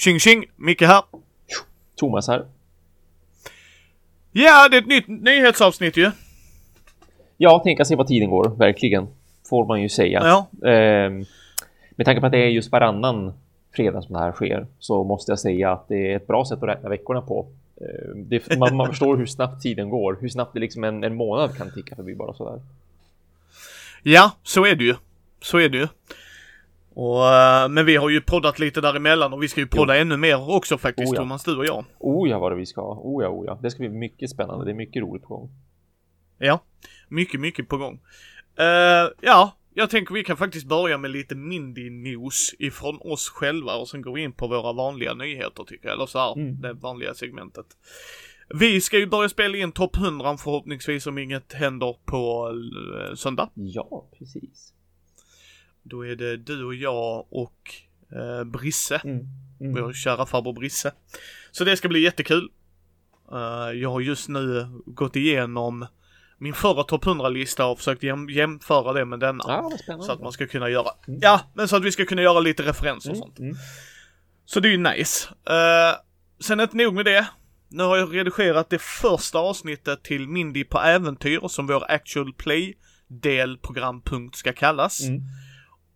Tjing tjing! Micke här. Thomas här. Ja, det är ett nytt nyhetsavsnitt ju. Ja, tänka sig vad tiden går, verkligen. Får man ju säga. Ja. Eh, med tanke på att det är just varannan fredag som det här sker så måste jag säga att det är ett bra sätt att räkna veckorna på. Eh, det, man, man förstår hur snabbt tiden går, hur snabbt det liksom en, en månad kan ticka förbi bara sådär. Ja, så är det ju. Så är det ju. Och, eh, men vi har ju poddat lite däremellan och vi ska ju podda ännu mer också faktiskt, Oh ja. Thomas, du och jag. Oh ja, vad det vi ska. Oh ja, oh ja. Det ska bli mycket spännande. Det är mycket roligt på gång. Ja, mycket, mycket på gång. Eh, ja, jag tänker vi kan faktiskt börja med lite Mindy-news ifrån oss själva och sen gå in på våra vanliga nyheter tycker jag, eller så här, Mm. det vanliga segmentet. Vi ska ju börja spela in topp 100 förhoppningsvis om inget händer på eh, söndag. Ja, precis. Då är det du och jag och eh, Brisse, Mm. Mm. vår kära farbror Brisse. Så det ska bli jättekul. Eh, jag har just nu gått igenom min förra topp 100-lista och försökt jäm- jämföra det med denna. Ja. Så att man ska kunna göra, Mm. ja, men så att vi ska kunna göra lite referenser och Mm, sånt. mm. Så det är ju nice. Uh, sen inte nog med det. Nu har jag redigerat det första avsnittet till Mindy på äventyr som vår actual play delprogrampunkt ska kallas. Mm.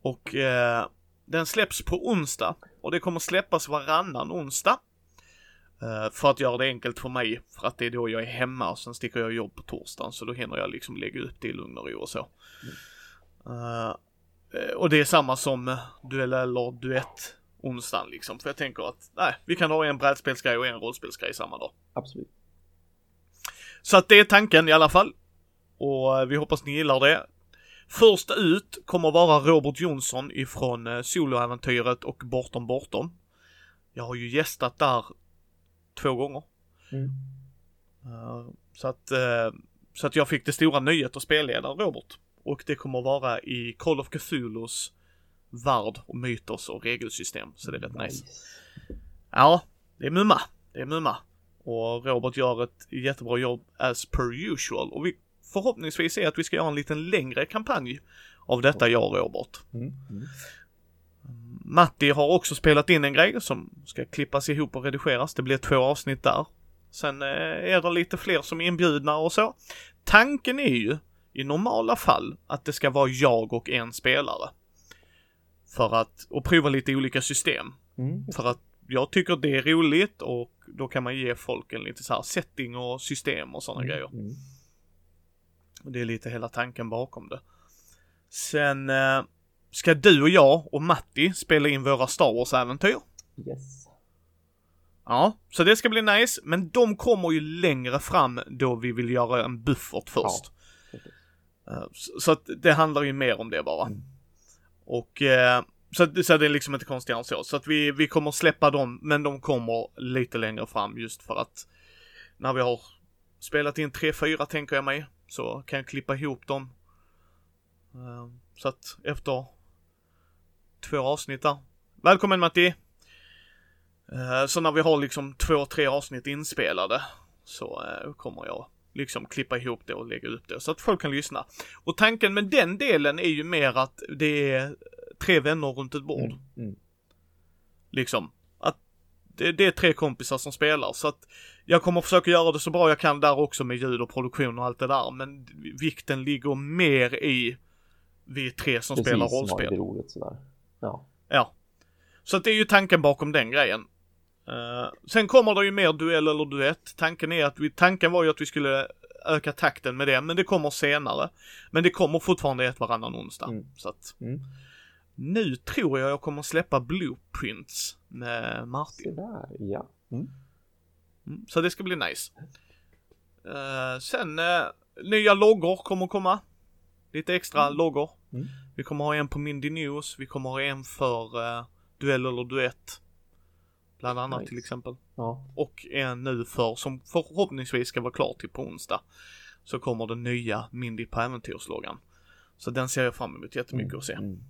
Och eh, den släpps på onsdag och det kommer släppas varannan onsdag. Eh, för att göra det enkelt för mig, för att det är då jag är hemma och sen sticker jag jobb på torsdagen så då hinner jag liksom lägga upp det i lugn och ro och så. Eh, eh, och det är samma som duell eller duett onsdagen liksom. För jag tänker att, nej, vi kan ha en brädspelsgrej och en rollspelsgrej samma dag. Absolut. Så att det är tanken i alla fall. Och eh, vi hoppas ni gillar det. Först ut kommer vara Robert Jonsson ifrån eh, soloäventyret och Bortom Bortom. Jag har ju gästat där två gånger. Mm. Eh, så att, eh, så att jag fick det stora nöjet att spelleda Robert. Och det kommer vara i Call of Cthulhus värld och mytos och regelsystem. Så det är rätt nice. Ja, det är mumma. Det är mumma. Och Robert gör ett jättebra jobb as per usual. Och vi förhoppningsvis är att vi ska göra en liten längre kampanj av detta, jag och Robert. Mm. Mm. Matti har också spelat in en grej som ska klippas ihop och redigeras. Det blir två avsnitt där. Sen eh, är det lite fler som är inbjudna och så. Tanken är ju i normala fall att det ska vara jag och en spelare. För att, och prova lite olika system. Mm. För att jag tycker det är roligt och då kan man ge folk en lite så här setting och system och sådana grejer. Och det är lite hela tanken bakom det. Sen eh, ska du och jag och Matti spela in våra Star Wars-äventyr. Yes. Ja, så det ska bli nice. Men de kommer ju längre fram då vi vill göra en buffert först. precis. Eh, så, att det handlar ju mer om det bara. Mm. Och eh, så, att- så det är liksom inte konstigare än så. Så att vi, vi kommer släppa dem, men de kommer lite längre fram just för att när vi har spelat in 3-4 tänker jag mig, så kan jag klippa ihop dem. Eh, Så att efter två avsnitt där. Välkommen Matti! Eh, Så när vi har liksom två, tre avsnitt inspelade så eh, kommer jag liksom klippa ihop det och lägga upp det så att folk kan lyssna. Och tanken med den delen är ju mer att det är tre vänner runt ett bord. Mm. Mm. Liksom. Det, det är tre kompisar som spelar så att jag kommer försöka göra det så bra jag kan där också med ljud och produktion och allt det där. Men vikten ligger mer i vi tre som Precis, spelar rollspel. lite roligt sådär. Ja. Ja. Så att det är ju tanken bakom den grejen. Eh, sen kommer det ju mer duell eller duett. Tanken är att vi, tanken var ju att vi skulle öka takten med det, men det kommer senare. Men det kommer fortfarande ett varannan onsdag. Mm. Så att Mm. Nu tror jag jag kommer släppa Blueprints med Martin. där, ja. Mm. Mm, så det ska bli nice. Eh, sen eh, nya loggor kommer komma. Lite extra loggor. Mm. Vi kommer ha en på Mindy News. Vi kommer ha en för uh, duell eller duett. Bland annat Nice. till exempel. Ja. Och en nu för, som förhoppningsvis ska vara klar till på onsdag. Så kommer den nya Mindy på äventyrsloggan. Så den ser jag fram emot jättemycket att se. Mm.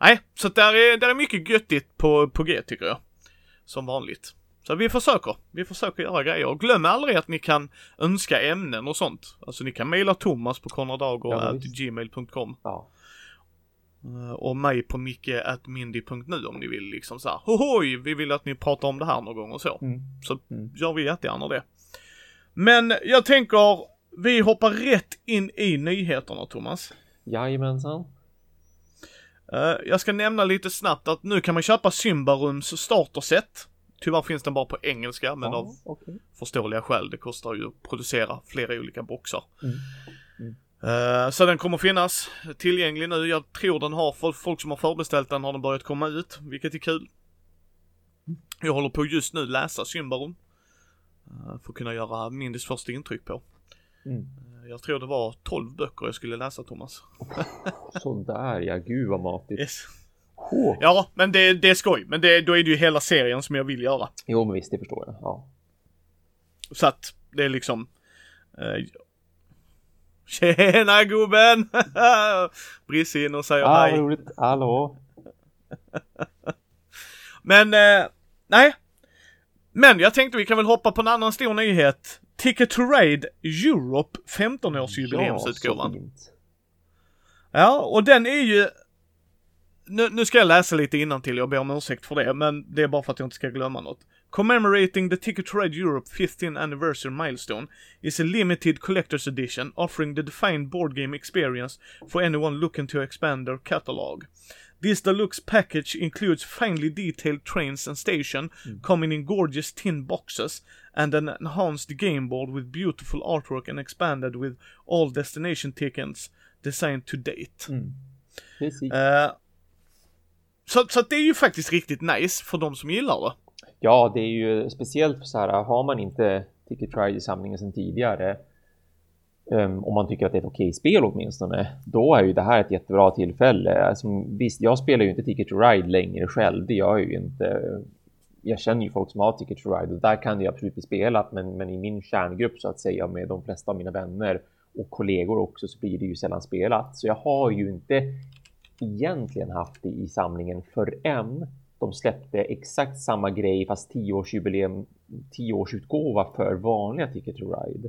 Nej, så där är, där är mycket göttigt på, på G tycker jag. Som vanligt. Så vi försöker. Vi försöker göra grejer. Och glöm aldrig att ni kan önska ämnen och sånt. Alltså ni kan mejla Thomas på konradager.gmail.com. Ja. Eh, och mig på micke.mindy.nu om ni vill liksom såhär, hohoj, vi vill att ni pratar om det här någon gång och så. Mm. Så Mm. gör vi jättegärna det. Men jag tänker, vi hoppar rätt in i nyheterna Thomas. Jajamensan. Eh, jag ska nämna lite snabbt att nu kan man köpa Symbarums starterset. Tyvärr finns den bara på engelska, men ja, av okej. förståeliga skäl. Det kostar ju att producera flera olika boxar. Mm. Eh, så den kommer finnas tillgänglig nu. Jag tror den har, för folk som har förbeställt den har den börjat komma ut, vilket är kul. Jag håller på just nu läsa Symbaron. Uh, för att kunna göra Mindys första intryck på. Mm. Eh, jag tror det var 12 böcker jag skulle läsa Thomas. Sådär ja, gud vad matigt. Yes. Åh. Ja, men det, det är skoj. Men det, då är det ju hela serien som jag vill göra. Jo men visst, det förstår jag. Ja. Så att det är liksom... Uh, Tjena gubben! Brisse in och säger Ah, hej. roligt. Hallå. Men, eh, nej. Men jag tänkte vi kan väl hoppa på en annan stor nyhet. Ticket to Ride Europe 15-årsjubileumsutgåvan. Ja. Ja, och den är ju... Nu, nu ska jag läsa lite till. jag ber om ursäkt för det, men det är bara för att jag inte ska glömma något. Commemorating the Ticket to Ride Europe 15th anniversary milestone is a limited collector's edition offering the defined board game experience for anyone looking to expand their catalog. This deluxe package includes finely detailed trains and station coming in gorgeous tin boxes and an enhanced game board with beautiful artwork and expanded with all destination tickets designed to date. Mm. Eh, så, så det är ju faktiskt riktigt nice för de som gillar det. Ja, det är ju speciellt så här, har man inte Ticket Ride i samlingen sedan tidigare, um, om man tycker att det är ett okej spel åtminstone, då är ju det här ett jättebra tillfälle. Alltså, visst, jag spelar ju inte Ticket to Ride längre själv, det gör jag ju inte. Jag känner ju folk som har Ticket to Ride och där kan det ju absolut bli spelat, men, men i min kärngrupp så att säga med de flesta av mina vänner och kollegor också så blir det ju sällan spelat. Så jag har ju inte egentligen haft det i samlingen förrän de släppte exakt samma grej fast 10-årsjubileum, 10-årsutgåva för vanliga Ticket to Ride.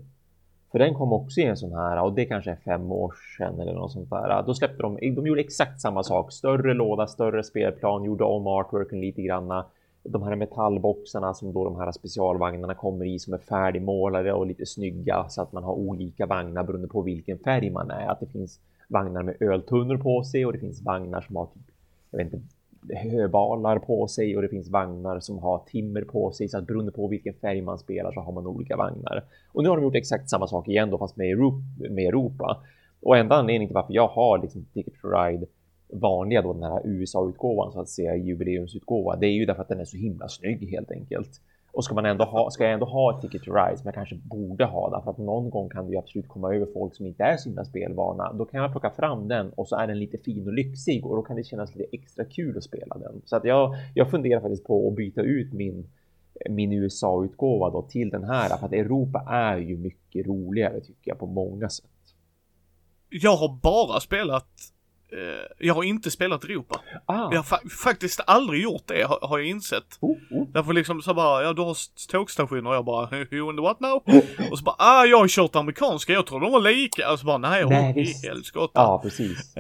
För den kom också i en sån här och det kanske är fem år sedan eller något sånt där. Då släppte de, de gjorde exakt samma sak. Större låda, större spelplan, gjorde om artworken lite granna. De här metallboxarna som då de här specialvagnarna kommer i som är färdigmålade och lite snygga så att man har olika vagnar beroende på vilken färg man är. Att det finns vagnar med öltunnor på sig och det finns vagnar som har typ, jag vet inte, höbalar på sig och det finns vagnar som har timmer på sig så att beroende på vilken färg man spelar så har man olika vagnar. Och nu har de gjort exakt samma sak igen då fast med Europa. Med Europa. Och enda anledningen till varför jag har liksom Ticket to Ride vanliga då den här USA-utgåvan så att säga jubileumsutgåva det är ju därför att den är så himla snygg helt enkelt. Och ska man ändå ha, ska jag ändå ha ett Ticket to Ride som jag kanske borde ha därför att någon gång kan det ju absolut komma över folk som inte är så himla spelvana. Då kan jag plocka fram den och så är den lite fin och lyxig och då kan det kännas lite extra kul att spela den. Så att jag, jag funderar faktiskt på att byta ut min min USA-utgåva då till den här för att Europa är ju mycket roligare tycker jag på många sätt. Jag har bara spelat jag har inte spelat Europa. Ah, Jag har fa faktiskt aldrig gjort det, har, har jag insett. oh, oh. Därför liksom så bara, ja du har tågstationer och jag bara, you wonder what now? Och så bara, ah jag har kört amerikanska, jag tror de var lika. Och så bara, nej, Nej, oh, helskotta. Ja, precis.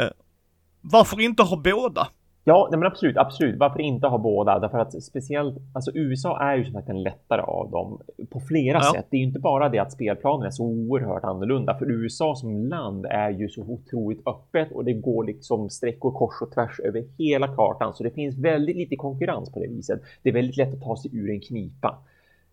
Varför inte ha båda? Ja, nej men absolut, absolut. Varför inte ha båda? Därför att speciellt, alltså USA är ju som sagt den lättare av dem på flera Ja. sätt. Det är ju inte bara det att spelplanen är så oerhört annorlunda, för USA som land är ju så otroligt öppet och det går liksom sträckor kors och tvärs över hela kartan, så det finns väldigt lite konkurrens på det viset. Det är väldigt lätt att ta sig ur en knipa.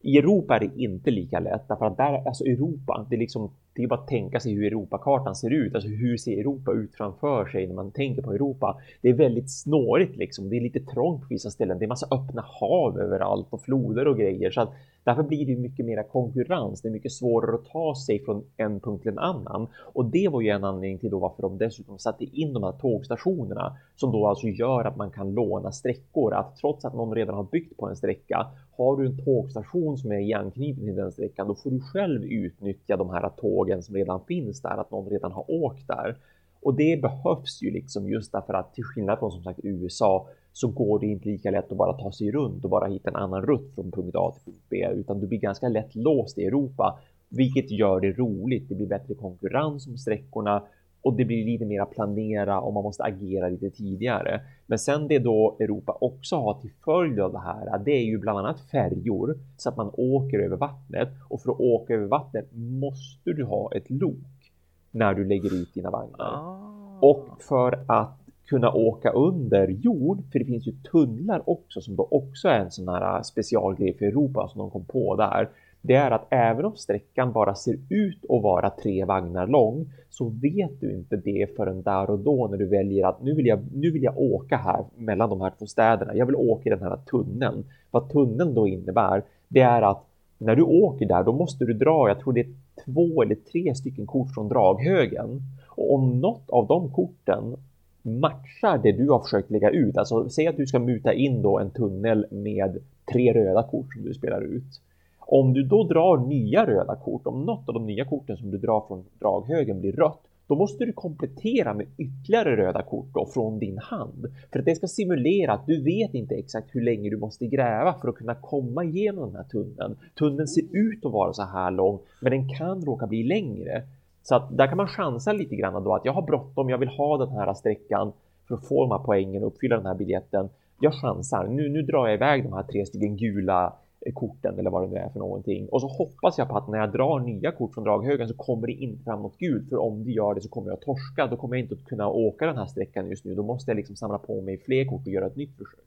I Europa är det inte lika lätt därför att där, alltså Europa, det är liksom, det är bara att tänka sig hur Europakartan ser ut. Alltså hur ser Europa ut framför sig när man tänker på Europa? Det är väldigt snårigt liksom. Det är lite trångt på vissa ställen. Det är massa öppna hav överallt och floder och grejer. Så att därför blir det mycket mera konkurrens. Det är mycket svårare att ta sig från en punkt till en annan. Och det var ju en anledning till då varför de dessutom satte in de här tågstationerna som då alltså gör att man kan låna sträckor. Att trots att någon redan har byggt på en sträcka har du en tågstation som är i anknytning till den sträckan, då får du själv utnyttja de här tågen som redan finns där, att någon redan har åkt där. Och det behövs ju liksom just därför att till skillnad från som sagt USA så går det inte lika lätt att bara ta sig runt och bara hitta en annan rutt från punkt A till punkt B, utan du blir ganska lätt låst i Europa, vilket gör det roligt. Det blir bättre konkurrens om sträckorna och det blir lite mer att planera och man måste agera lite tidigare. Men sen det då Europa också har till följd av det här, det är ju bland annat färjor så att man åker över vattnet och för att åka över vattnet måste du ha ett lok när du lägger ut dina vagnar. Ah. Och för att kunna åka under jord, för det finns ju tunnlar också som då också är en sån här specialgrej för Europa som de kom på där det är att även om sträckan bara ser ut att vara tre vagnar lång så vet du inte det förrän där och då när du väljer att nu vill jag, nu vill jag åka här mellan de här två städerna. Jag vill åka i den här tunneln. Vad tunneln då innebär, det är att när du åker där, då måste du dra, jag tror det är två eller tre stycken kort från draghögen. Och om något av de korten matchar det du har försökt lägga ut, alltså säg att du ska muta in då en tunnel med tre röda kort som du spelar ut. Om du då drar nya röda kort, om något av de nya korten som du drar från draghögen blir rött, då måste du komplettera med ytterligare röda kort då från din hand. För att det ska simulera att du vet inte exakt hur länge du måste gräva för att kunna komma igenom den här tunneln. Tunneln ser ut att vara så här lång, men den kan råka bli längre. Så att där kan man chansa lite grann då att jag har bråttom, jag vill ha den här sträckan för att få de här poängen och uppfylla den här biljetten. Jag chansar, nu, nu drar jag iväg de här tre stycken gula korten eller vad det nu är för någonting. Och så hoppas jag på att när jag drar nya kort från draghögen så kommer det inte fram något gult. För om det gör det så kommer jag torska. Då kommer jag inte att kunna åka den här sträckan just nu. Då måste jag liksom samla på mig fler kort och göra ett nytt försök.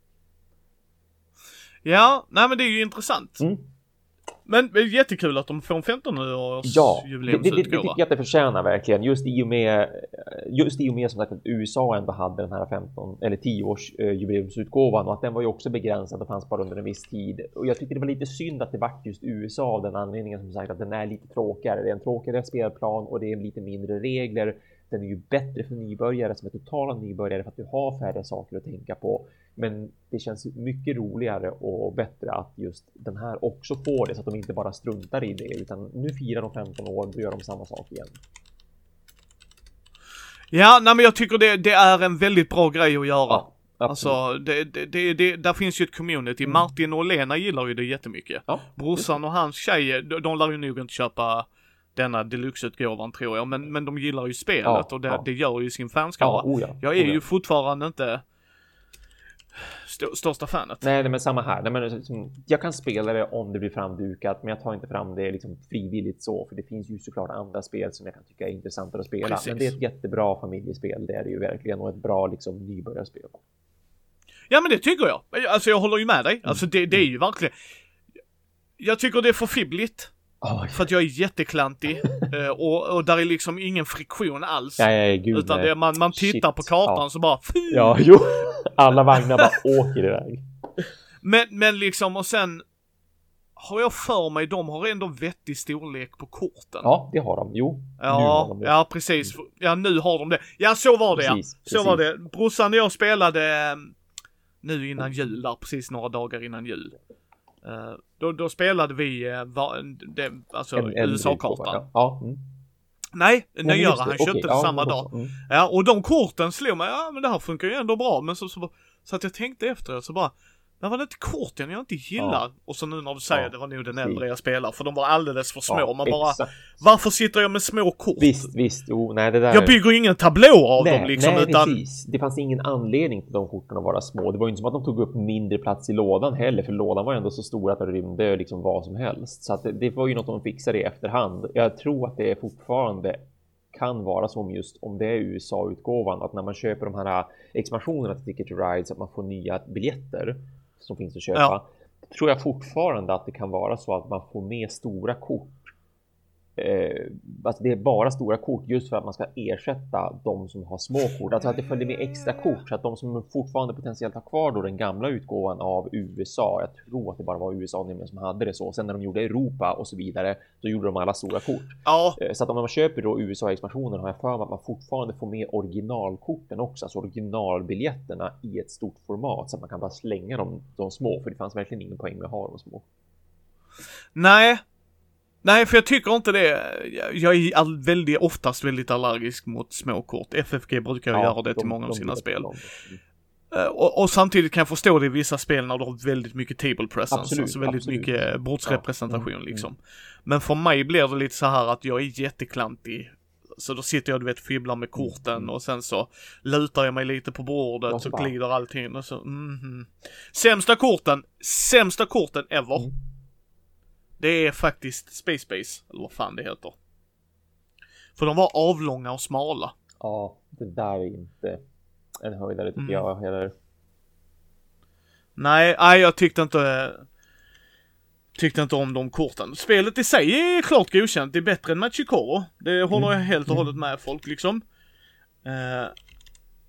Ja, nej men det är ju intressant. Mm. Men det är jättekul att de får en 15 års Ja, det, det, det, tycker jag att det förtjänar verkligen. Just i och med, just i och med som sagt att USA ändå hade den här 15 eller 10 års jubileumsutgåvan och att den var ju också begränsad och fanns bara under en viss tid. Och jag tycker det var lite synd att det vart just USA av den anledningen som sagt att den är lite tråkigare. Det är en tråkigare spelplan och det är lite mindre regler. Den är ju bättre för nybörjare som är totala nybörjare för att du har färre saker att tänka på. Men det känns mycket roligare och bättre att just den här också får det så att de inte bara struntar i det utan nu firar de 15 år, då gör de samma sak igen. Ja, nej men jag tycker det, det är en väldigt bra grej att göra. Ja, Alltså, det, det, det, det, där finns ju ett community. Mm. Martin och Lena gillar ju det jättemycket. Ja, Brorsan och hans tjej, de, de lär ju nog inte köpa denna deluxe-utgåvan tror jag, men, men de gillar ju spelet Ja, och det, ja. det gör ju sin fanskara. ja, oh ja, jag är oh ju fortfarande inte st största fanet. Nej, nej, men samma här. Nej, men, liksom, jag kan spela det om det blir framdukat, men jag tar inte fram det liksom frivilligt så, för det finns ju såklart andra spel som jag kan tycka är intressantare att spela. Precis. Men det är ett jättebra familjespel, det är det ju verkligen, och ett bra liksom nybörjarspel. Ja men det tycker jag. Alltså jag håller ju med Mm. dig. Alltså det, det är ju verkligen. Jag tycker det är för fibbligt. Oh, För att jag är jätteklantig. eh, och, och där är liksom ingen friktion alls. nej, gud, Utan det, man, man tittar Shit, på kartan ja. så bara fy! Ja, jo. Alla vagnar bara åker iväg. Men, men liksom och sen har jag för mig, de har ändå vettig storlek på korten. Ja, det har de. Jo, nu har Ja, de det. ja precis. Ja, nu har de det. Ja, så var det Precis, ja. Så precis. var det. Brorsan och jag spelade eh, nu innan jul där, precis några dagar innan jul. Eh, då, då spelade vi, uh, va, det, alltså USA-kartan. Ja, mm. Nej, Ja, nyare. Han köpte det ja, samma dag. Mm. Ja, och de korten slog mig, ja men det här funkar ju ändå bra. Men så, så, så att jag tänkte efteråt så bara, det var det inte korten jag inte gillar. Ja. Och så nu när du säger Ja, det var nog den äldre jag spelar, för de var alldeles för små. Ja, Man bara, exakt. varför sitter jag med små kort? Visst, visst. Jo, nej, det där... Jag bygger ingen tablå av nej, dem liksom, nej, utan precis. Det fanns ingen anledning till de korten att vara små. Det var ju inte som att de tog upp mindre plats i lådan heller, för lådan var ju ändå så stor att den rymde liksom vad som helst. Så att det, det var ju något de fixade i efterhand. Jag tror att det fortfarande kan vara som just om det är USA-utgåvan, att när man köper de här expansionerna till Ticket to Ride så att man får nya biljetter som finns att köpa. Ja. Tror jag fortfarande att det kan vara så att man får med stora kort eh, alltså det är bara stora kort just för att man ska ersätta de som har små kort. Alltså att det följer med extra kort så att de som fortfarande potentiellt har kvar då den gamla utgåvan av USA. Jag tror att det bara var USA nämligen som hade det så. Sen när de gjorde Europa och så vidare så gjorde de alla stora kort. ja, Eh, Så att om man köper då USA-expansionen har jag för mig att man fortfarande får med originalkorten också, alltså originalbiljetterna i ett stort format så att man kan bara slänga dem, de små, för det fanns verkligen ingen poäng med att ha de små. nej. Nej, för jag tycker inte det. Jag- är all, väldigt, oftast väldigt allergisk mot små kort. FFG brukar Ja, göra det de- till många av de sina gillar spel. dem. Eh, Och, och samtidigt kan jag förstå det i vissa spel när du har väldigt mycket table presence, Absolut, alltså väldigt absolut. mycket bordsrepresentation Ja, mm, liksom. Men för mig blir det lite så här att jag är jätteklantig så då sitter jag du vet fibblar med korten och sen så lutar jag mig lite på bordet Och glider allting och så mhm. Sämsta korten, sämsta korten ever. Mm. Det är faktiskt Space Base, eller vad fan det heter. För de var avlånga och smala. Ja, det där är inte en höjdare tycker Mm. jag heller. Nej, nej jag tyckte inte Tyckte inte om de korten. Spelet i sig är klart godkänt. Det är bättre än Machikoro. Det håller jag helt och hållet med folk liksom. Eh,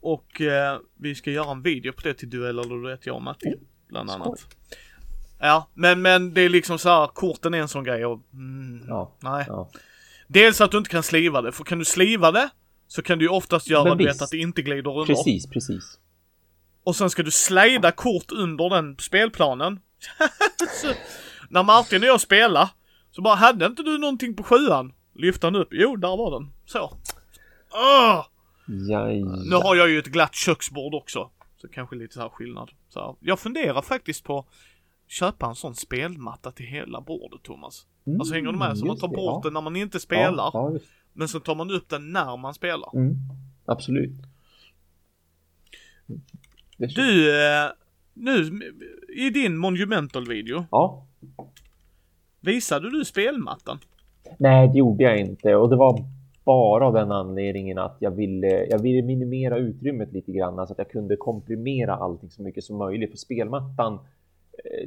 och eh, vi ska göra en video på det till duell eller du vet jag och Matti. Bland skoj. Ja, men, men det är liksom så här, korten är en sån grej och mm, Ja. nej. Ja. Dels att du inte kan sliva det, för kan du sliva det så kan du ju oftast göra visst. att det inte glider under. Precis, precis. Och sen ska du slida kort under den spelplanen. så, när Martin och jag spelar så bara, hade inte du någonting på sjuan? Lyfte han upp? Jo, där var den. Så. Ja, Nu har jag ju ett glatt köksbord också. Så kanske lite så här skillnad. Så här. Jag funderar faktiskt på köpa en sån spelmatta till hela bordet Thomas. Alltså hänger du med? Så man tar det, bort ja. den när man inte spelar. Ja, ja. Men så tar man upp den när man spelar. Mm. Absolut. Du, eh, nu i din Monumental-video, Ja. visade du spelmattan? Nej, det gjorde jag inte och det var bara av den anledningen att jag ville, jag ville minimera utrymmet lite grann så att jag kunde komprimera allting så mycket som möjligt. För spelmattan,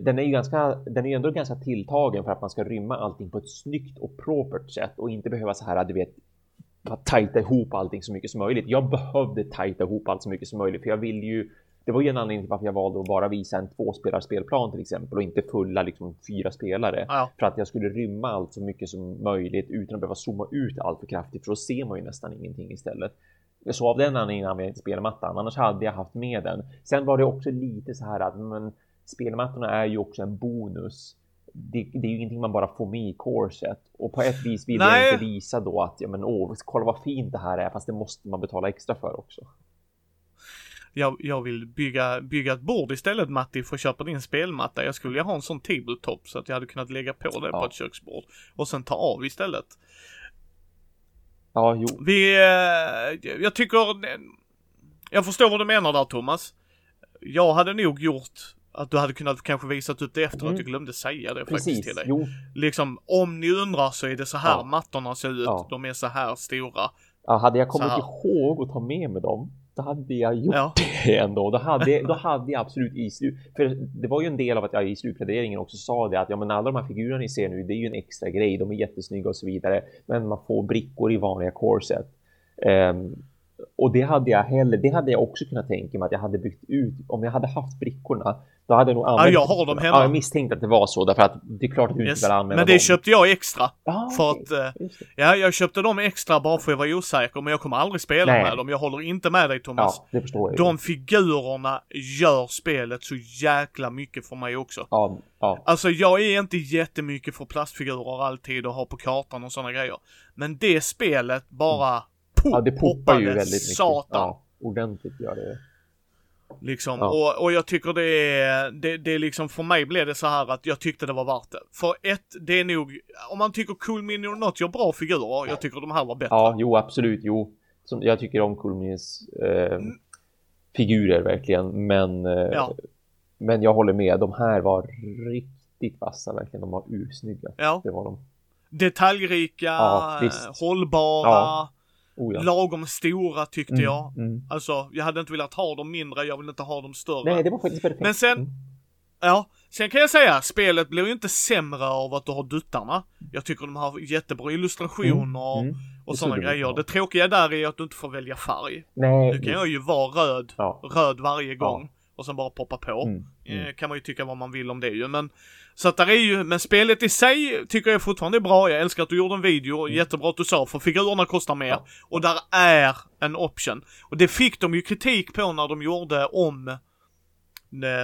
den är ju ganska, den är ändå ganska tilltagen för att man ska rymma allting på ett snyggt och propert sätt och inte behöva så här, du vet, tajta ihop allting så mycket som möjligt. Jag behövde tajta ihop allt så mycket som möjligt för jag vill ju det var ju en anledning till varför jag valde att bara visa en tvåspelarspelplan till exempel och inte fulla liksom fyra spelare. Ja. För att jag skulle rymma allt så mycket som möjligt utan att behöva zooma ut allt för kraftigt för då ser man ju nästan ingenting istället. Så av den anledningen använde jag inte spelmattan, annars hade jag haft med den. Sen var det också lite så här att men, spelmattorna är ju också en bonus. Det, det är ju ingenting man bara får med i corset och på ett vis vill Nej. jag inte visa då att ja, men åh, kolla vad fint det här är, fast det måste man betala extra för också. Jag, jag vill bygga, bygga ett bord istället Matti för att köpa din spelmatta. Jag skulle vilja ha en sån tabletop så att jag hade kunnat lägga på det på Ja. ett köksbord. Och sen ta av istället. Ja, jo, Vi, eh, jag tycker, jag förstår vad du menar där Thomas. Jag hade nog gjort att du hade kunnat kanske visat upp det efter Mm. att du glömde säga det faktiskt precis. till dig. Jo, Liksom, om ni undrar så är det så här Ja. mattorna ser ut. Ja. De är så här stora. Ja, hade jag kommit ihåg att ta med mig dem, då hade jag gjort Ja. det ändå. Då hade, då hade jag absolut i slut... För det var ju en del av att jag i slutpläderingen också sa det att ja, men alla de här figurerna ni ser nu, det är ju en extra grej. De är jättesnygga och så vidare, men man får brickor i vanliga corset. Ehm, och det hade jag heller, det hade jag också kunnat tänka mig att jag hade byggt ut. Om jag hade haft brickorna, då hade jag nog använt jag har dem hemma. Ja, jag misstänkte att det var så, därför att det är klart att du Yes. inte vill använda Men det dem. köpte jag extra. Ah, för okej. att, eh. Ja, jag köpte dem extra bara för att jag var osäker, men jag kommer aldrig spela Nej. med dem. Jag håller inte med dig Thomas. Ja, det förstår jag. De figurerna gör spelet så jäkla mycket för mig också. Ja, ja. Alltså jag är inte jättemycket för plastfigurer alltid och ha på kartan och sådana grejer. Men det spelet bara pop, Ja, det poppar ju poppade väldigt mycket. satan. Ja, ordentligt gör det. Liksom. Ja. Och, och jag tycker det är, det, det är liksom, för mig blev det så här att jag tyckte det var värt det. För ett, det är nog, om man tycker Cool Mini or Not gör bra figurer, jag tycker de här var bättre. Ja, jo, absolut. Jo, som, jag tycker om Kulmins eh, figurer verkligen, men, eh, Ja. men jag håller med. De här var riktigt vassa verkligen. De var ursnygga. Ja. Det var de. Detaljrika, Ja, hållbara. Oh, ja. lagom stora tyckte Mm, jag. mm. Alltså, jag hade inte velat ha dem mindre, jag vill inte ha dem större. Nej, det var faktiskt perfekt. Men sen- Mm. Ja, sen kan jag säga, spelet blir ju inte sämre av att du har duttarna. Jag tycker de har jättebra illustrationer Mm, och det sådana det grejer. vara. Det tråkiga där är att du inte får välja färg. Nej, Nu kan jag ju vara röd, Ja. röd varje gång och sen bara poppa på. Mm, mm. Eh, kan man ju tycka vad man vill om det ju, men så att där är ju, men spelet i sig tycker jag fortfarande är bra. Jag älskar att du gjorde en video, jättebra att du sa, för figurerna kostar mer. Mm. Ja. Och där är en option. Och det fick de ju kritik på när de gjorde om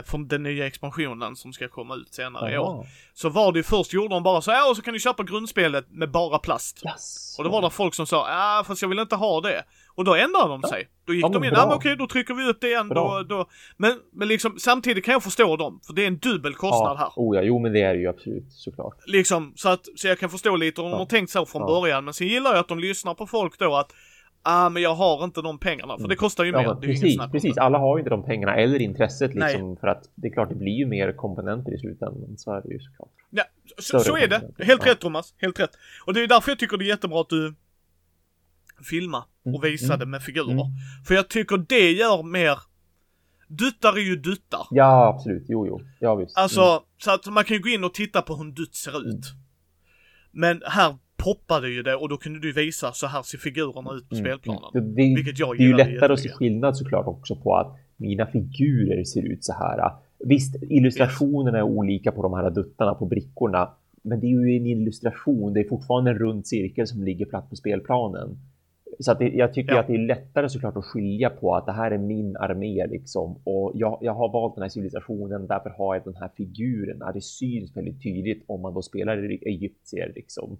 från den nya expansionen som ska komma ut senare i år. Så var det ju först gjorde de bara så ja och så kan ni köpa grundspelet med bara plast. Yes. Och då var det folk som sa, ja fast jag vill inte ha det. Och då ändrade de sig. Då gick Ja, de in, ja men okej då trycker vi upp det igen. Då, Bra. då. Men, men liksom samtidigt kan jag förstå dem, för det är en dubbel kostnad här. Oh ja, jo men det är det ju absolut såklart. Liksom, så att, så jag kan förstå lite om de Ja. har tänkt så från Ja. början. Men sen gillar jag att de lyssnar på folk då att, ah men jag har inte de pengarna. För det kostar ju Mm. Ja, mer, det precis, precis. det. Alla har ju inte de pengarna eller intresset Nej. liksom för att det är klart det blir ju mer komponenter i slutändan. Så är det ju såklart. Ja, så, så är det. Helt Ja. rätt Thomas, helt rätt. Och det är därför jag tycker det är jättebra att du filmar och visade med figurer. Mm. För jag tycker det gör mer, duttar är ju duttar. Ja, absolut. Jo, jo. Ja, visst. Alltså, Mm. så att man kan ju gå in och titta på hur en dutt ser ut. Men här poppade ju det och då kunde du visa så här ser figurerna ut på Mm, spelplanen. mm. Det, det, Vilket jag det är ju lättare att se skillnad såklart också på att mina figurer ser ut så här. Visst, illustrationerna är olika på de här duttarna på brickorna, men det är ju en illustration. Det är fortfarande en rund cirkel som ligger platt på spelplanen. Så att det, jag tycker Ja. att det är lättare såklart att skilja på att det här är min armé liksom och jag, jag har valt den här civilisationen. Därför har jag den här figuren. Det syns väldigt tydligt om man då spelar i- egyptier liksom.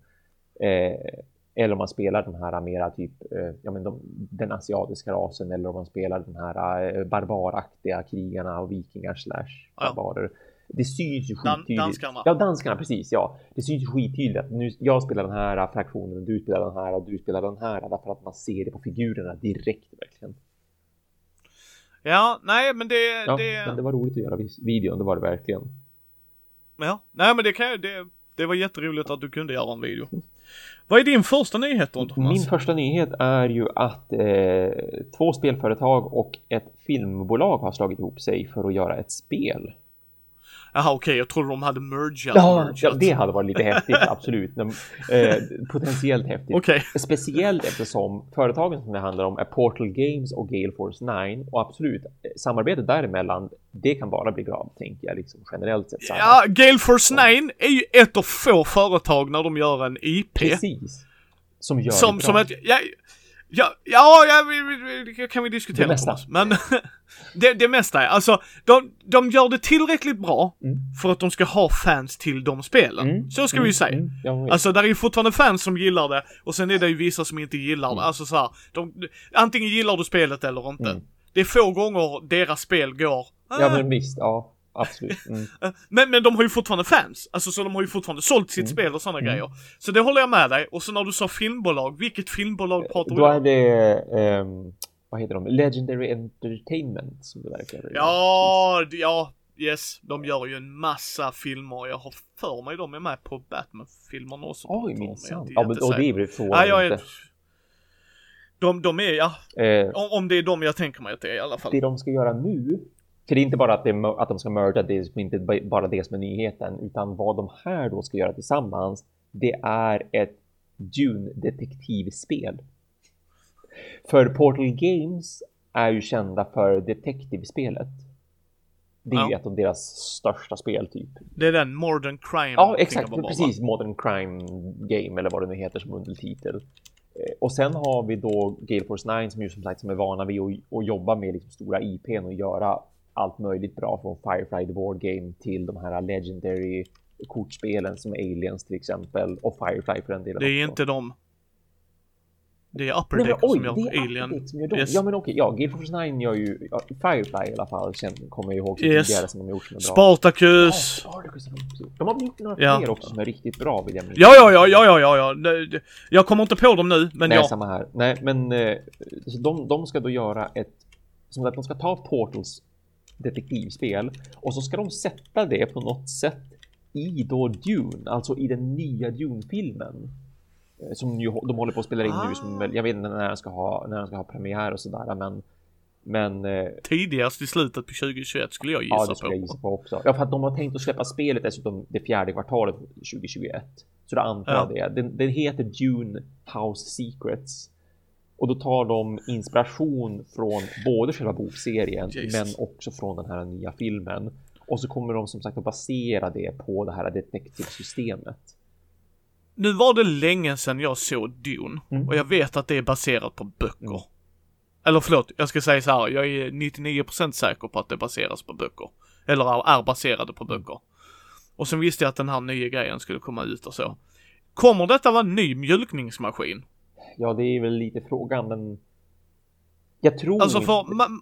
Eh, eller om man spelar den här mera typ, eh, ja men de, den asiatiska rasen eller om man spelar den här eh, barbaraktiga krigarna och vikingar slash Ja. barbarer. Det syns ju Dan- skittydligt. danskarna. Ja, danskarna, precis. Ja, det syns ju skittydligt att nu, jag spelar den här fraktionen, du spelar den här och du spelar den här. Därför att man ser det på figurerna direkt verkligen. Ja, nej men det, Ja, det, men det var roligt att göra videon, det var det verkligen. ja, nej men det kan jag, det, det var jätteroligt att du kunde göra en video. Vad är din första nyhet då Thomas? Min första nyhet är ju att eh, två spelföretag och ett filmbolag har slagit ihop sig för att göra ett spel. Jaha okej, jag trodde de hade mergat. Ja, mergat. ja det hade varit lite häftigt, absolut. Eh, potentiellt häftigt. Okej. Speciellt eftersom företagen som det handlar om är Portal Games och Gale Force 9 och absolut eh, samarbetet däremellan. Det kan bara bli bra, tänker jag liksom generellt sett. Ja, Gale Force 9 är ju ett av få företag när de gör en IP. precis. Som gör Som, det som bra. ett, ja, ja, ja, ja kan vi diskutera Det mesta. Men det, det mesta är, alltså, de, de gör det tillräckligt bra Mm. för att de ska ha fans till de spelen. Mm, Så ska mm, vi ju säga. mm. Alltså där är ju fortfarande fans som gillar det och sen är det ju vissa som inte gillar det. Alltså så här, de, antingen gillar du spelet eller inte. Mm. Det är få gånger deras spel går, Ja, "Ah." men visst. Ja, absolut. Mm. men, men de har ju fortfarande fans. Alltså så de har ju fortfarande sålt sitt spel och sådana grejer. Så det håller jag med dig. Och så när du sa filmbolag, vilket filmbolag pratar vi Då om? är det, ehm, vad heter de? Legendary Entertainment som det verkar. Ja, ja, yes. De gör ju en massa filmer. Jag har för mig de är med på Batman-filmerna också. Oj, pratar minsann. Ja, men, och det blir Ja, frågan jag är... De, de är, ja, Eh, om, om det är de jag tänker mig att det är i alla fall. det de ska göra nu, för det är inte bara att, det, att de ska mörda, det är inte ba- bara det som är nyheten, utan vad de här då ska göra tillsammans, det är ett Dune-detektivspel. För Portal Games är ju kända för Detective-spelet. Det är Ja. ett av deras största spel typ. Det är den Modern Crime. Ja, exakt. of all, va? Precis. Modern Crime Game eller vad det nu heter som undertitel. Eh, Och sen har vi då Gale Force 9 som ju som sagt som är vana vid att, att jobba med liksom stora IPn och göra allt möjligt bra från Firefly the Board Game till de här Legendary kortspelen som Aliens till exempel och Firefly för den delen Det är också. inte de. Det är Upper Nej, men, Deck oj, som gör det är Alien. Deck som gör dem. Yes. Ja men okej, ja, Gale Force 9 gör ju ja, Firefly i alla fall, sen kommer jag ihåg Yes. tidigare som de gjort som är bra. Ja, Spartacus. Har de har gjort några Ja. fler också som är riktigt bra vill jag minnas. Ja, ja, ja, ja, ja, ja, ja. Jag kommer inte på dem nu, men Nej, ja. samma här. Nej, men eh, de, de ska då göra ett, som att de ska ta Portals detektivspel och så ska de sätta det på något sätt i då Dune, alltså i den nya Dune-filmen. Eh, Som ju, de håller på att spela in nu, som, Ah. jag vet inte när den ska ha, när den ska ha premiär och sådär, men men eh, Tidigast i slutet på 2021 skulle jag gissa ja, det skulle på. jag gissa på också. Ja, för att de har tänkt att släppa spelet dessutom det fjärde kvartalet 2021. Så då antar jag det. Den, den heter Dune House Secrets. Och då tar de inspiration från både själva bokserien Jesus. men också från den här nya filmen. Och så kommer de som sagt att basera det på det här detektivsystemet. Nu var det länge sedan jag såg Dune. Mm. Och jag vet att det är baserat på böcker. Mm. Eller förlåt, jag ska säga så här, jag är 99% säker på att det baseras på böcker. Eller är baserade på böcker. Och sen visste jag att den här nya grejen skulle komma ut och så. Kommer detta vara en ny mjölkningsmaskin? Ja, det är väl lite frågan, men jag tror Alltså inte... för, ma-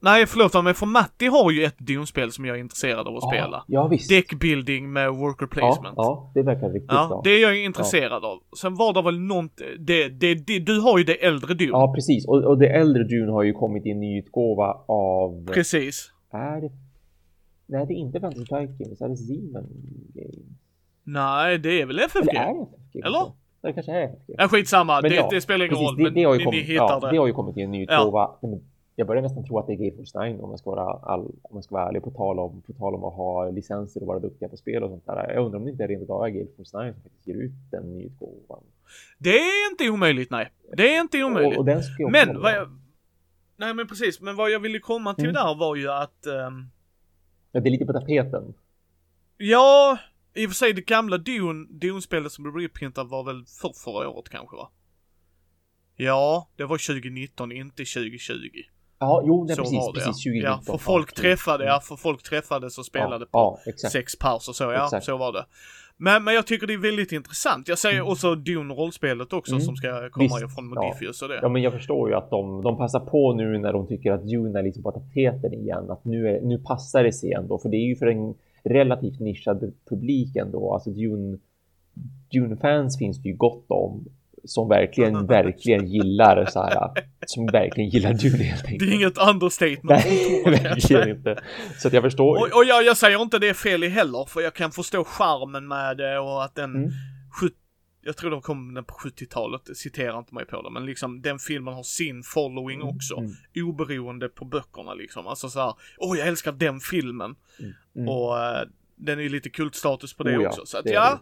nej förlåt men för Matti har ju ett Dune-spel som jag är intresserad av att ja, spela. Ja, visst. Deckbuilding med worker ja, placement. ja, det verkar riktigt Ja, bra. det är jag intresserad av. Sen var det väl något, det, det, det, du har ju det äldre Dune. Ja, precis. Och, och det äldre Dune har ju kommit i en ny utgåva av... Precis. Är det... Nej, det är inte Fantasy Games. Är det Zeman Games? Nej, det är väl FFG? Eller är det FFG? Eller? Det kanske är FFG. Ja, skitsamma, Men det, ja, det spelar ingen Precis, roll. det, men det, har ju ni, kommit, ni ja, det. det har ju kommit i en ny Ja. Jag börjar nästan tro att det är Gate Force 9 om jag ska vara, all, om jag ska vara ärlig på tal, om, på tal om att ha licenser och vara duktiga på spel och sånt där. Jag undrar om det inte rent utav är Gate Force 9 som faktiskt ger ut den nyutgåvan. Det är inte omöjligt, nej. Det är inte omöjligt. Och, och men vad jag... Nej men precis, men vad jag ville komma till Mm. där var ju att... ehm, Ja, det är lite på tapeten. ja, i och för sig det gamla Dune, Dune-spelet som blev reprintat var väl för förra året kanske va? Ja, det var 2019, inte 2020. Ja, jo, nej, så precis, var det precis. ja. 2019. Ja, för folk träffade, Mm. ja, för folk träffades och spelade på ja, ja, exakt. sex pers och så, ja, Exakt. så var det. Men, men jag tycker det är väldigt intressant. Jag säger Mm. också Dune-rollspelet också Mm. som ska komma Visst, från ja. Modifius och det. Ja, men jag förstår ju att de, de passar på nu när de tycker att Dune är liksom på tapeten igen. Att nu, är, nu passar det sig ändå, för det är ju för en relativt nischad publik ändå. Alltså Dune, Dune-fans finns det ju gott om som verkligen, verkligen gillar så här, som verkligen gillar Dune helt Det enkelt. är inget understatement. Nej, verkligen inte. Så att jag förstår. Och, och jag, jag säger inte det är fel i heller, för jag kan förstå charmen med det och att den, Mm. Jag tror de kom den på 70-talet, citera inte mig på det, men liksom den filmen har sin following också, Mm. oberoende på böckerna liksom. Alltså så här, åh jag älskar den filmen. Mm. Och eh, den är ju lite kultstatus på det Oh ja, också. Så att det ja. det.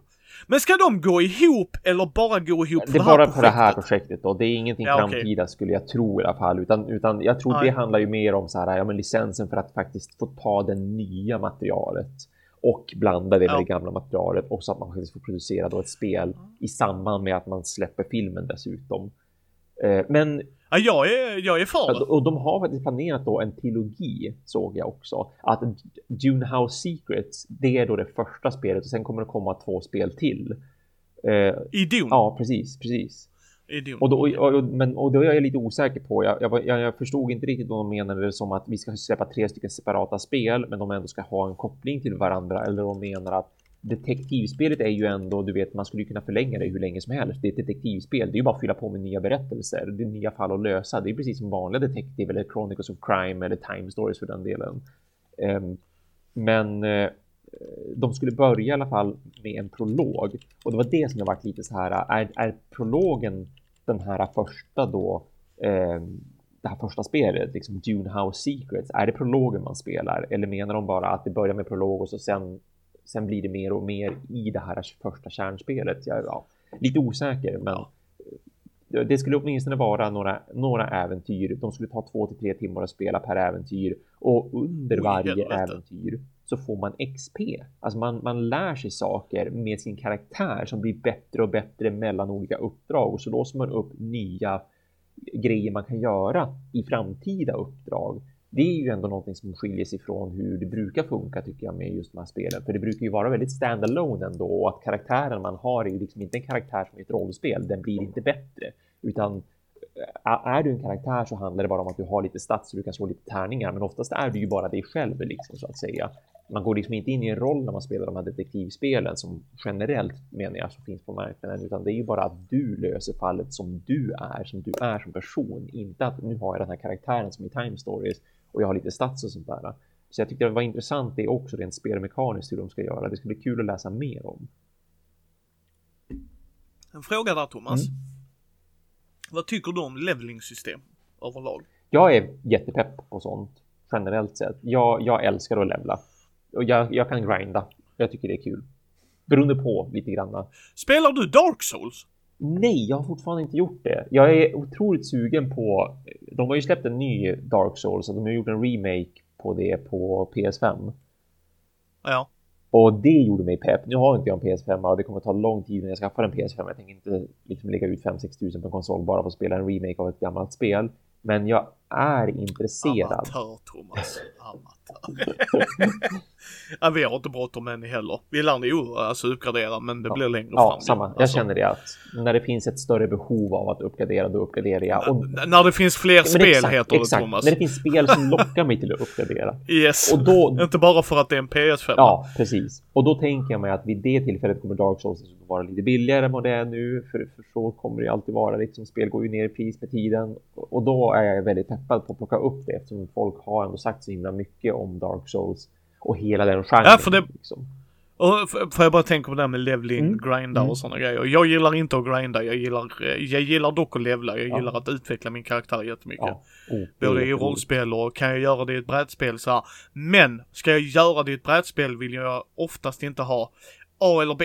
Men ska de gå ihop eller bara gå ihop för Det är bara på det här projektet då. Det är ingenting Ja, framtida skulle jag tro i alla fall, utan, utan jag tror Nej. det handlar ju mer om så här, ja, men licensen för att faktiskt få ta det nya materialet och blanda det med Ja. det gamla materialet och så att man faktiskt får producera då ett spel i samband med att man släpper filmen dessutom. Eh, Men Ja, jag är, jag är för det. och de har faktiskt planerat då en trilogi såg jag också. Att Dune House Secrets, det är då det första spelet och sen kommer det komma två spel till. Eh, I Dune. ja, precis, precis. Idiot. Och då, och, och, men, och då är jag lite osäker på, jag, jag, jag, förstod inte riktigt vad de menade det som att vi ska släppa tre stycken separata spel, men de ändå ska ha en koppling till varandra, eller de menar att detektivspelet är ju ändå, du vet, man skulle kunna förlänga det hur länge som helst. Det är ett detektivspel, det är ju bara att fylla på med nya berättelser, det är nya fall att lösa. Det är precis som vanliga detektiv eller Chronicles of Crime eller Time Stories för den delen. Um, men eh, de skulle börja i alla fall med en prolog och det var det som jag varit lite så här. Är, är prologen den här första då? Eh, det här första spelet, liksom Dune House Secrets. Är det prologen man spelar eller menar de bara att det börjar med prolog och så sen sen blir det mer och mer i det här första kärnspelet. Jag är ja, lite osäker, men det skulle åtminstone vara några, några äventyr. De skulle ta två till tre timmar att spela per äventyr och under varje äventyr så får man XP. Alltså man, man lär sig saker med sin karaktär som blir bättre och bättre mellan olika uppdrag och så låser man upp nya grejer man kan göra i framtida uppdrag. Det är ju ändå någonting som skiljer sig från hur det brukar funka tycker jag med just de här spelen. För det brukar ju vara väldigt standalone ändå och att karaktären man har är ju liksom inte en karaktär som i ett rollspel. Den blir inte bättre utan är du en karaktär så handlar det bara om att du har lite stats så du kan slå lite tärningar. Men oftast är du ju bara dig själv liksom så att säga. Man går liksom inte in i en roll när man spelar de här detektivspelen som generellt menar jag som finns på marknaden, utan det är ju bara att du löser fallet som du är, som du är som person. Inte att nu har jag den här karaktären som i Time Stories och jag har lite stats och sånt där. Så jag tyckte det var intressant det också rent spelmekaniskt hur de ska göra. Det ska bli kul att läsa mer om. En fråga där Thomas. Mm. Vad tycker du om leveling-system överlag? Jag är jättepepp på sånt generellt sett. Jag, jag älskar att levla och jag, jag kan grinda. Jag tycker det är kul. Beroende på lite granna. Spelar du Dark Souls? Nej, jag har fortfarande inte gjort det. Jag är otroligt sugen på. De har ju släppt en ny Dark Souls och de har gjort en remake på det på PS5 Ja. Och det gjorde mig pepp. Nu har inte jag en PS5 och det kommer ta lång tid när jag skaffar en PS5. Jag tänker inte liksom lägga ut 5-6 tusen på en konsol bara för att spela en remake av ett gammalt spel. Men jag är intresserad. Amatör Thomas. Amatör. ja, vi har inte bråttom än heller. Vi lär nog alltså uppgradera men det Ja. blir längre Ja, fram. samma. Jag Alltså, känner det att när det finns ett större behov av att uppgradera, då uppgraderar jag. Och, När det finns fler spel exakt, heter det exakt. Thomas. När det finns spel som lockar mig till att uppgradera. Yes. Och då, Inte bara för att det är en PS5. Ja, precis. Och då tänker jag mig att vid det tillfället kommer Dark Souls dessutom vara lite billigare än vad det är nu. För, för så kommer det alltid vara. Liksom, spel går ju ner i pris med tiden. Och och då är jag väldigt peppad på att plocka upp det eftersom folk har ändå sagt så himla mycket om Dark Souls och hela den genren. Ja, för det- Liksom. Och f- får jag bara tänka på det här med leveling, Mm. grinda Mm. och sådana grejer. Jag gillar inte att grinda, jag gillar, eh, jag gillar dock att levla, jag Ja. gillar att utveckla min karaktär jättemycket. Ja. Oh, är Både i jätteroligt. rollspel och kan jag göra det i ett brädspel så här. Men ska jag göra det i ett brädspel vill jag oftast inte ha A eller B.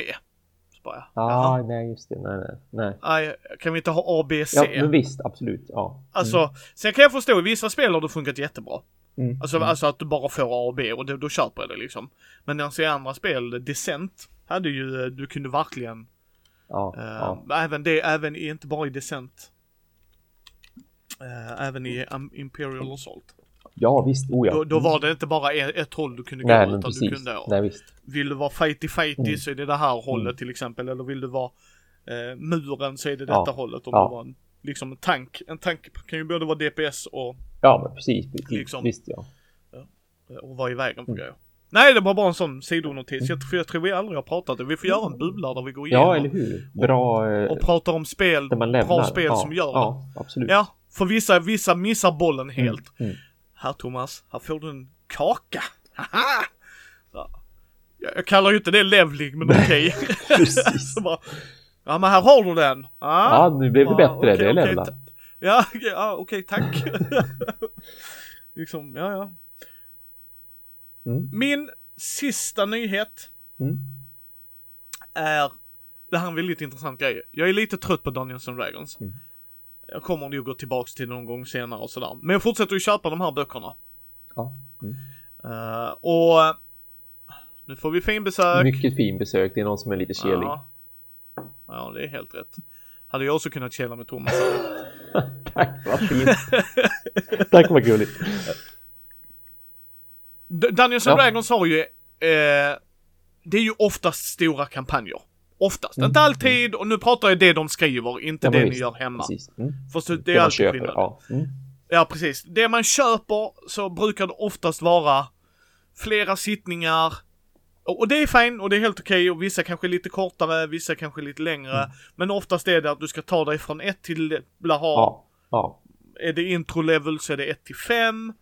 Så bara, jaha. Ah, nej, just det. Nej, nej. nej. Nej, kan vi inte ha A, B, C? Ja, men visst, absolut. Ja. Alltså, sen kan jag förstå i vissa spel har det funkat jättebra. Mm. Alltså, Mm. alltså att du bara får A och B och då, då köper jag det liksom. Men när jag ser andra spel, Descent hade ju, du kunde verkligen, Ja, eh, ja. även det, även i, inte bara i Descent. Eh, även i um, Imperial Assault. ja, visst. Oh, ja. Då, då var det inte bara ett, ett håll du kunde gå Nej, utan du precis. kunde Nej, visst. Vill du vara fighty fighty Mm. så är det det här hållet Mm. till exempel. Eller vill du vara eh, muren så är det Ja. detta hållet. Om Ja. du var en, liksom en tank. En tank kan ju både vara DPS och, Ja, men precis. precis. Liksom. Visst, ja. och vara i vägen för Mm. grejer. Nej, det var bara en sån sidonotis. Jag, för jag tror vi aldrig har pratat det. Vi får göra en bubbla där vi går igenom Ja, eller hur? Bra. eh, och pratar om spel, man bra spel ja, som gör det. Ja, absolut. Ja, för vissa, vissa missar bollen helt. Mm. Här Thomas, här får du en kaka. Haha! Jag, kallar ju inte det levling men okej. Bara, ja men här har du den. Ja, nu blev det bättre. okej, det är okej, levla. Ja, okej, ja, okej, tack. liksom, ja, ja. Mm. Min sista nyhet Mm. är, det här är en väldigt intressant grej. Jag är lite trött på Dungeons and Dragons. Mm. Jag kommer nog gå tillbaks till det någon gång senare och sådär. Men jag fortsätter ju köpa de här böckerna. Ja. Mm. Eh, och nu får vi finbesök. Mycket fin besök. Det är någon som är lite kelig. Ja. ja, det är helt rätt. Hade jag också kunnat källa med Thomas. Tack, vad fint. Tack, vad gulligt. D- Dungeons and Ja. Dragons har ju, eh, det är ju oftast stora kampanjer. Oftast, Mm. inte alltid och nu pratar jag det de skriver, inte Ja, det ni visst. gör hemma. Precis. Mm. För så, det Det är alltid köper. skillnad. Ja. Mm. Ja, precis. Det man köper så brukar det oftast vara flera sittningar. Och det är fine och det är helt okej och vissa kanske lite kortare, vissa kanske lite längre. Mm. Men oftast är det att du ska ta dig från ett till, blaha, Ja. Ja. är det intro level så är det 1 till 5.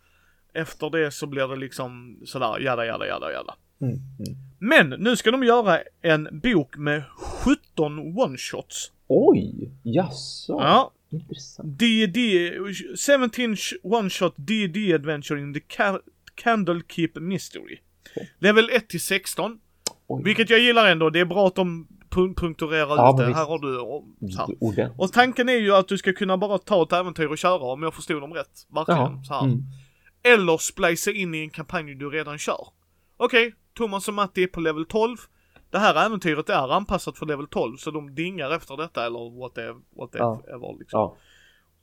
Efter det så blir det liksom sådär, jada jada jada jada. Mm. Mm. Men nu ska de göra en bok med 17 one-shots. Oj, jaså. Ja, Intressant. D&D, 17 one-shot D&D adventure in the Ca- Candlekeep Mystery. Level 1 till 16. Oj. Vilket jag gillar ändå, det är bra att de pun- punkterar Ja, det. Här har du och, här. Och tanken är ju att du ska kunna bara ta ett äventyr och köra om jag förstod dem rätt. Verkligen Jaha. så här. Mm. Eller splicea in i en kampanj du redan kör. Okej, Thomas och Matti är på level 12. Det här äventyret är anpassat för level 12 så de dingar efter detta eller whatever, whatever Ja. liksom. Ja.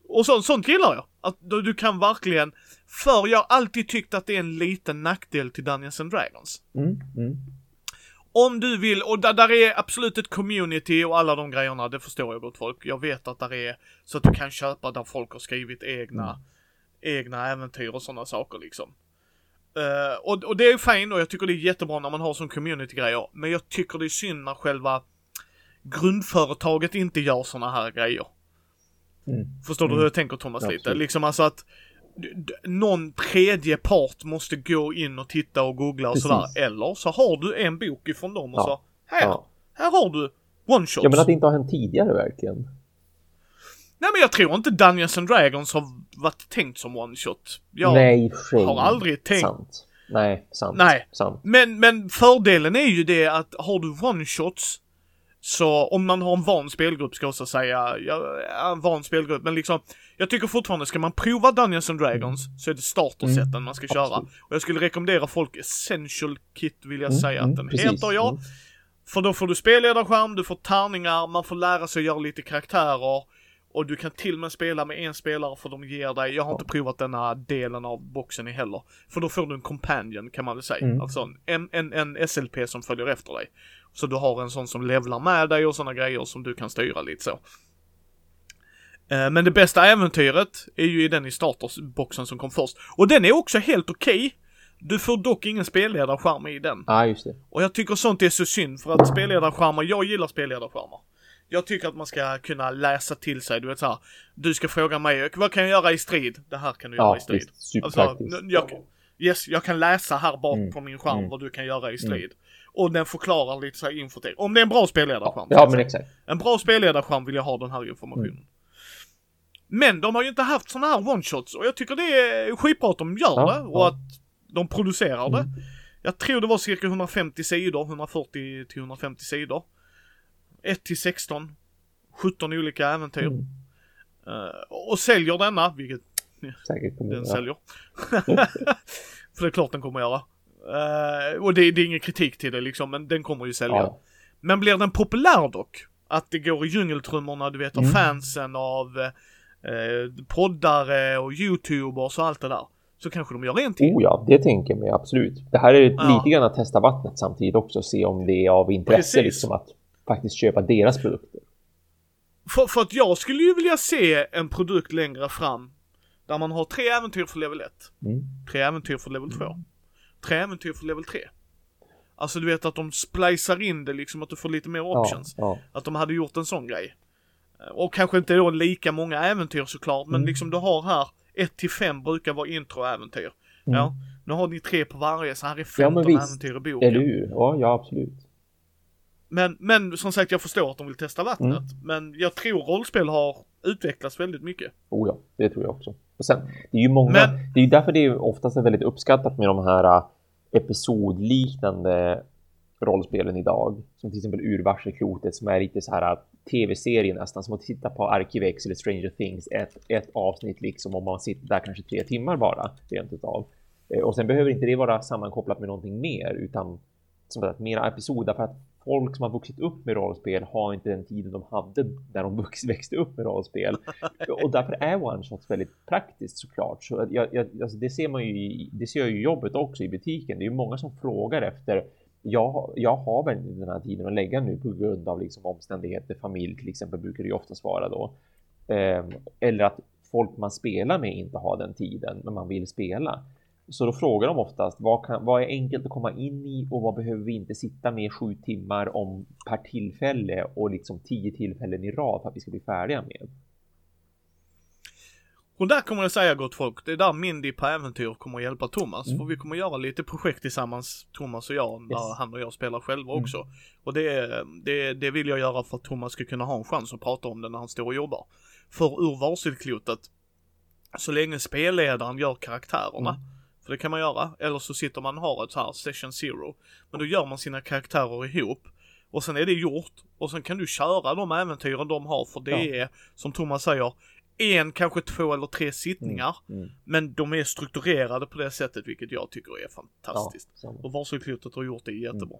Och så, sånt gillar jag. Att du, du kan verkligen, för jag har alltid tyckt att det är en liten nackdel till Dungeons and Dragons. Mm. Mm. Om du vill, och där, där är absolut ett community och alla de grejerna, det förstår jag gott folk. Jag vet att där är så att du kan köpa där folk har skrivit egna, egna äventyr och sådana saker liksom. Eh, och, och det är fint och jag tycker det är jättebra när man har som community-grejer. Men jag tycker det är synd när själva grundföretaget inte gör sådana här grejer. Mm. Förstår du Mm. hur jag tänker Thomas lite? absolut. Liksom alltså att någon tredje part måste gå in och titta och googla och Precis. sådär. Eller så har du en bok ifrån dem och Ja. så här, Ja. här har du one shots. ja, men att det inte har hänt tidigare verkligen. Nej men jag tror inte Dungeons and Dragons har varit tänkt som one shot. Jag Nej, sig. har aldrig tänkt. Sant. Nej, sant. Nej. Sant. Men, men fördelen är ju det att har du one shots så om man har en van spelgrupp ska jag också säga, ja, en van spelgrupp, men liksom Jag tycker fortfarande, ska man prova Dungeons and Dragons så är det startersätten man ska köra. Mm. Absolut. Och jag skulle rekommendera folk Essential Kit vill jag Mm, säga mm, att den precis. heter ja. Mm. För då får du spelledarskärm, du får tärningar, man får lära sig att göra lite karaktärer. och du kan till och med spela med en spelare för de ger dig, jag har inte provat denna delen av boxen i heller. För då får du en companion kan man väl säga. Mm. Alltså en, en, en SLP som följer efter dig. Så du har en sån som levlar med dig och sådana grejer som du kan styra lite så. Eh, Men det bästa äventyret är ju i den i starterboxen som kom först. Och den är också helt okej. Du får dock ingen spelledarskärm i den. Ja, just det. Och jag tycker sånt är så synd för att spelledarskärmar, jag gillar spelledarskärmar. Jag tycker att man ska kunna läsa till sig, du vet såhär. Du ska fråga mig, vad kan jag göra i strid? Det här kan du göra Ja, i strid. visst. Alltså, jag, yes, jag kan läsa här bak Mm, på min skärm mm. vad du kan göra i strid. Och den förklarar lite såhär infotext. Om det är en bra spelledarskärm. så Ja, att men exakt. En bra spelledarskärm vill jag ha den här informationen. Mm. Men de har ju inte haft såna här one-shots och jag tycker det är skitbra att de gör Ja, det och ja. att de producerar det. Mm. Jag tror det var cirka 150 sidor, 140 till 150 sidor. 1 till 16. 17 olika äventyr. Mm. Eh, och säljer denna, vilket Säkert den ja. säljer. För det är klart den kommer göra. Eh, och det, det är ingen kritik till det liksom, men den kommer ju sälja. Ja, Men blir den populär dock? Att det går i djungeltrummorna, du vet, av Mm. fansen, av eh, poddare och youtubers och allt det där. Så kanske de gör en till. Oh ja, det tänker jag mig absolut. Det här är Ja. lite grann att testa vattnet samtidigt också, se om det är av intresse Precis. liksom att faktiskt köpa deras produkter. För, för att jag skulle ju vilja se en produkt längre fram. Där man har tre äventyr för level 1. Mm. Tre äventyr för level 2. Tre äventyr för level 3. Alltså du vet att de splicar in det liksom, att du får lite mer Ja, options. ja. Att de hade gjort en sån grej. Eh, Och kanske inte då lika många äventyr såklart, men Mm. liksom du har här 1 till 5 brukar vara introäventyr. Ja, nu har ni tre på varje, så här är Mm. Ja, 15 men visst. äventyr i boken. Eller hur? Ja, ja, absolut. Men, men som sagt, jag förstår att de vill testa vattnet. Mm. Men jag tror rollspel har utvecklats väldigt mycket. Oh ja, det tror jag också. Och sen, det är ju många, Men- det är ju därför det är oftast är väldigt uppskattat med de här äh, episodliknande rollspelen idag. Som till exempel Urvarselklotet som är lite så här äh, tv-serie nästan, som att titta på Arkivex eller Stranger Things, ett, ett avsnitt liksom om man sitter där kanske tre timmar bara, rent utav. Eh, Och sen behöver inte det vara sammankopplat med någonting mer, utan som sagt, mera episoder för att folk som har vuxit upp med rollspel har inte den tiden de hade när de växte upp med rollspel. Och därför är one shots väldigt praktiskt såklart. Så jag, jag, alltså det ser man ju, i- det ser jag ju i jobbet också i butiken. Det är ju många som frågar efter jag, jag har väl inte den här tiden att lägga nu på grund av liksom omständigheter, familj till exempel brukar det ju oftast vara då. Ehm, eller att folk man spelar med inte har den tiden, men man vill spela. Så då frågar de oftast vad, kan, vad är enkelt att komma in i och vad behöver vi inte sitta med sju timmar om per tillfälle och liksom tio tillfällen i rad för att vi ska bli färdiga med. Och där kommer jag säga gott folk, det är där Mindy på äventyr kommer att hjälpa Thomas. Mm. För vi kommer att göra lite projekt tillsammans, Thomas och jag, när Yes. han och jag spelar själva Mm. också. Och det, det, det vill jag göra för att Thomas ska kunna ha en chans att prata om det när han står och jobbar. För ur varselklotet, så länge spelledaren gör karaktärerna, Mm. För det kan man göra, eller så sitter man och har ett så här session zero. Men då gör man sina karaktärer ihop. Och sen är det gjort. Och sen kan du köra de äventyren de har, för det Ja. är, som Thomas säger, en, kanske två eller tre sittningar. Mm. Men de är strukturerade på det sättet vilket jag tycker är fantastiskt. Ja. Och varselklotet har gjort det jättebra.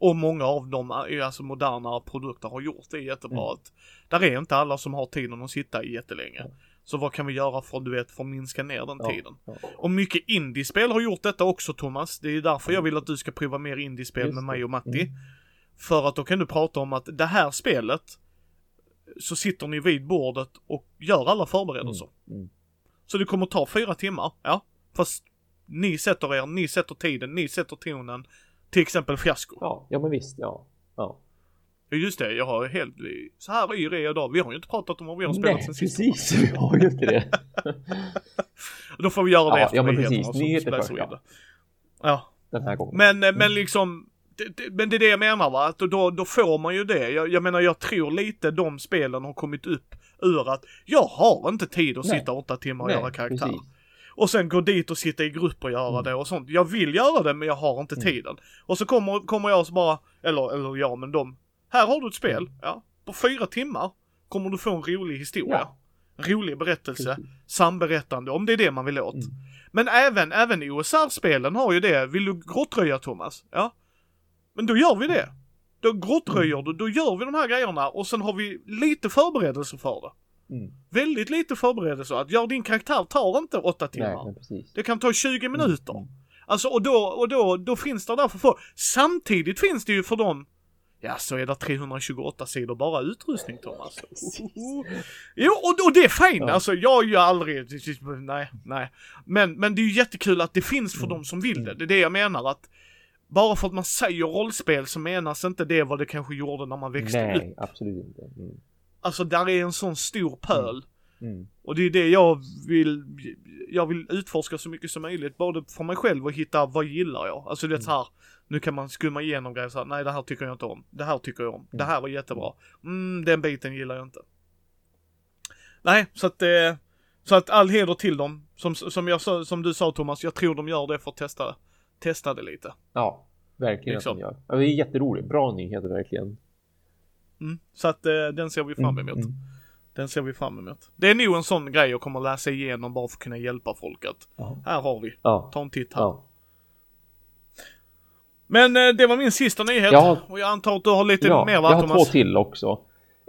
Och många av är- alltså moderna produkter har gjort det jättebra. Mm. Att där är inte alla som har tiden att sitta jättelänge. Ja. Så vad kan vi göra för, du vet, för att minska ner den Ja, tiden? ja. Och mycket indiespel har gjort detta också Thomas. Det är därför jag vill att du ska prova mer indiespel Just med mig och Matti. Mm. För att då kan du prata om att det här spelet så sitter ni vid bordet och gör alla förberedelser. Mm. Så det kommer ta fyra timmar, ja. Fast ni sätter er, ni sätter tiden, ni sätter tonen. Till exempel fiasko. Ja, ja, men visst, ja. ja. Ja. Just det, jag har helt, så här yr är jag idag. Vi har ju inte pratat om vad vi har spelat Nej, sen sist. precis. Vi har ju inte det. Då får vi göra det Ja, efter ja, men precis. Nyheter först, ja. Ja. Den här gången. Men, eh, men liksom, det, det, men det är det jag menar va, att då, då får man ju det. Jag, jag menar jag tror lite de spelen har kommit upp ur att jag har inte tid att Nej. sitta åtta timmar och Nej, göra karaktär. precis. Och sen gå dit och sitta i grupp och göra Mm. det och sånt. Jag vill göra det men jag har inte Mm. tiden. Och så kommer, kommer jag så bara, eller, eller jag men de, här har du ett spel, Mm. ja. På fyra timmar kommer du få en rolig historia. Ja. En rolig berättelse, Precis. samberättande, om det är det man vill åt. Mm. Men även, även OSR-spelen har ju det. Vill du grottröja Thomas? Ja. Men då gör vi det. Då grottröjer du, då gör vi de här grejerna och sen har vi lite förberedelse för det. Mm. Väldigt lite förberedelse. Att göra din karaktär tar inte åtta Nej, timmar. precis. Det kan ta 20 minuter. Mm. Alltså och då, och då, då finns det därför få. Samtidigt finns det ju för dem Ja, så är det 328 sidor bara utrustning Thomas. Jo, och, och det är fint. Ja. Alltså jag är ju aldrig, nej, nej. Men, men det är ju jättekul att det finns för Mm. dem som vill det. Det är det jag menar att bara för att man säger rollspel så menas inte det vad det kanske gjorde när man växte upp. Nej, absolut inte. Mm. Alltså där är en sån stor pöl. Mm. Och det är det jag vill, jag vill utforska så mycket som möjligt, både för mig själv och hitta vad gillar jag. Alltså det är så här, nu kan man skumma igenom grejer så här, nej det här tycker jag inte om, det här tycker jag om, det här var jättebra, mm den biten gillar jag inte. Nej, så att eh, så att all heder till dem. Som, som, jag, som du sa Thomas, jag tror de gör det för att testa, testa det lite. Ja, verkligen Liksom. att de gör. Ja, det är jätteroligt. Bra nyheter verkligen. Mm. Så att eh, den ser vi fram emot. Mm. Den ser vi fram emot. Det är nog en sån grej jag kommer läsa igenom bara för att kunna hjälpa folk att Ja. här har vi, Ja. ta en titt här. Ja. Men eh, det var min sista nyhet. Ja. Och jag antar att du har lite ja, mer jag va har två Thomas? till också.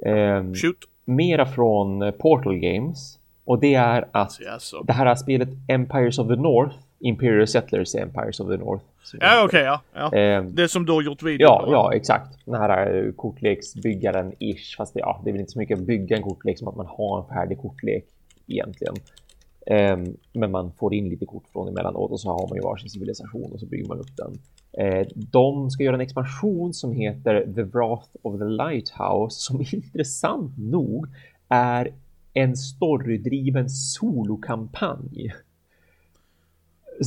Ehm, Shoot. mera från eh, Portal Games. Och det är att Jaså. det här är spelet Empires of the North. Imperial Settlers Empires of the North. Ja okej ja. ja. Ehm, Det som du har gjort video Ja, va? ja, exakt. Den här eh, kortleksbyggaren-ish. Fast det, ja, det är väl inte så mycket att bygga en kortlek som att man har en färdig kortlek egentligen. Ehm, men man får in lite kort från emellanåt och så har man ju varsin civilisation och så bygger man upp den. Eh, de ska göra en expansion som heter The Wrath of the Lighthouse som intressant nog är en storydriven solokampanj.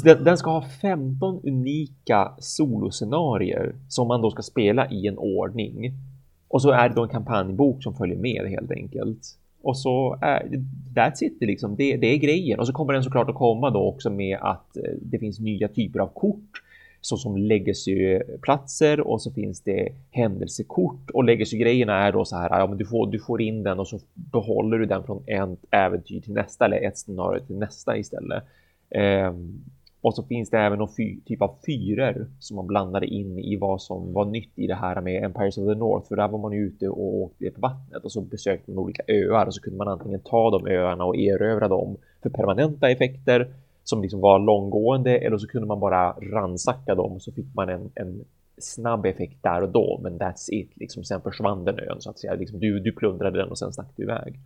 Den, den ska ha 15 unika soloscenarier som man då ska spela i en ordning. Och så är det då en kampanjbok som följer med helt enkelt. Och så är that's it liksom. Det, det är grejen. Och så kommer den såklart att komma då också med att eh, det finns nya typer av kort såsom legacyplatser och så finns det händelsekort och legacy-grejerna är då så här, ja men du får, du får in den och så behåller du den från ett äventyr till nästa eller ett scenario till nästa istället. Ehm, och så finns det även någon typ av fyror som man blandade in i vad som var nytt i det här med Empires of the North. För där var man ju ute och åkte på vattnet och så besökte man olika öar och så kunde man antingen ta de öarna och erövra dem för permanenta effekter som liksom var långgående eller så kunde man bara ransacka dem och så fick man en, en snabb effekt där och då. Men that's it, liksom. Sen försvann den ön så att säga. Liksom, du, du plundrade den och sen stack du iväg.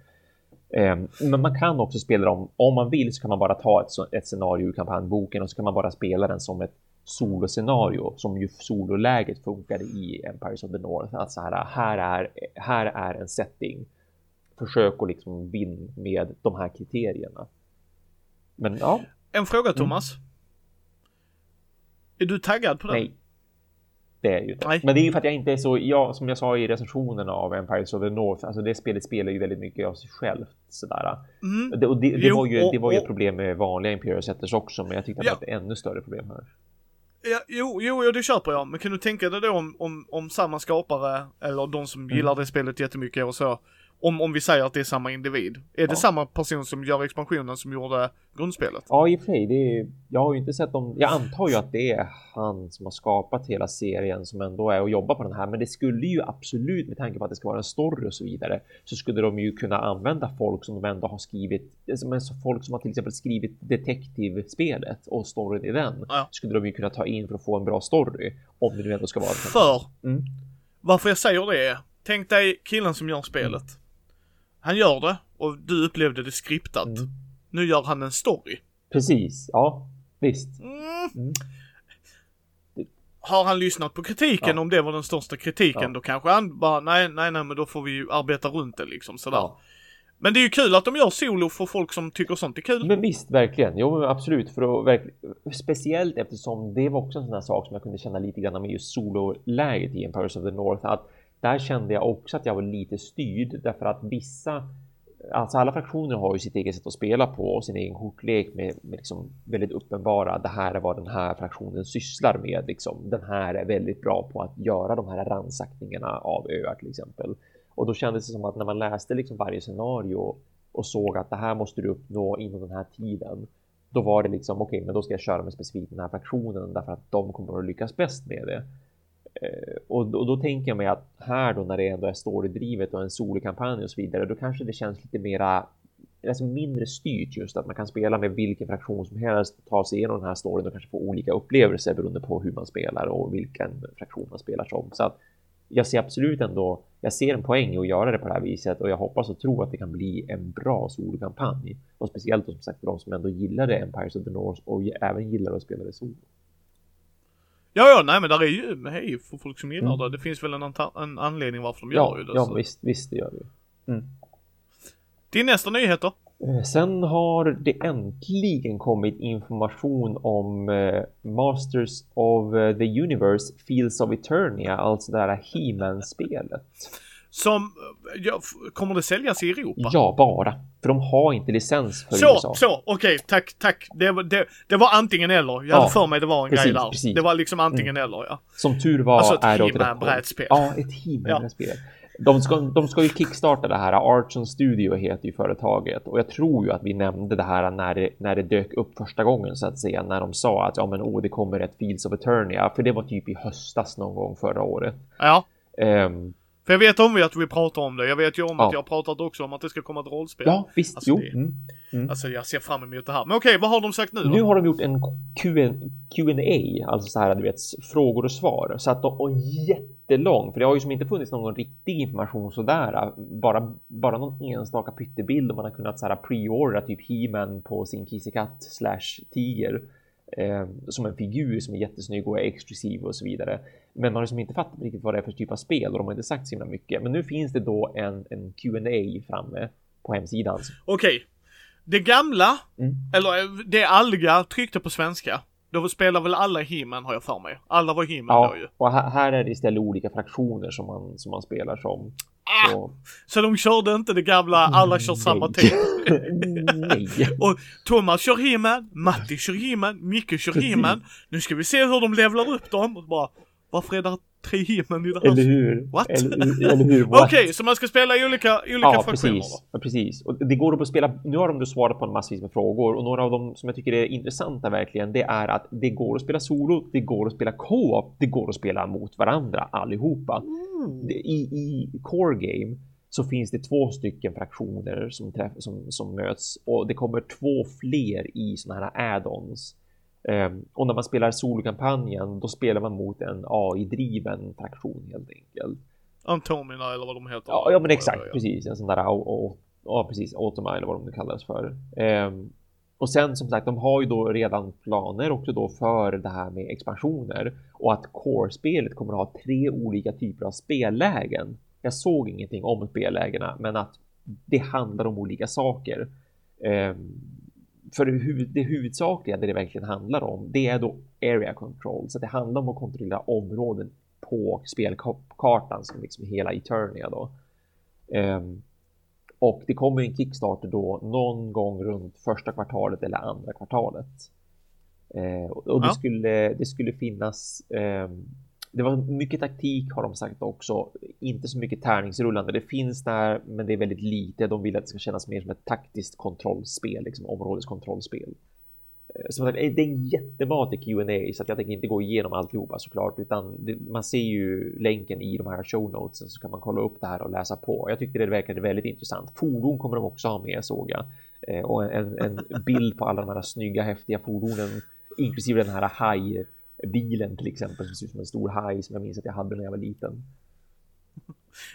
Ehm, men man kan också spela dem, om man vill så kan man bara ta ett, ett scenario ur kampanjboken och så kan man bara spela den som ett soloscenario som ju sololäget funkade i Empires of the North. Att så här, här, är, här är en setting. Försök att liksom vinna med de här kriterierna. Men ja, en fråga Thomas. Är du taggad på den? nej. Det är ju inte. Nej. Men det är ju för att jag inte är så, jag, som jag sa i recensionen av Empires of the North, alltså det spelet spelar ju väldigt mycket av sig självt sådär. Mm. Det, och det, det, Jo, var ju, det var ju ett och- problem med vanliga Imperial Setters också, men jag tyckte att Ja. det var ett ännu större problem här. Ja, jo, jo, ja, det köper jag. Men kan du tänka dig då om, om, om samma skapare, eller de som Mm. gillar det spelet jättemycket och så, om, om vi säger att det är samma individ. Är det Ja. samma person som gör expansionen som gjorde grundspelet? Ja, i och för sig, det är, jag har ju inte sett dem. Jag antar ju att det är han som har skapat hela serien som ändå är och jobbar på den här, men det skulle ju absolut med tanke på att det ska vara en story och så vidare så skulle de ju kunna använda folk som de ändå har skrivit, så folk som har till exempel skrivit detektivspelet och storyn i den Ja. skulle de ju kunna ta in för att få en bra story om det nu ändå ska vara För, Mm. varför jag säger det är, tänk dig killen som gör spelet. Han gör det och du upplevde det skriptat. Mm. Nu gör han en story. Precis, ja, visst. Mm. Mm. Har han lyssnat på kritiken, Ja. om det var den största kritiken, Ja. då kanske han bara, nej, nej, nej, men då får vi ju arbeta runt det liksom sådär. Ja. Men det är ju kul att de gör solo för folk som tycker sånt är kul. Men visst, verkligen. Jo, men absolut. För att verkl... Speciellt eftersom det var också en sån här sak som jag kunde känna lite grann med just sololäget i Empires of the North. Att där kände jag också att jag var lite styrd därför att vissa Alltså alla fraktioner har ju sitt eget sätt att spela på och sin egen kortlek med, med liksom väldigt uppenbara. Det här är vad den här fraktionen sysslar med. Liksom. Den här är väldigt bra på att göra de här ransackningarna av öar till exempel. Och då kändes det som att när man läste liksom varje scenario och såg att det här måste du uppnå inom den här tiden. Då var det liksom okej, men då ska jag köra med specifikt den här fraktionen därför att de kommer att lyckas bäst med det. Eh, och, då, och då tänker jag mig att här då när det ändå är storydrivet och en solokampanj och så vidare, då kanske det känns lite mera alltså mindre styrt just att man kan spela med vilken fraktion som helst, ta sig igenom den här storyn och kanske få olika upplevelser beroende på hur man spelar och vilken fraktion man spelar som. Så att jag ser absolut ändå, jag ser en poäng i att göra det på det här viset och jag hoppas och tror att det kan bli en bra solokampanj. Och speciellt då, som sagt för de som ändå gillade Empires of the North och även gillar att spela det solo. Ja, ja, nej men där är ju, hej, för folk som gillar mm. det. Det finns väl en, en anledning varför de ja, gör ju det. Ja, så. visst, visst det gör det. Mm. Din nästa nyheter? Eh, sen har det äntligen kommit information om eh, Masters of eh, the Universe Fields of Eternia, alltså det här He-Man-spelet. Som, ja, kommer det säljas i Europa? Ja, bara. För de har inte licens för så, USA. Så, okej, okay, tack, tack. Det, det, det, var antingen eller. Jag ja, hade för mig det var en precis, grej där. Precis. Det var liksom antingen mm. eller, ja. Som tur var alltså ett är det ett brädspel. Ja, ett He-Man-brädspel. Ja. De ska, de ska ju kickstarta det här. Archon Studio heter ju företaget och jag tror ju att vi nämnde det här när det, när det dök upp första gången så att säga. När de sa att ja, men oh, det kommer ett Fields of Eternia, för det var typ i höstas någon gång förra året. Ja. Um, för jag vet om att vi pratar om det. Jag vet ju om ja. att jag har pratat också om att det ska komma ett rollspel. Ja, visst. Alltså, jo. Det, mm. Mm. Alltså jag ser fram emot det här. Men okej, vad har de sagt nu då? Nu har de gjort en Q&A, alltså så här, du vet, frågor och svar. Så att de, och jättelång, för det har ju som inte funnits någon riktig information sådär. Bara, bara någon enstaka pyttebild och man har kunnat så här preordra typ He-Man på sin kissekatt slash tiger. Eh, som en figur som är jättesnygg och är exklusiv och så vidare. Men man har liksom inte fattat riktigt vad det är för typ av spel och de har inte sagt så himla mycket. Men nu finns det då en, en Q&A framme på hemsidan. Okej. Okay. Det gamla, mm. eller eh, det Alga tryckte på svenska. Då spelar väl alla He-Man har jag för mig. Alla var He-Man ja, då ju. och här är det istället olika fraktioner som man, som man spelar som. Ah, så... så de körde inte det gamla, alla kör samma tid. Nej. och Thomas kör He-Man, Matti kör He-Man, Micke kör He-Man. Nu ska vi se hur de levlar upp dem. Och bara, varför är det tre He-Man i det här? Eller hur? What? Eller, eller hur? Okej, okay, så man ska spela i olika, olika ja, fraktioner precis. Ja, precis. Och det går att spela, nu har de då svarat på en massvis med frågor och några av dem som jag tycker är intressanta verkligen, det är att det går att spela solo, det går att spela co-op, det går att spela mot varandra allihopa. Mm. I, I core game så finns det två stycken fraktioner som, träff, som, som möts och det kommer två fler i sådana här add-ons. Um, och när man spelar solokampanjen då spelar man mot en AI-driven fraktion helt enkelt. Antomina eller vad de heter. Ja, ja men exakt, ja. precis. En sån där, ja precis, Automa eller vad de kallas för. Um, och sen som sagt, de har ju då redan planer också då för det här med expansioner och att core-spelet kommer att ha tre olika typer av spellägen. Jag såg ingenting om spellägena, men att det handlar om olika saker. Um, för det huvudsakliga, det det verkligen handlar om, det är då area control. Så det handlar om att kontrollera områden på spelkartan som liksom hela Eternia då. Um, och det kommer en Kickstarter då någon gång runt första kvartalet eller andra kvartalet. Uh, och det, ja. skulle, det skulle finnas det var mycket taktik har de sagt också. Inte så mycket tärningsrullande. Det finns där, men det är väldigt lite. De vill att det ska kännas mer som ett taktiskt kontrollspel, liksom områdeskontrollspel. Eh, som sagt, eh, det är en jättematig Q&A så jag tänker inte gå igenom alltihopa såklart, utan det, man ser ju länken i de här show notesen så kan man kolla upp det här och läsa på. Jag tyckte det verkade väldigt intressant. Fordon kommer de också ha med såg jag eh, och en, en bild på alla de här snygga häftiga fordonen, inklusive den här haj bilen till exempel som ser ut som en stor haj som jag minns att jag hade när jag var liten.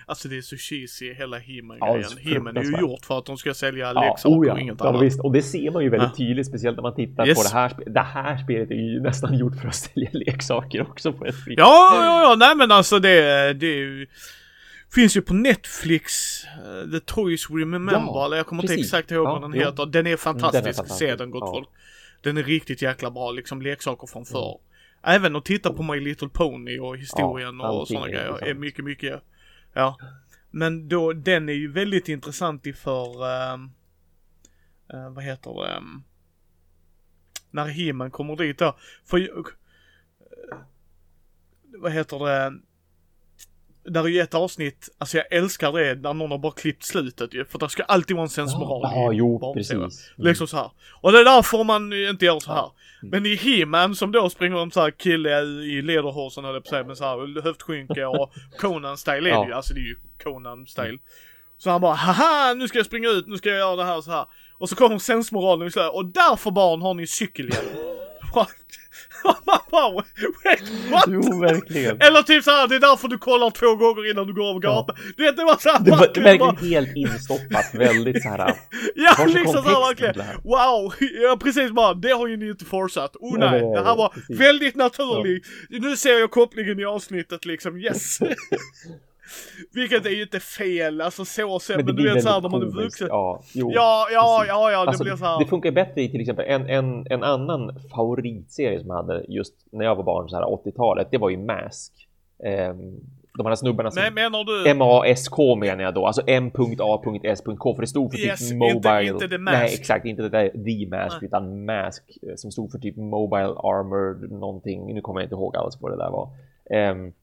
Alltså det är så cheesy hela He-Man-grejen. Ja, He-Man är ju gjort för att de ska sälja ja, leksaker oh ja. och inget ja, annat. Visst. Och det ser man ju väldigt tydligt, speciellt när man tittar yes. på det här spelet. Det här spelet är ju nästan gjort för att sälja leksaker också på ett vis. Ja, ja, ja, nej men alltså det, det är ju Finns ju på Netflix, uh, The Toys We Remember, ja, eller jag kommer inte exakt ihåg vad den heter. Den är fantastisk, den är fantastisk. se den gott folk. Den är riktigt jäkla bra, liksom leksaker från förr. Även att titta på My Little Pony och historien ja, och sådana grejer är mycket, mycket, ja. Men då, den är ju väldigt intressant för, uh, uh, vad heter det, um, när He-Man kommer dit då. För, uh, vad heter det, där är ju ett avsnitt, alltså jag älskar det när någon har bara klippt slutet ju, för det ska alltid vara en sensmoral Ja, jo, barnserien. precis. Mm. Liksom så här. Och det är därför man inte gör så här. Ja. Mm. Men i He-Man som då springer om så här kille i lederhosen höll jag på säga, med så här höftskynke och Conan-style är det Ja. ju, alltså det är ju Conan-style. Så han bara haha nu ska jag springa ut, nu ska jag göra det här så här. Och så kommer sensmoralen och så här, och därför barn har ni cykelhjälm. Wait, what? Jo, verkligen. Eller typ såhär, det är därför du kollar två gånger innan du går av gatan. Du vet, det var såhär Det var verkligen bara- helt instoppat, väldigt så här. Ja, liksom såhär verkligen. Wow, ja precis bara, det har ju ni inte fortsatt. Oh Nej, nej, det här var precis. väldigt naturligt. Nu ser jag kopplingen i avsnittet liksom, yes. Vilket är ju inte fel, alltså så sett, men, det du vet såhär när man är vuxen. Ja, jo. Ja, ja, ja, ja, det Alltså, blir såhär. Det funkar bättre i till exempel en, en, en annan favoritserie som jag hade just när jag var barn, så här 80-talet, det var ju Mask. Ehm, de här snubbarna som... Men menar du? M-A-S-K menar jag då, alltså M.A.S.K för det stod för Yes, typ inte- Mobile. inte The Mask. Nej, exakt, inte det där The Mask, Nej. utan Mask eh, som stod för typ Mobile Armor någonting. Nu kommer jag inte ihåg alls vad det där var. Um,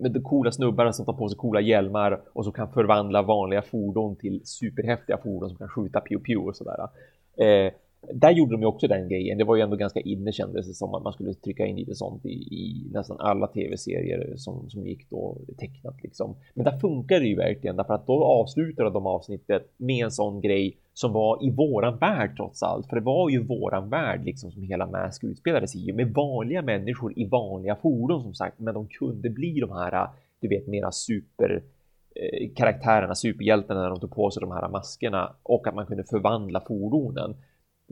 med de coola snubbarna som tar på sig coola hjälmar och som kan förvandla vanliga fordon till superhäftiga fordon som kan skjuta pew pew och sådär. Eh, där gjorde de ju också den grejen. Det var ju ändå ganska inne kändes det som att man skulle trycka in lite sånt i, i nästan alla tv-serier som, som gick då tecknat liksom. Men där funkar det ju verkligen därför att då avslutade de avsnittet med en sån grej som var i våran värld trots allt. För det var ju våran värld liksom som hela Mask utspelades i med vanliga människor i vanliga fordon som sagt. Men de kunde bli de här, du vet, mera super eh, karaktärerna, superhjältarna när de tog på sig de här maskerna och att man kunde förvandla fordonen.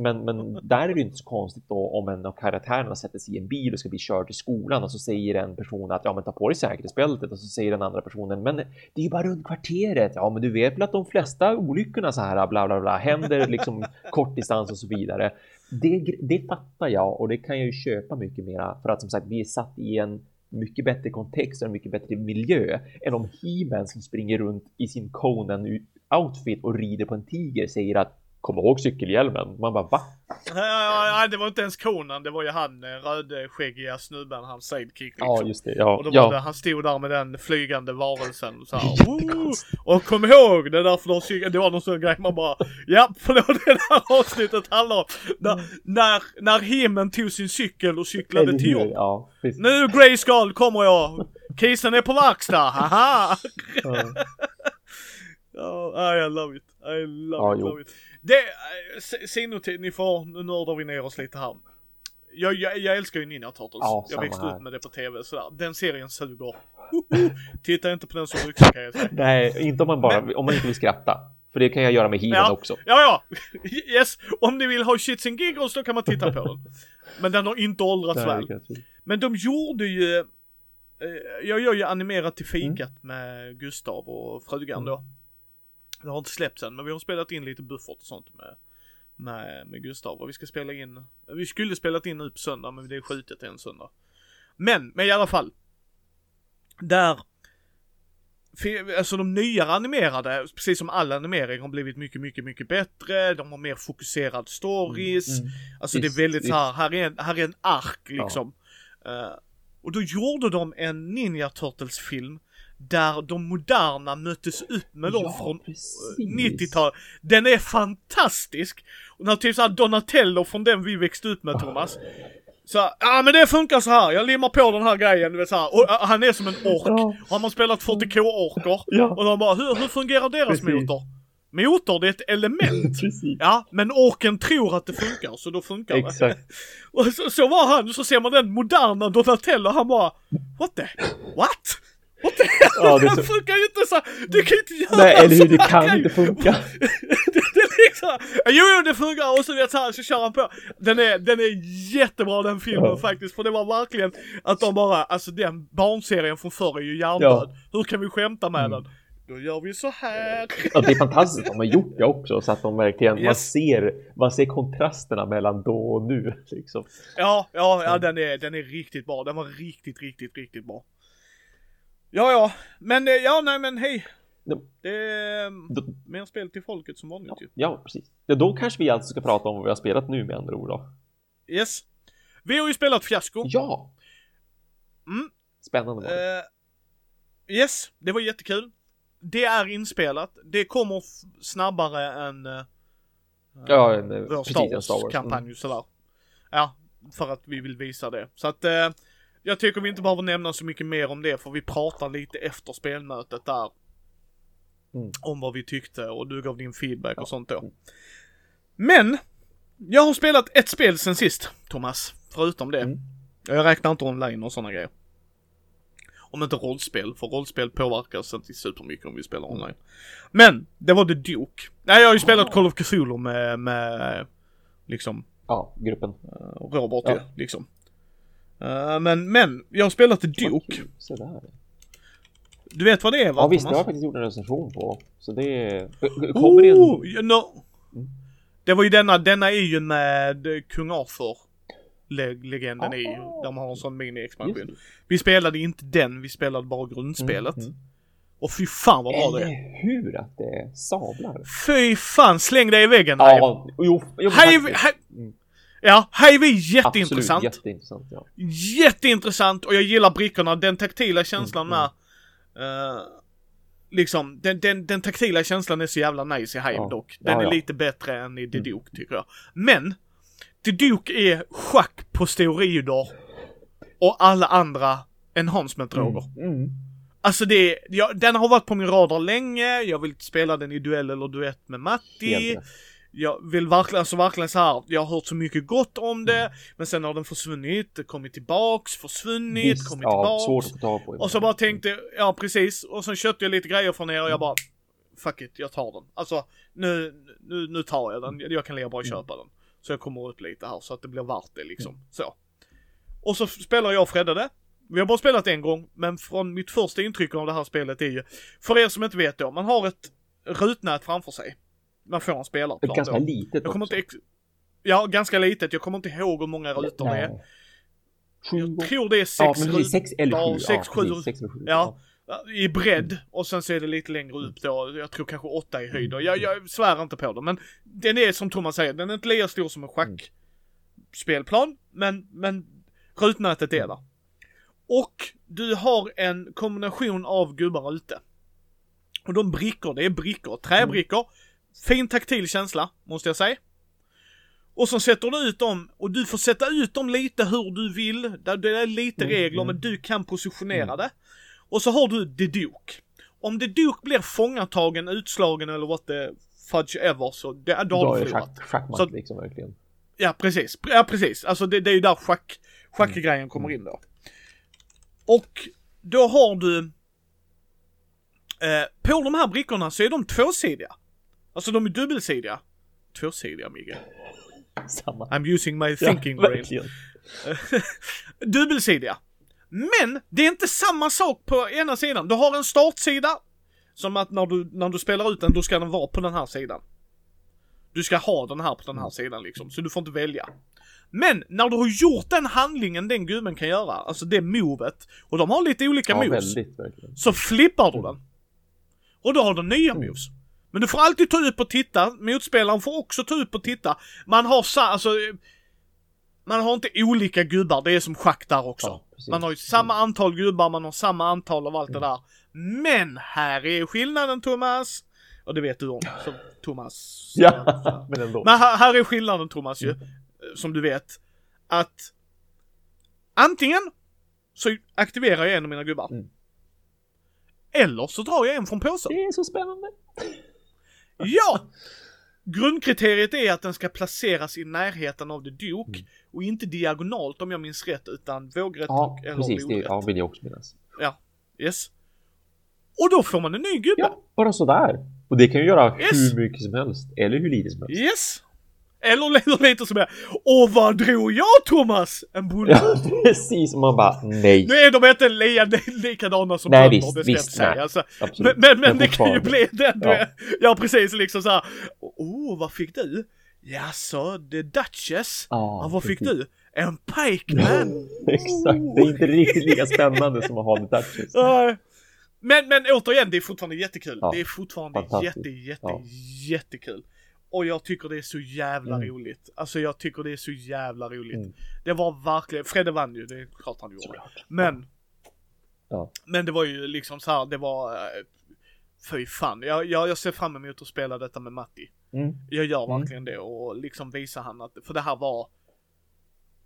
Men, men där är det inte så konstigt då om en av karaktärerna sätter sig i en bil och ska bli körd till skolan och så säger en person att ja men ta på dig säkerhetsbältet och så säger den andra personen men det är ju bara runt kvarteret. Ja men du vet väl att de flesta olyckorna så här bla bla bla händer liksom kortdistans och så vidare. Det, det fattar jag och det kan jag ju köpa mycket mera för att som sagt vi är satt i en mycket bättre kontext och en mycket bättre miljö än om he som springer runt i sin Conan-outfit och rider på en tiger säger att kom ihåg cykelhjälmen. Man bara va? Nej, det var inte ens Conan, det var ju han eh, rödskäggiga snubben, hans sidekick liksom. Ja, just det. Ja, Och då var ja. det, han stod där med den flygande varelsen så här! Och kom ihåg, det är därför de cykel, det var någon sån grej man bara, ja, för det var det här avsnittet handlar om. När, när, när Himen tog sin cykel och cyklade till jobb. Ja, precis. Nu Grayskull kommer jag, kisen är på verkstad, haha! Ja. Ja, I love it, I love Ja, it, love it. Det, eh, s- sinotid, ni får, nu nördar vi ner oss lite här. Jag, jag, jag älskar ju Ninja Turtles. Ja, jag växte här. upp med det på tv sådär. Den serien suger. Titta inte på den som vuxen kan jag säga. Nej, inte om man bara om man inte vill skratta. För det kan jag göra med He-Man Ja. också. Ja, ja! Yes! Om ni vill ha shits and giggles då kan man titta på den. Men den har inte åldrats väl. Men de gjorde ju, eh, jag gör ju animerat till fikat med Gustav och frugan då. Det har inte släppts än men vi har spelat in lite buffert och sånt med, med, med Gustav och vi ska spela in, vi skulle spelat in nu på söndag men det är skjutet en söndag. Men, men i alla fall. Där, alltså de nyare animerade, precis som all animering har blivit mycket, mycket, mycket bättre. De har mer fokuserad stories. Mm. Alltså Visst, det är väldigt så här, här är en, här är en ark liksom. Eh, och då gjorde de en Ninja Turtles film där de moderna möttes upp med dem Ja, från precis. 90-talet. Den är fantastisk! Och när typ såhär Donatello från den vi växte upp med Thomas. Så ja men det funkar så här. jag limmar på den här grejen, du vet så här. Och äh, han är som en ork. Ja. Har man spelat 40k-orker? Ja. Och de bara, hur, hur fungerar deras Precis. motor? Motor, det är ett element. Precis. Ja, men orken tror att det funkar, så då funkar det. Exakt. Och så, så var han, så ser man den moderna Donatello, han bara What the? What? What the hell? Ja, det så- funkar ju inte så, du kan ju inte göra Nej, eller hur? Det kan inte funka. det, det är liksom, jo, jo det funkar och så vet så här, så kör han på. Den är, den är jättebra den filmen Ja. faktiskt, för det var verkligen att de bara, alltså den barnserien från förr är ju hjärndöd. Hur kan vi skämta med Mm. den? Då gör vi så här. Ja, det är fantastiskt de har gjort det också så att de verkligen, man Yes. ser, man ser kontrasterna mellan då och nu liksom. Ja, ja, ja den är, den är riktigt bra. Den var riktigt, riktigt, riktigt bra. Ja, ja, men eh, ja, nej men hej. Ja. Det är Då, mer spel till folket som vanligt ju. ja, precis. Ja, då kanske vi alltså ska prata om vad vi har spelat nu med andra ord då. Yes. Vi har ju spelat Fiasko. Ja! Mm. Spännande var det. Eh, yes, det var jättekul. Det är inspelat. Det kommer snabbare än uh, Ja, en, eh, vår Star. Wars-kampanj Mm. sådär. Ja, för att vi vill visa det. Så att eh, jag tycker vi inte behöver nämna så mycket mer om det för vi pratar lite efter spelmötet där. Mm. Om vad vi tyckte och du gav din feedback och sånt då. Men! Jag har spelat ett spel sen sist, Thomas. Förutom det. Mm. Jag räknar inte online och sådana grejer. Om inte rollspel, för rollspel påverkas inte supermycket om vi spelar online. Men, det var The Duke. Nej, jag har ju spelat Call of Cthulhu med, med liksom Ja, gruppen. Robert Ja. ju, liksom. Eh, men, men, jag har spelat Duke. Kul. Så där. Du vet vad det är va, Ja visst, det har jag faktiskt gjort en recension på. Så det... Kommer det Oh, en... know. Mm. Det var ju denna, denna är ju med eh, kung Arthur. Le legenden i, Ah. de har en sån mini-expansion. Vi spelade inte den, vi spelade bara grundspelet. Mm, mm. Och fy fan vad bra det är. Hur att det sablar? Fy fan, släng dig i väggen. Ja, jo, jo faktiskt. Hive. Mm. Ja, Hive är jätteintressant. Absolut, jätteintressant. Ja. Jätteintressant och jag gillar brickorna, den taktila känslan Mm, med. eh, liksom, den, den, den taktila känslan är så jävla nice i Hive Ja. dock. Den Ja, är ja. lite bättre än i The Mm. Tycker jag. Men, The Duke är schack på steroider och alla andra enhancement-droger. Mm. Alltså det, är- ja, den har varit på min radar länge, jag vill spela den i duell eller duett med Matti. Helt. Jag vill verkligen, alltså verkligen så här. jag har hört så mycket gott om det, Mm. men sen har den försvunnit, kommit tillbaks, försvunnit, Visst, kommit ja, tillbaks. svårt att få tag på. Och så bara tänkte, ja precis, och sen köpte jag lite grejer från er och jag bara, fuck it, jag tar den. Alltså, nu, nu, nu tar jag den, jag kan lika bra köpa den. Så jag kommer upp lite här så att det blir värt det liksom, så. Och så spelar jag och Fredde det. Vi har bara spelat en gång, men från mitt första intryck av det här spelet är ju, för er som inte vet då, man har ett rutnät framför sig. Man får en spelarplan ganska då. litet Jag kommer också. inte Ja, ganska litet. Jag kommer inte ihåg hur många rutor det är. Nej. Sju Jag tror det är Ja, sex men rutor. precis. Sex eller Ja, sju. sex, ja, precis, Sex eller sju. Ja. I bredd och sen så är det lite längre upp då. Jag tror kanske åtta i höjd. Och Jag, jag svär inte på det men den är som Thomas säger, den är inte lika stor som en schackspelplan. Men, men rutnätet är där. Och du har en kombination av gubbar ute. Och de brickor, det är brickor, träbrickor. Fin taktil känsla, måste jag säga. Och så sätter du ut dem, och du får sätta ut dem lite hur du vill. Det är lite Mm, regler, mm. men du kan positionera det. Och så har du The Duke. Om The Duke blir fångatagen, utslagen eller what the fudge ever, så det, då Då har är du förlorat. schack, schackmatt Så- liksom verkligen. Ja, precis. Ja, precis. Alltså det, det är ju där schack, schackgrejen kommer in då. Och då har du... Eh, på de här brickorna så är de tvåsidiga. Alltså de är dubbelsidiga. Tvåsidiga, Migge. Samma. I'm using my thinking ja, brain. Dubbelsidiga. Men det är inte samma sak på ena sidan. Du har en startsida. Som att när du, när du spelar ut den, då ska den vara på den här sidan. Du ska ha den här på den här sidan liksom, så du får inte välja. Men när du har gjort den handlingen den gubben kan göra, alltså det movet, och de har lite olika Ja, moves, väldigt så flippar du den. Och då har du nya Mm. moves. Men du får alltid ta upp och titta, motspelaren får också ta upp och titta. Man har sa, alltså, man har inte olika gubbar, det är som schack där också. Ja, man har ju samma antal gubbar, man har samma antal av allt det Mm. där. Men här är skillnaden Thomas. Och det vet du om, som Thomas. Ja, men ändå. Men här, här är skillnaden Thomas ju, Mm. som du vet. Att antingen så aktiverar jag en av mina gubbar. Mm. Eller så drar jag en från påsen. Det är så spännande. Ja! Grundkriteriet är att den ska placeras i närheten av the Duke Mm. och inte diagonalt om jag minns rätt utan vågrätt Ja, och eller precis. Det ja, vill jag också minnas. Yes. Och då får man en ny gubbe. Ja, bara sådär. Och det kan ju göra Yes. hur mycket som helst. Eller hur lite som helst. Yes! Eller lite, lite som är Och vad drog jag Thomas? En bulle? Ja, precis. Man bara nej. Nu är de inte li- likadana som Nej, bönder, det ska jag visst, inte säga. nej. Alltså, men men, men det kan ju bli den du Ja. är. Ja precis, liksom såhär. Oh, vad fick du? Jaså, The Duchess? Ja, Ja, vad fick precis. du? En pikeman? Exakt. Det är inte riktigt lika spännande som att ha touches. Nej. Men, men återigen, det är fortfarande jättekul. Ja, det är fortfarande jätte, jätte, jättekul. Och jag tycker det är så jävla Mm. roligt. Alltså jag tycker det är så jävla roligt. Mm. Det var verkligen, Fredde vann ju, det är klart han gjorde. Såklart. Men, Ja. Men det var ju liksom så här, det var, eh, fy fan. Jag, jag, jag ser fram emot att spela detta med Matti. Mm. Jag gör Mm. verkligen det och liksom visa han att, för det här var,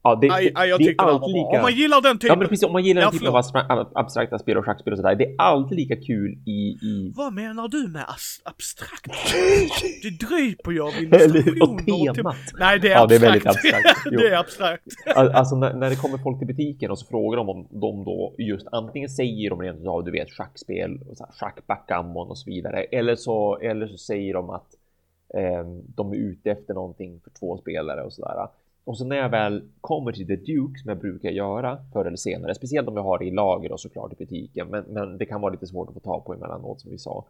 Ja, det, aj, aj, jag det är det alltid lika... Om man gillar den Ja typen. men precis, om man gillar den Ja, typen av abstra- abstrakta spel och schackspel och sådär, det är alltid lika kul i... i... Vad menar du med abstrakt? Det dryper jag av och illustrationer och temat. Nej det är Ja, det är abstrakt. väldigt abstrakt. Det är abstrakt. Al- Alltså när, när det kommer folk till butiken och så frågar de om de då just antingen säger de rent av, du vet, schackspel, och schack, backgammon och så vidare. Eller så, eller så säger de att eh, de är ute efter någonting för två spelare och sådär. Och så när jag väl kommer till The Duke som jag brukar göra förr eller senare, speciellt om jag har det i lager och såklart i butiken, men, men det kan vara lite svårt att få tag på emellanåt som vi sa.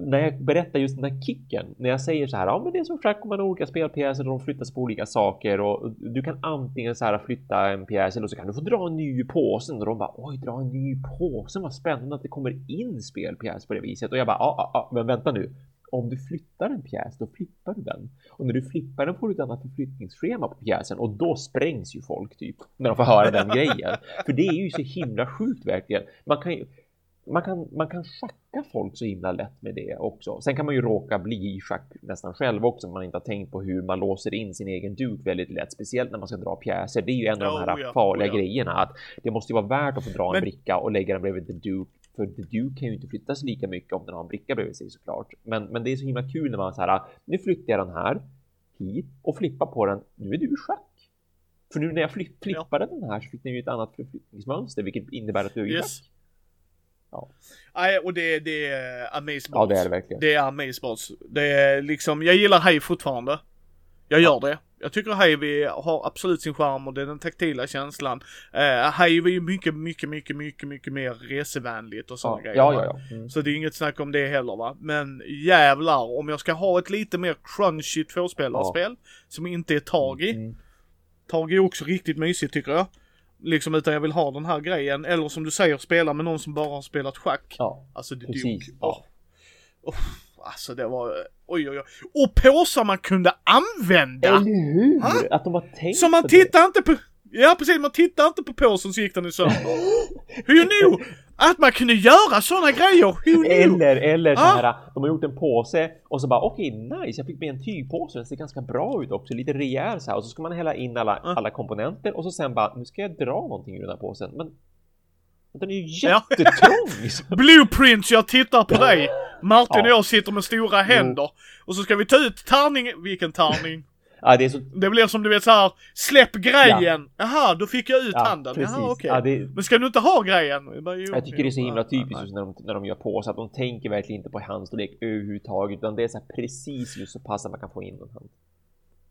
När jag berättar just den här kicken, när jag säger så här, ja men det är som schack om man har olika spelpjäser och de flyttas på olika saker och du kan antingen så här flytta en pjäs eller så kan du få dra en ny påse och de bara oj, dra en ny påse, vad spännande att det kommer in spelpjäs på det viset och jag bara ja, ja, ja, men vänta nu. Om du flyttar en pjäs, då flippar du den. Och när du flippar den får du ett annat förflyttningsschema på pjäsen och då sprängs ju folk typ när de får höra den grejen. För det är ju så himla sjukt verkligen. Man kan ju man kan, man kan schacka folk så himla lätt med det också. Sen kan man ju råka bli i schack nästan själv också om man inte har tänkt på hur man låser in sin egen duk väldigt lätt, speciellt när man ska dra pjäser. Det är ju en av Oh, de här ja, farliga oh, ja. grejerna att det måste ju vara värt att få dra en Men- bricka och lägga den bredvid the duke. För the duke kan ju inte flyttas lika mycket om den har en bricka bredvid sig såklart. Men, men det är så himla kul när man så här, nu flyttar jag den här hit och flippar på den. Nu är du i schack. För nu när jag flipp, flippade den här så fick den ju ett annat förflyttningsmönster, vilket innebär att du är i Yes. schack. Ja. Nej, och det, det är amazeballs. Ja, det är det verkligen. Det är amazeballs. Det är liksom, jag gillar Hay fortfarande. Jag gör det. Jag tycker Hive har absolut sin charm och det är den taktila känslan. Uh, Hive är ju mycket, mycket, mycket, mycket, mycket mer resevänligt och sådana Ja, grejer. ja, ja. ja. Mm. Så det är inget snack om det heller va. Men jävlar, om jag ska ha ett lite mer crunchy tvåspelarspel som inte är tag i. Mm. Tag är också riktigt mysigt tycker jag. Liksom utan jag vill ha den här grejen. Eller som du säger, spela med någon som bara har spelat schack. Ja, Alltså det precis. dog. Ja. Åh. Alltså det var, oj oj oj. Och påsar man kunde använda! Eller hur? Ha? Att de har tänkt Så man på tittar inte på, ja precis, man tittar inte på påsen så gick den i sönder. Who knew? Att man kunde göra sådana grejer, who knew? Eller, eller så Ah. här, de har gjort en påse och så bara okej, nice, jag fick med en tygpåse, den ser ganska bra ut också, lite rejäl så här och så ska man hälla in alla, Ah. alla komponenter och så sen bara, nu ska jag dra någonting ur den här påsen, men den är ju Ja. jättetrång! Blueprints, jag tittar på dig! Martin och Ja. jag sitter med stora händer. Och så ska vi ta ut tärning, vilken tärning? ja, det så... Det blir som du vet så här, släpp grejen! Jaha, då fick jag ut Ja, handen. precis. Jaha okej. Ja, det, Men ska du inte ha grejen? Jag, bara, jo, jag tycker det är så himla ja, typiskt ja, just när de, när de gör påsar, att de tänker verkligen inte på handstorlek överhuvudtaget, utan det är så precis just så pass att man kan få in en hand.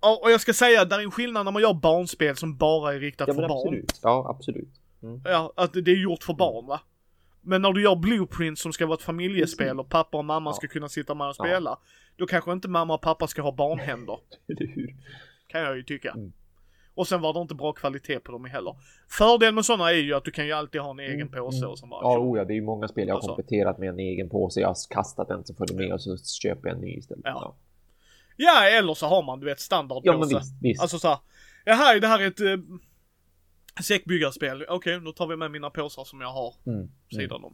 Ja, och jag ska säga, där är en skillnad när man gör barnspel som bara är riktat Ja, för men barn. absolut. Ja, absolut. Ja, att det är gjort för barn va. Men när du gör blueprints som ska vara ett familjespel och pappa och mamma Ja. ska kunna sitta med och Ja. spela. Då kanske inte mamma och pappa ska ha barnhänder. Kan jag ju tycka. Mm. Och sen var det inte bra kvalitet på dem heller. Fördelen med sådana är ju att du kan ju alltid ha en egen Mm, påse mm. och så bara Ja, oh ja, det är ju många spel jag har Och så. kompletterat med en egen påse. Jag har kastat den som följer med och så köper jag en ny istället. Ja. Ja, eller så har man du vet standardpåse. ja men visst, visst. Alltså såhär, ja här, det här är ett eh, säckbyggarspel. Okej, då tar vi med mina påsar som jag har Mm, sidan om.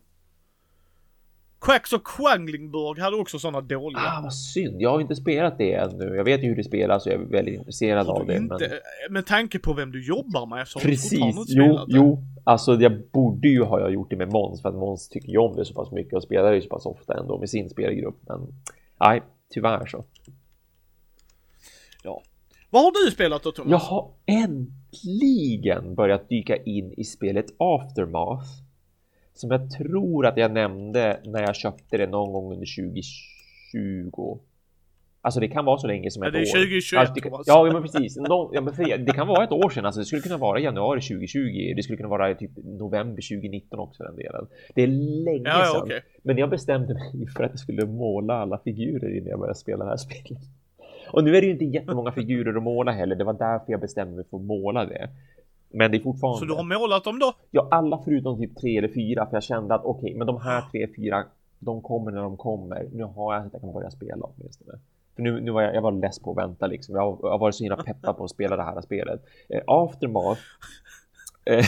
Quacks och Quanglingburg hade också sådana dåliga. Ah, vad synd. Jag har inte spelat det ännu. Jag vet ju hur det spelas och jag är väldigt intresserad av det. inte, Men... Med tanke på vem du jobbar med så har du Precis. inte Jo, spelat det. jo. Alltså jag borde ju ha jag gjort det med Måns för att Måns tycker ju om det så pass mycket och spelar ju så pass ofta ändå med sin spelgrupp. Men nej, tyvärr så. Vad har du spelat då Thomas? Jag har äntligen börjat dyka in i spelet Aftermath. Som jag tror att jag nämnde när jag köpte det någon gång under 2020. Alltså det kan vara så länge som Ja, ett det är år. 2021, Alltså, det, Thomas. ja, ja, men precis. Nå- ja, men för, det kan vara ett år sedan. Alltså det skulle kunna vara januari 2020. Det skulle kunna vara typ november 2019 också för den delen. Det är länge Ja, ja, sedan. okej. Men jag bestämde mig för att jag skulle måla alla figurer innan jag började spela det här spelet. Och nu är det ju inte jättemånga figurer att måla heller. Det var därför jag bestämde mig för att måla det. Men det är fortfarande... Så du har målat dem då? Ja, alla förutom typ tre eller fyra. För jag kände att okej, men de här tre, fyra, de kommer när de kommer. Nu har jag att jag kan börja spela åtminstone. För nu, nu var jag, jag var less på att vänta liksom. Jag har, jag varit så himla peppad på att spela det här spelet. Eh, Aftermath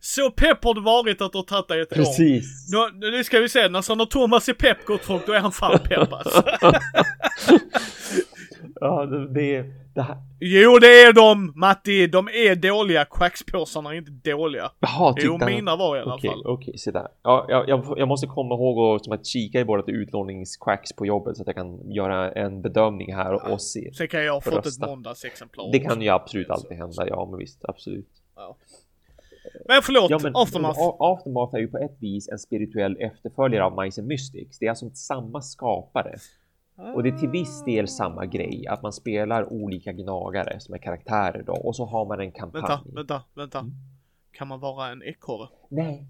Så pepp har du varit att du har tagit dig ett år. precis. Nu, nu ska vi se, när så när Thomas är pepp gott folk, då är han fan pepp alltså. Ja, det, det, det här. Jo det är de Matti, de är dåliga, quackspåsarna är inte dåliga. Jaha, Jo mina var i alla Okej, fall. okej, se där. Ja, jag, jag, jag måste komma ihåg och, som att kika i vårt utlåningsquacks på jobbet så att jag kan göra en bedömning här och, och se. Sen kan jag ha fått ett måndagsexemplar Det kan ju absolut alltid hända, ja men visst, absolut. Men förlåt, Ja, men Aftermath. Aftermath är ju på ett vis en spirituell efterföljare av Mice and Mystics. Det är alltså samma skapare. Och det är till viss del samma grej, att man spelar olika gnagare som är karaktärer då och så har man en kampanj. Vänta, vänta, vänta. Mm. Kan man vara en ekorre? Nej. Nej,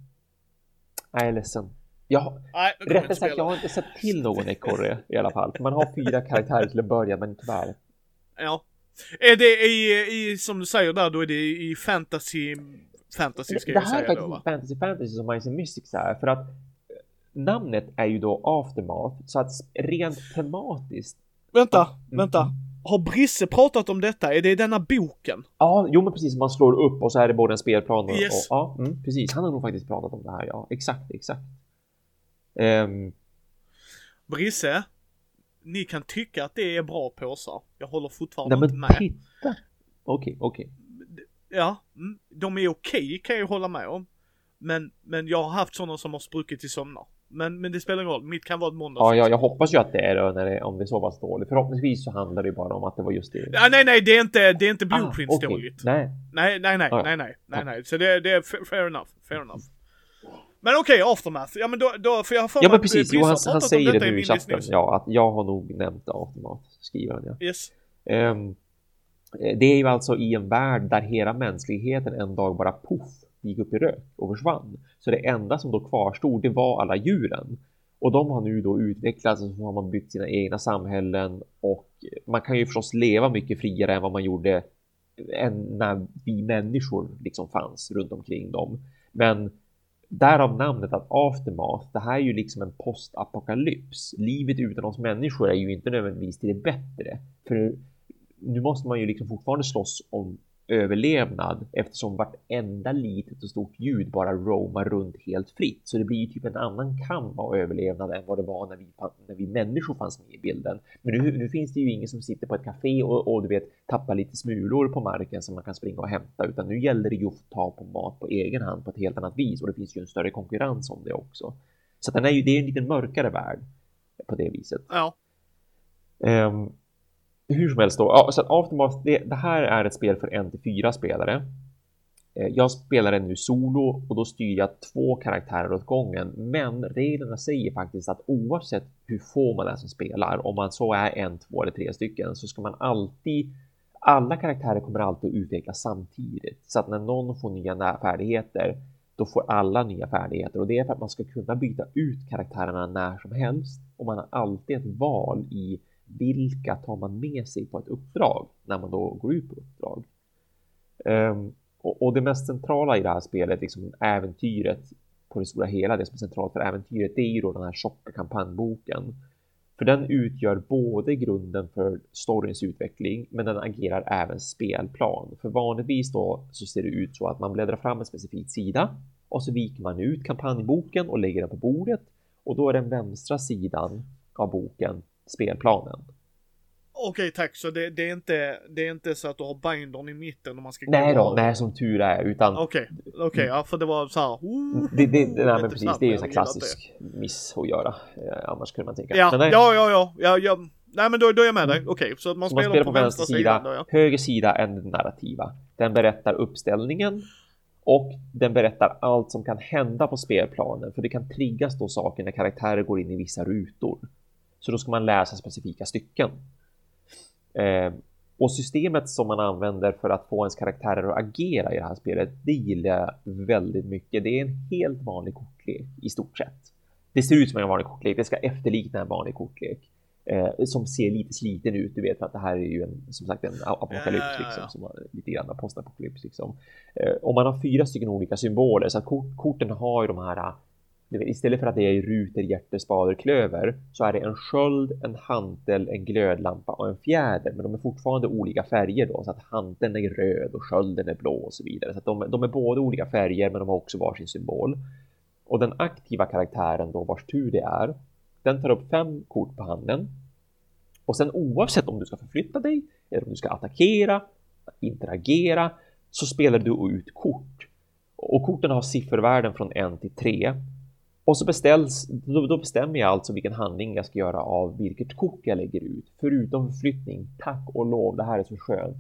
jag är ledsen. Jag, Nej, rättare sagt, jag har inte sett till någon ekorre i alla fall. Man har fyra karaktärer till att börja, men tyvärr. Ja. Är det i, i, som du säger där, då är det i fantasy, fantasy ska det jag här är säga då faktiskt va? fantasy fantasy som Mice and Mystics är, för att namnet är ju då Aftermath, så att rent tematiskt Vänta, Mm. vänta. Har Brisse pratat om detta? Är det i denna boken? Ja, jo men precis, man slår upp och så är det både en spelplan och... Yes. och ja, mm, precis. Han har nog faktiskt pratat om det här, ja. Exakt, exakt. Ehm, Brisse, ni kan tycka att det är bra påsar. Jag håller fortfarande nej inte men med. titta! Okej, okej. Ja, mm, de är okej kan jag hålla med om. Men, men jag har haft sådana som har spruckit i sömnar. Men, men det spelar ingen roll, mitt kan vara ett måndags. Ja, jag, jag hoppas ju att det är det, när det om det är så pass dåligt. Förhoppningsvis så handlar det ju bara om att det var just det. Ja, nej, nej, det är inte, det är inte blueprints Ah, okej. dåligt. Nej, Nej, nej, nej, Ah, ja. nej, nej, nej, nej. Så det, det är fa- fair enough, fair enough. Men okej, aftermath. Ja men då, då för jag har för ja men precis. Jo, han, han säger det nu i chatten. Ja, att jag har nog nämnt Aftermath, skriver han ja. Yes. Ehm, det är ju alltså i en värld där hela mänskligheten en dag bara poff gick upp i rök och försvann. Så det enda som då kvarstod, det var alla djuren. Och de har nu då utvecklats och så har man byggt sina egna samhällen och man kan ju förstås leva mycket friare än vad man gjorde än när vi människor liksom fanns runt omkring dem. Men därav namnet att aftermath, det här är ju liksom en postapokalyps. Livet utan oss människor är ju inte nödvändigtvis till det bättre. För nu måste man ju liksom fortfarande slåss om överlevnad eftersom vartenda litet och stort ljud bara roamar runt helt fritt. Så det blir ju typ en annan kamp av överlevnad än vad det var när vi, när vi människor fanns med i bilden. Men nu, nu finns det ju ingen som sitter på ett café och, och du vet tappar lite smulor på marken som man kan springa och hämta utan nu gäller det ju att ta på mat på egen hand på ett helt annat vis och det finns ju en större konkurrens om det också. Så den är ju, det är en lite mörkare värld på det viset. Ja. Ehm, hur som helst då, ja, så att Aftermath, det, det här är ett spel för en till fyra spelare. Eh, jag spelar det nu solo och då styr jag två karaktärer åt gången. Men reglerna säger faktiskt att oavsett hur få man är som spelar, om man så är en, två eller tre stycken, så ska man alltid alla karaktärer kommer alltid att utvecklas samtidigt. Så att när någon får nya färdigheter, då får alla nya färdigheter. Och det är för att man ska kunna byta ut karaktärerna när som helst. Och man har alltid ett val i vilka tar man med sig på ett uppdrag när man då går ut på uppdrag. Um, och, och det mest centrala i det här spelet, liksom äventyret på det stora hela, det som är centralt för äventyret, det är ju då den här tjocka kampanjboken. För den utgör både grunden för storyns utveckling, men den agerar även spelplan. För vanligtvis då så ser det ut så att man bläddrar fram en specifik sida och så viker man ut kampanjboken och lägger den på bordet och då är den vänstra sidan av boken spelplanen. Okej tack, så det, det, är inte, det är inte så att du har bindern i mitten och man ska Nej då, nej som tur är, utan Okej, okej, ja för det var så här. Oh, det, det, nej, men precis, snabbt, det är ju en klassisk miss att göra. Eh, annars kunde man tänka. Ja, nej, ja, ja, ja, ja, ja. Nej men då, då är jag med dig. Okej, så att man så man spelar, spelar på, på vänster sida, då ja. höger sida är den narrativa. Den berättar uppställningen och den berättar allt som kan hända på spelplanen, för det kan triggas då saker när karaktärer går in i vissa rutor. Så då ska man läsa specifika stycken. Eh, och systemet som man använder för att få ens karaktärer att agera i det här spelet, det gillar jag väldigt mycket. Det är en helt vanlig kortlek i stort sett. Det ser ut som en vanlig kortlek, det ska efterlikna en vanlig kortlek. Eh, som ser lite sliten ut, du vet att det här är ju en, som sagt en apokalyps Ja, liksom, som lite grann postapokalyps liksom. Eh, och man har fyra stycken olika symboler så att kort, korten har ju de här Istället för att det är ruter, hjärter, spader, klöver så är det en sköld, en hantel, en glödlampa och en fjäder. Men de är fortfarande olika färger då så att hanteln är röd och skölden är blå och så vidare. Så att de, de är både olika färger men de har också varsin symbol. Och den aktiva karaktären då vars tur det är, den tar upp fem kort på handen. Och sen oavsett om du ska förflytta dig eller om du ska attackera, interagera så spelar du ut kort. Och korten har siffervärden från 1 till 3 och så beställs, då, då, bestämmer jag alltså vilken handling jag ska göra av vilket kort jag lägger ut. Förutom förflyttning, tack och lov, det här är så skönt.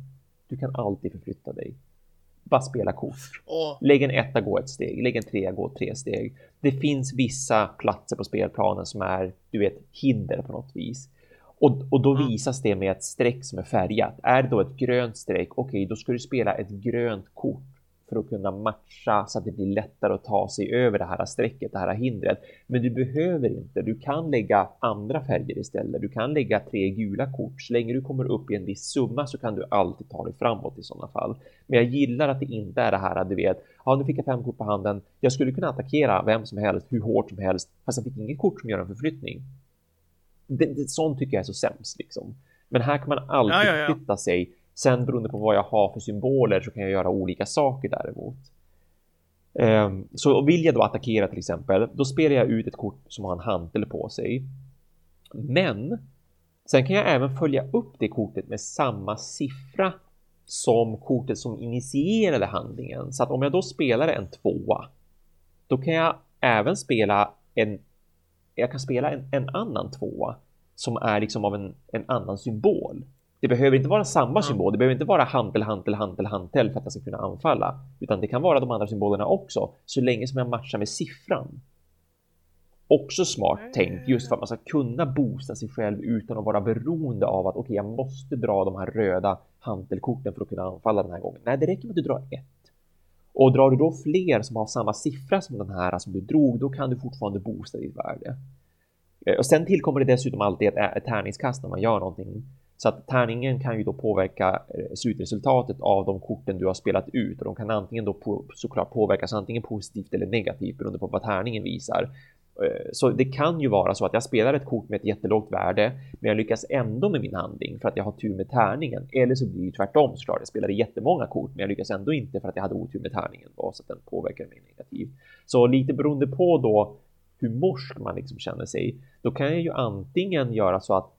Du kan alltid förflytta dig. Bara spela kort. Oh. Lägg en etta, gå ett steg. Lägg en trea, gå tre steg. Det finns vissa platser på spelplanen som är, du vet, hinder på något vis. Och, och då mm. visas det med ett streck som är färgat. Är det då ett grönt streck, okej, okay, då ska du spela ett grönt kort för att kunna matcha så att det blir lättare att ta sig över det här strecket, det här hindret. Men du behöver inte. Du kan lägga andra färger istället. Du kan lägga tre gula kort. Så länge du kommer upp i en viss summa så kan du alltid ta dig framåt i sådana fall. Men jag gillar att det inte är det här, du vet, ja, nu fick jag fem kort på handen. Jag skulle kunna attackera vem som helst, hur hårt som helst, fast jag fick inget kort som gör en förflyttning. Det, det, sånt tycker jag är så sämst liksom. Men här kan man alltid ja, ja, ja. flytta sig Sen beroende på vad jag har för symboler så kan jag göra olika saker däremot. Ehm, så vill jag då attackera till exempel, då spelar jag ut ett kort som har en hantel på sig. Men sen kan jag även följa upp det kortet med samma siffra som kortet som initierade handlingen. Så att om jag då spelar en tvåa, då kan jag även spela en. Jag kan spela en, en annan tvåa som är liksom av en, en annan symbol. Det behöver inte vara samma symbol. Det behöver inte vara hantel, hantel, hantel, hantel för att jag ska kunna anfalla, utan det kan vara de andra symbolerna också så länge som jag matchar med siffran. Också smart tänkt just för att man ska kunna boosta sig själv utan att vara beroende av att okej, okay, jag måste dra de här röda hantelkorten för att kunna anfalla den här gången. Nej, det räcker med att du drar ett. Och drar du då fler som har samma siffra som den här som du drog, då kan du fortfarande boosta ditt värde. Eh, och sen tillkommer det dessutom alltid ett tärningskast när man gör någonting. Så att tärningen kan ju då påverka eh, slutresultatet av de korten du har spelat ut och de kan antingen då på, såklart påverkas antingen positivt eller negativt beroende på vad tärningen visar. Eh, så det kan ju vara så att jag spelar ett kort med ett jättelågt värde, men jag lyckas ändå med min handling för att jag har tur med tärningen. Eller så blir det tvärtom såklart. Jag spelade jättemånga kort, men jag lyckas ändå inte för att jag hade otur med tärningen då, så att den påverkar mig negativt. Så lite beroende på då hur morsk man liksom känner sig, då kan jag ju antingen göra så att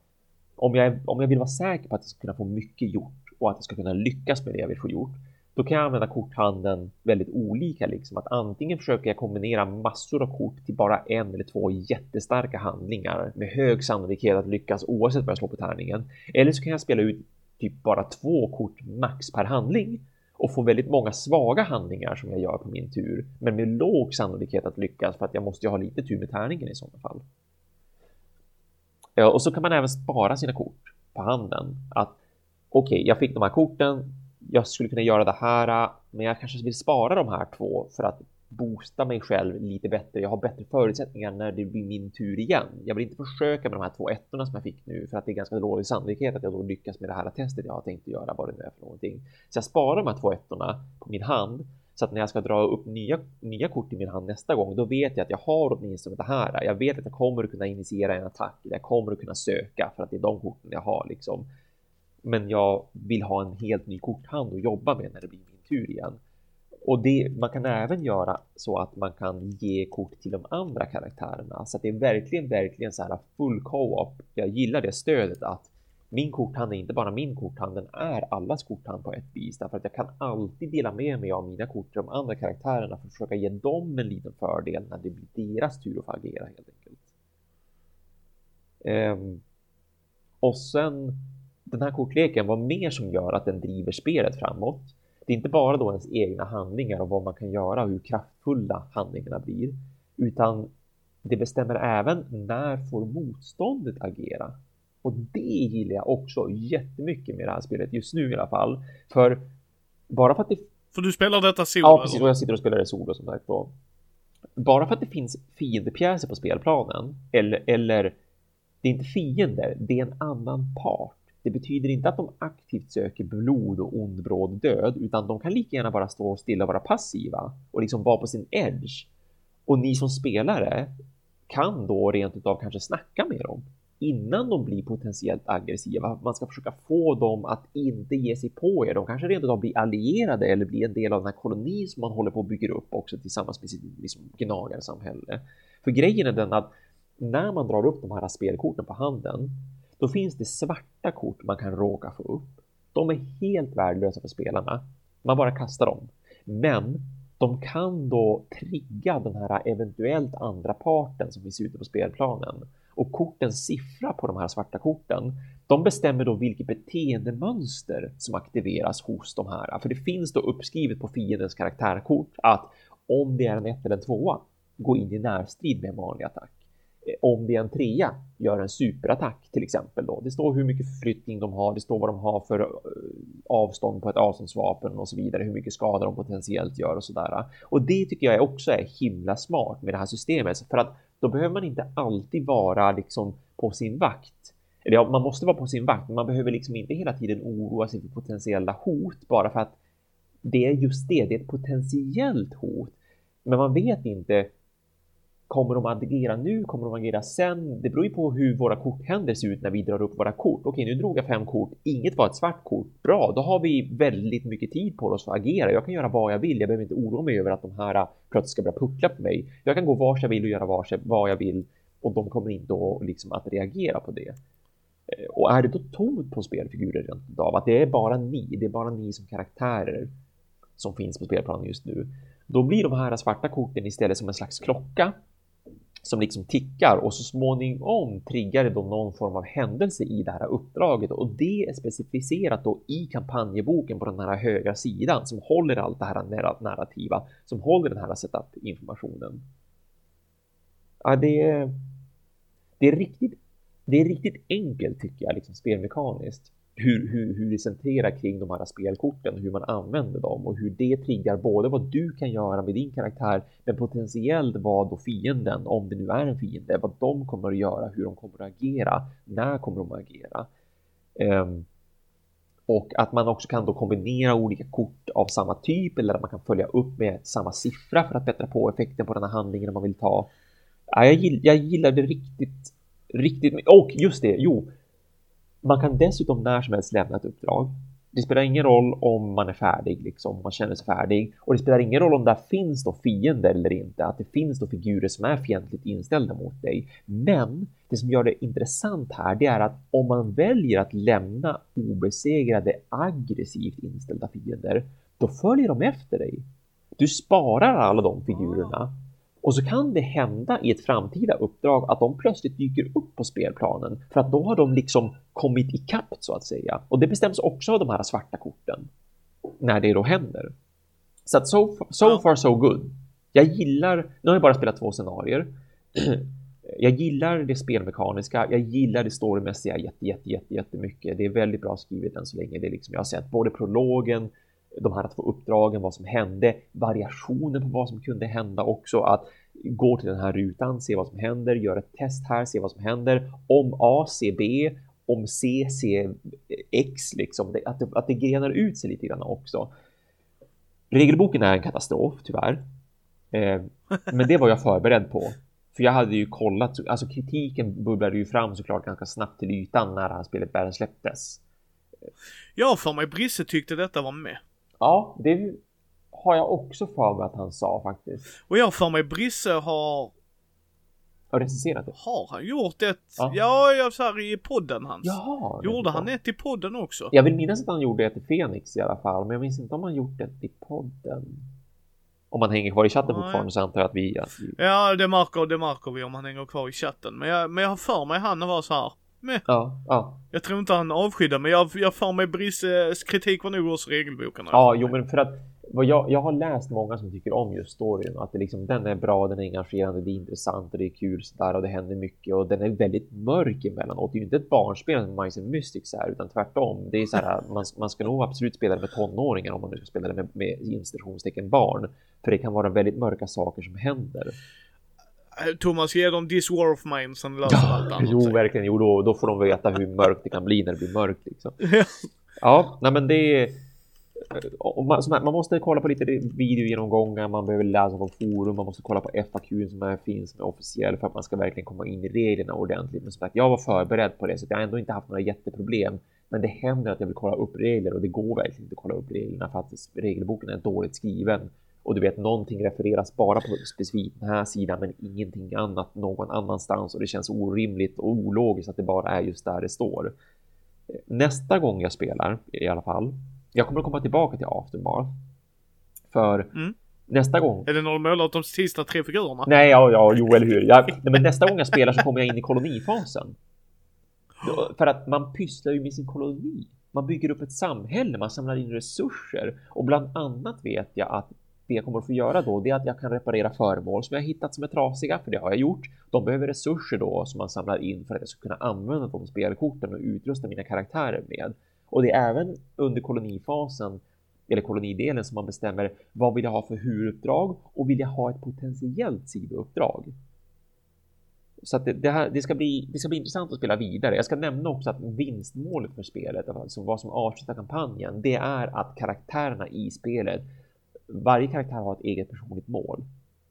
om jag, om jag vill vara säker på att jag ska kunna få mycket gjort och att jag ska kunna lyckas med det jag vill få gjort, då kan jag använda korthandeln väldigt olika. Liksom. Att antingen försöker jag kombinera massor av kort till bara en eller två jättestarka handlingar med hög sannolikhet att lyckas oavsett vad jag slår på tärningen. Eller så kan jag spela ut typ bara två kort max per handling och få väldigt många svaga handlingar som jag gör på min tur, men med låg sannolikhet att lyckas för att jag måste ju ha lite tur med tärningen i sådana fall. Eh, och så kan man även spara sina kort på handen. Att okej, okay, jag fick de här korten. Jag skulle kunna göra det här, men jag kanske vill spara de här två för att boosta mig själv lite bättre. Jag har bättre förutsättningar när det blir min tur igen. Jag vill inte försöka med de här två ettorna som jag fick nu för att det är ganska dålig sannolikhet att jag då lyckas med det här testet jag har tänkt göra vad det nu är för någonting. Så jag sparar de här två ettorna på min hand så att när jag ska dra upp nya, nya kort i min hand nästa gång, då vet jag att jag har åtminstone det här. Jag vet att jag kommer att kunna initiera en attack. Jag kommer att kunna söka för att det är de korten jag har liksom. Men jag vill ha en helt ny korthand att jobba med när det blir min tur igen. Och det, man kan även göra så att man kan ge kort till de andra karaktärerna. Så att det är verkligen, verkligen så här full co-op. Jag gillar det stödet att min korthand är inte bara min korthand, den är allas korthand på ett vis. Därför att jag kan alltid dela med mig av mina kort till de andra karaktärerna för att försöka ge dem en liten fördel när det blir deras tur att få agera helt enkelt. Um, och sen den här kortleken, vad mer som gör att den driver spelet framåt? Det är inte bara då ens egna handlingar och vad man kan göra och hur kraftfulla handlingarna blir, utan det bestämmer även när får motståndet agera? Och det gillar jag också jättemycket med det här spelet just nu i alla fall. För bara för att det... För du spelar detta solo? Ja, precis. Och jag sitter och spelar det solo som sagt. Då. Bara för att det finns fiendepjäser på spelplanen eller, eller det är inte fiender, det är en annan part. Det betyder inte att de aktivt söker blod och ond bråd död, utan de kan lika gärna bara stå stilla och vara passiva och liksom vara på sin edge Och ni som spelare kan då rent utav kanske snacka med dem innan de blir potentiellt aggressiva. Man ska försöka få dem att inte ge sig på er. De kanske rent av blir allierade eller blir en del av den här kolonin som man håller på att bygga upp också tillsammans med sitt liksom, gnagarsamhälle. För grejen är den att när man drar upp de här spelkorten på handen, då finns det svarta kort man kan råka få upp. De är helt värdelösa för spelarna. Man bara kastar dem. Men de kan då trigga den här eventuellt andra parten som finns ute på spelplanen. Och kortens siffra på de här svarta korten, de bestämmer då vilket beteendemönster som aktiveras hos de här. För det finns då uppskrivet på fiendens karaktärkort att om det är en ett eller en tvåa, gå in i närstrid med en vanlig attack. Om det är en trea, gör en superattack till exempel. Då. Det står hur mycket förflyttning de har, det står vad de har för eh, avstånd på ett avståndsvapen och så vidare, hur mycket skada de potentiellt gör och sådär. Och det tycker jag också är himla smart med det här systemet, för att då behöver man inte alltid vara liksom på sin vakt. Eller ja, man måste vara på sin vakt, men man behöver liksom inte hela tiden oroa sig för potentiella hot bara för att det är just det, det är ett potentiellt hot. Men man vet inte Kommer de att agera nu? Kommer de att agera sen? Det beror ju på hur våra korthänder ser ut när vi drar upp våra kort. Okej, nu drog jag fem kort. Inget var ett svart kort. Bra, då har vi väldigt mycket tid på oss för att agera. Jag kan göra vad jag vill. Jag behöver inte oroa mig över att de här äh, plötsligt ska börja puckla på mig. Jag kan gå vars jag vill och göra vars vad jag vill och de kommer inte att, liksom, att reagera på det. Eh, och är det då tomt på spelfigurer rent av, att det är bara ni, det är bara ni som karaktärer som finns på spelplanen just nu, då blir de här svarta korten istället som en slags klocka som liksom tickar och så småningom triggar det då någon form av händelse i det här uppdraget och det är specificerat då i kampanjeboken på den här högra sidan som håller allt det här narrativa, som håller den här setup-informationen. Ja, det är, det är riktigt, det är riktigt enkelt tycker jag, liksom spelmekaniskt hur, hur, hur vi centrerar kring de här spelkorten, hur man använder dem och hur det triggar både vad du kan göra med din karaktär, men potentiellt vad då fienden, om det nu är en fiende, vad de kommer att göra, hur de kommer att agera, när kommer de att agera. Um, och att man också kan då kombinera olika kort av samma typ eller att man kan följa upp med samma siffra för att bättra på effekten på den här handlingen man vill ta. Ja, jag, gillar, jag gillar det riktigt, riktigt. Och just det, jo, man kan dessutom när som helst lämna ett uppdrag. Det spelar ingen roll om man är färdig, liksom, man känner sig färdig. Och det spelar ingen roll om det finns då fiender eller inte, att det finns då figurer som är fientligt inställda mot dig. Men det som gör det intressant här, det är att om man väljer att lämna obesegrade aggressivt inställda fiender, då följer de efter dig. Du sparar alla de figurerna och så kan det hända i ett framtida uppdrag att de plötsligt dyker upp på spelplanen för att då har de liksom kommit ikapp så att säga. Och det bestäms också av de här svarta korten när det då händer. Så att so, so far so good. Jag gillar, nu har jag bara spelat två scenarier. Jag gillar det spelmekaniska, jag gillar det storymässiga jätte, jätte, jätte, jättemycket. Det är väldigt bra skrivet än så länge. Det är liksom, jag har sett både prologen, de här två uppdragen, vad som hände, variationen på vad som kunde hända också, att gå till den här rutan, se vad som händer, göra ett test här, se vad som händer, om A, C, B, om C, C, X, liksom, att det, att det grenar ut sig lite grann också. Regelboken är en katastrof, tyvärr. Eh, men det var jag förberedd på. För jag hade ju kollat, alltså kritiken bubblade ju fram såklart ganska snabbt till ytan när det här spelet väl släpptes. Ja, för mig Brisse tyckte detta var med. Ja, det har jag också för mig att han sa faktiskt. Och jag för mig Brisse har... Har recenserat det? Har han gjort ett? Ja, ja jag så här i podden hans. Jaha. Gjorde han ett i podden också? Jag vill minnas att han gjorde ett i Fenix i alla fall, men jag minns inte om han gjort ett i podden. Om han hänger kvar i chatten Nej. fortfarande så antar jag att vi, att vi... Ja, det märker, det märker vi om han hänger kvar i chatten. Men jag, men jag har för mig han var så här. Med. Ja, ja. Jag tror inte han avskyddar men jag, jag får mig Brisses kritik var nog hos regelboken. Ja, jo men för att vad jag, jag har läst många som tycker om just storyn att det liksom, den är bra, den är engagerande, det är intressant och det är kul sådär och det händer mycket och den är väldigt mörk emellanåt. Det är ju inte ett barnspel som Mice and Mystics är utan tvärtom. Det är så här, man, man ska nog absolut spela det med tonåringar om man nu ska spela det med, med barn. För det kan vara väldigt mörka saker som händer. Eh, Thomas, ge dem This War of Mine som löser ja, allt annat. Jo, verkligen. Jo, då, då får de veta hur mörkt det kan bli när det blir mörkt. Liksom. ja, nej, men det är... man, man, måste kolla på lite videogenomgångar, man behöver läsa på forum, man måste kolla på FAQ som är, finns är officiell för att man ska verkligen komma in i reglerna ordentligt. Men som jag var förberedd på det så jag har ändå inte haft några jätteproblem. Men det händer att jag vill kolla upp regler och det går verkligen inte att kolla upp reglerna för att regelboken är dåligt skriven. Och du vet, någonting refereras bara på specifikt den här sidan men ingenting annat någon annanstans och det känns orimligt och ologiskt att det bara är just där det står. Nästa gång jag spelar i alla fall, jag kommer att komma tillbaka till Aftermath. För mm. nästa gång. Är det när de målar de sista tre figurerna? Nej, ja, ja, jo, eller hur. Jag, nej, men nästa gång jag spelar så kommer jag in i kolonifasen. För att man pysslar ju med sin koloni. Man bygger upp ett samhälle, man samlar in resurser och bland annat vet jag att det jag kommer att få göra då, det är att jag kan reparera föremål som jag hittat som är trasiga, för det har jag gjort. De behöver resurser då som man samlar in för att jag ska kunna använda de spelkorten och utrusta mina karaktärer med. Och det är även under kolonifasen eller kolonidelen som man bestämmer vad vill jag ha för huvuduppdrag och vill jag ha ett potentiellt sidouppdrag. Så att det, det, här, det, ska bli, det ska bli intressant att spela vidare. Jag ska nämna också att vinstmålet för spelet, alltså vad som avslutar kampanjen, det är att karaktärerna i spelet varje karaktär har ett eget personligt mål.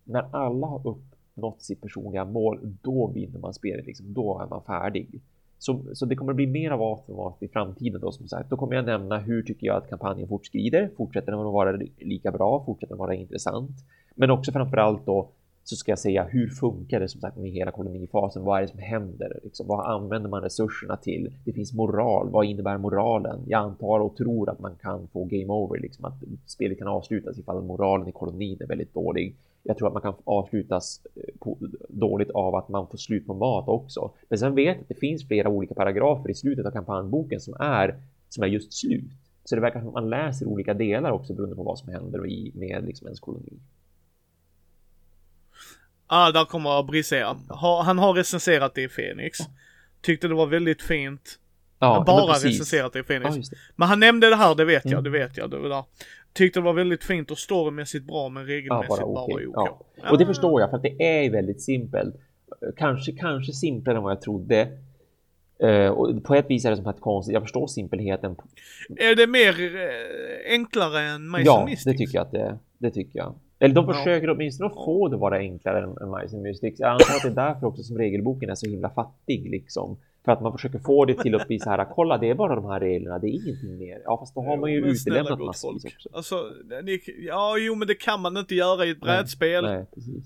När alla har uppnått sitt personliga mål, då vinner man spelet. Liksom, då är man färdig. Så, så det kommer bli mer av Aftermath i framtiden då som sagt. Då kommer jag nämna hur tycker jag att kampanjen fortskrider. Fortsätter den att vara lika bra? Fortsätter den vara intressant? Men också framförallt då så ska jag säga hur funkar det som sagt med hela kolonifasen? Vad är det som händer? Liksom, vad använder man resurserna till? Det finns moral. Vad innebär moralen? Jag antar och tror att man kan få game over, liksom att spelet kan avslutas ifall moralen i kolonin är väldigt dålig. Jag tror att man kan avslutas eh, på, dåligt av att man får slut på mat också. Men sen vet jag att det finns flera olika paragrafer i slutet av kampanjboken som är som är just slut. Så det verkar som att man läser olika delar också beroende på vad som händer i, med liksom ens koloni ah, där kommer brisera. Han har recenserat det i Phoenix. Tyckte det var väldigt fint. Ja, bara recenserat det i Phoenix. Ja, men han nämnde det här, det vet jag, mm. det vet jag. Det var där. Tyckte det var väldigt fint och storymässigt bra men regelmässigt ja, bara, okay. bara OK. Ja. Och det förstår jag för att det är väldigt simpelt. Kanske, kanske simplare än vad jag trodde. Uh, och på ett vis är det som att konstigt. Jag förstår simpelheten. Är det mer uh, enklare än Mice Ja, det tycker jag att det är. Det tycker jag. Eller de försöker ja. åtminstone att få det vara enklare än, än Mice and Mystics. Jag antar att det är därför också som regelboken är så himla fattig liksom. För att man försöker få det till att bli så här, kolla det är bara de här reglerna, det är ingenting mer. Ja fast då har man ju men utelämnat massvis också. Alltså, ja jo men det kan man inte göra i ett brädspel. Nej, nej precis.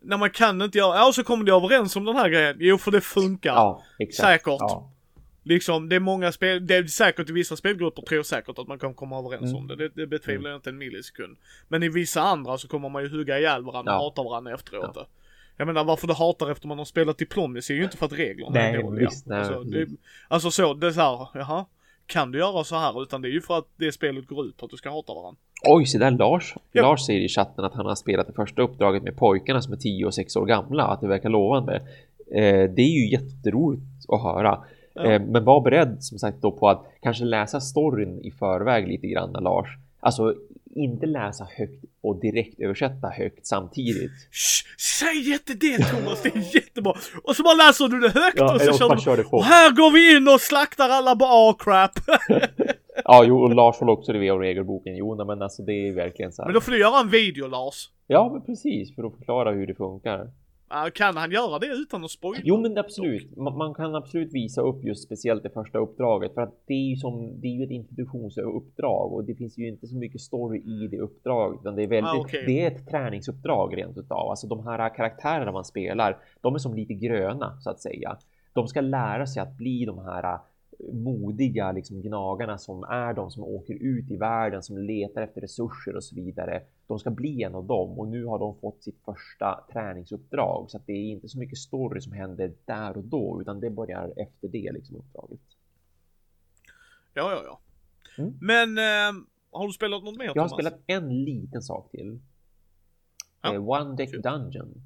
När man kan inte göra, ja så kommer de överens om den här grejen. Jo för det funkar. Ja, exakt. Säkert. Ja. Liksom, det är många spel, det är säkert i vissa spelgrupper tror jag säkert att man kan komma överens mm. om det. Det, det betvivlar mm. jag inte en millisekund. Men i vissa andra så kommer man ju hugga ihjäl varandra och hata varandra efteråt. Ja. Jag menar varför du hatar efter man har spelat Diplomacy är ju inte för att reglerna nej, är dåliga. Visst, nej, alltså, det, alltså så, det är så här, jaha. Kan du göra så här? Utan det är ju för att det spelet går ut på att du ska hata varandra. Oj, så där Lars. Ja. Lars säger i chatten att han har spelat det första uppdraget med pojkarna som är 10 och 6 år gamla. Att det verkar lovande. Eh, det är ju jätteroligt att höra. Ja. Eh, men var beredd som sagt då på att kanske läsa storyn i förväg lite grann Lars. Alltså inte läsa högt och direkt översätta högt samtidigt. Säg inte det Thomas, det är jättebra! Och så bara läser du det högt ja, och så kör du... Kör på. Och här går vi in och slaktar alla bara oh, crap! ja, jo, och Lars håller också det via regelboken. Jo, men alltså det är verkligen så här. Men då får du göra en video Lars. Ja, men precis, för att förklara hur det funkar. Kan han göra det utan att spoila? Jo, men absolut. Man, man, kan absolut visa upp just speciellt det första uppdraget för att det är ju som det är ju ett introduktionsuppdrag och det finns ju inte så mycket story i det uppdraget utan det är väldigt. Ah, okay. Det är ett träningsuppdrag rent utav. Alltså de här karaktärerna man spelar, de är som lite gröna så att säga. De ska lära sig att bli de här modiga liksom, gnagarna som är de som åker ut i världen, som letar efter resurser och så vidare. De ska bli en av dem och nu har de fått sitt första träningsuppdrag så att det är inte så mycket story som händer där och då utan det börjar efter det liksom uppdraget. Ja, ja, ja. Mm. Men äh, har du spelat något mer? Jag har Thomas? spelat en liten sak till. Ja. Eh, One Deck Dungeon.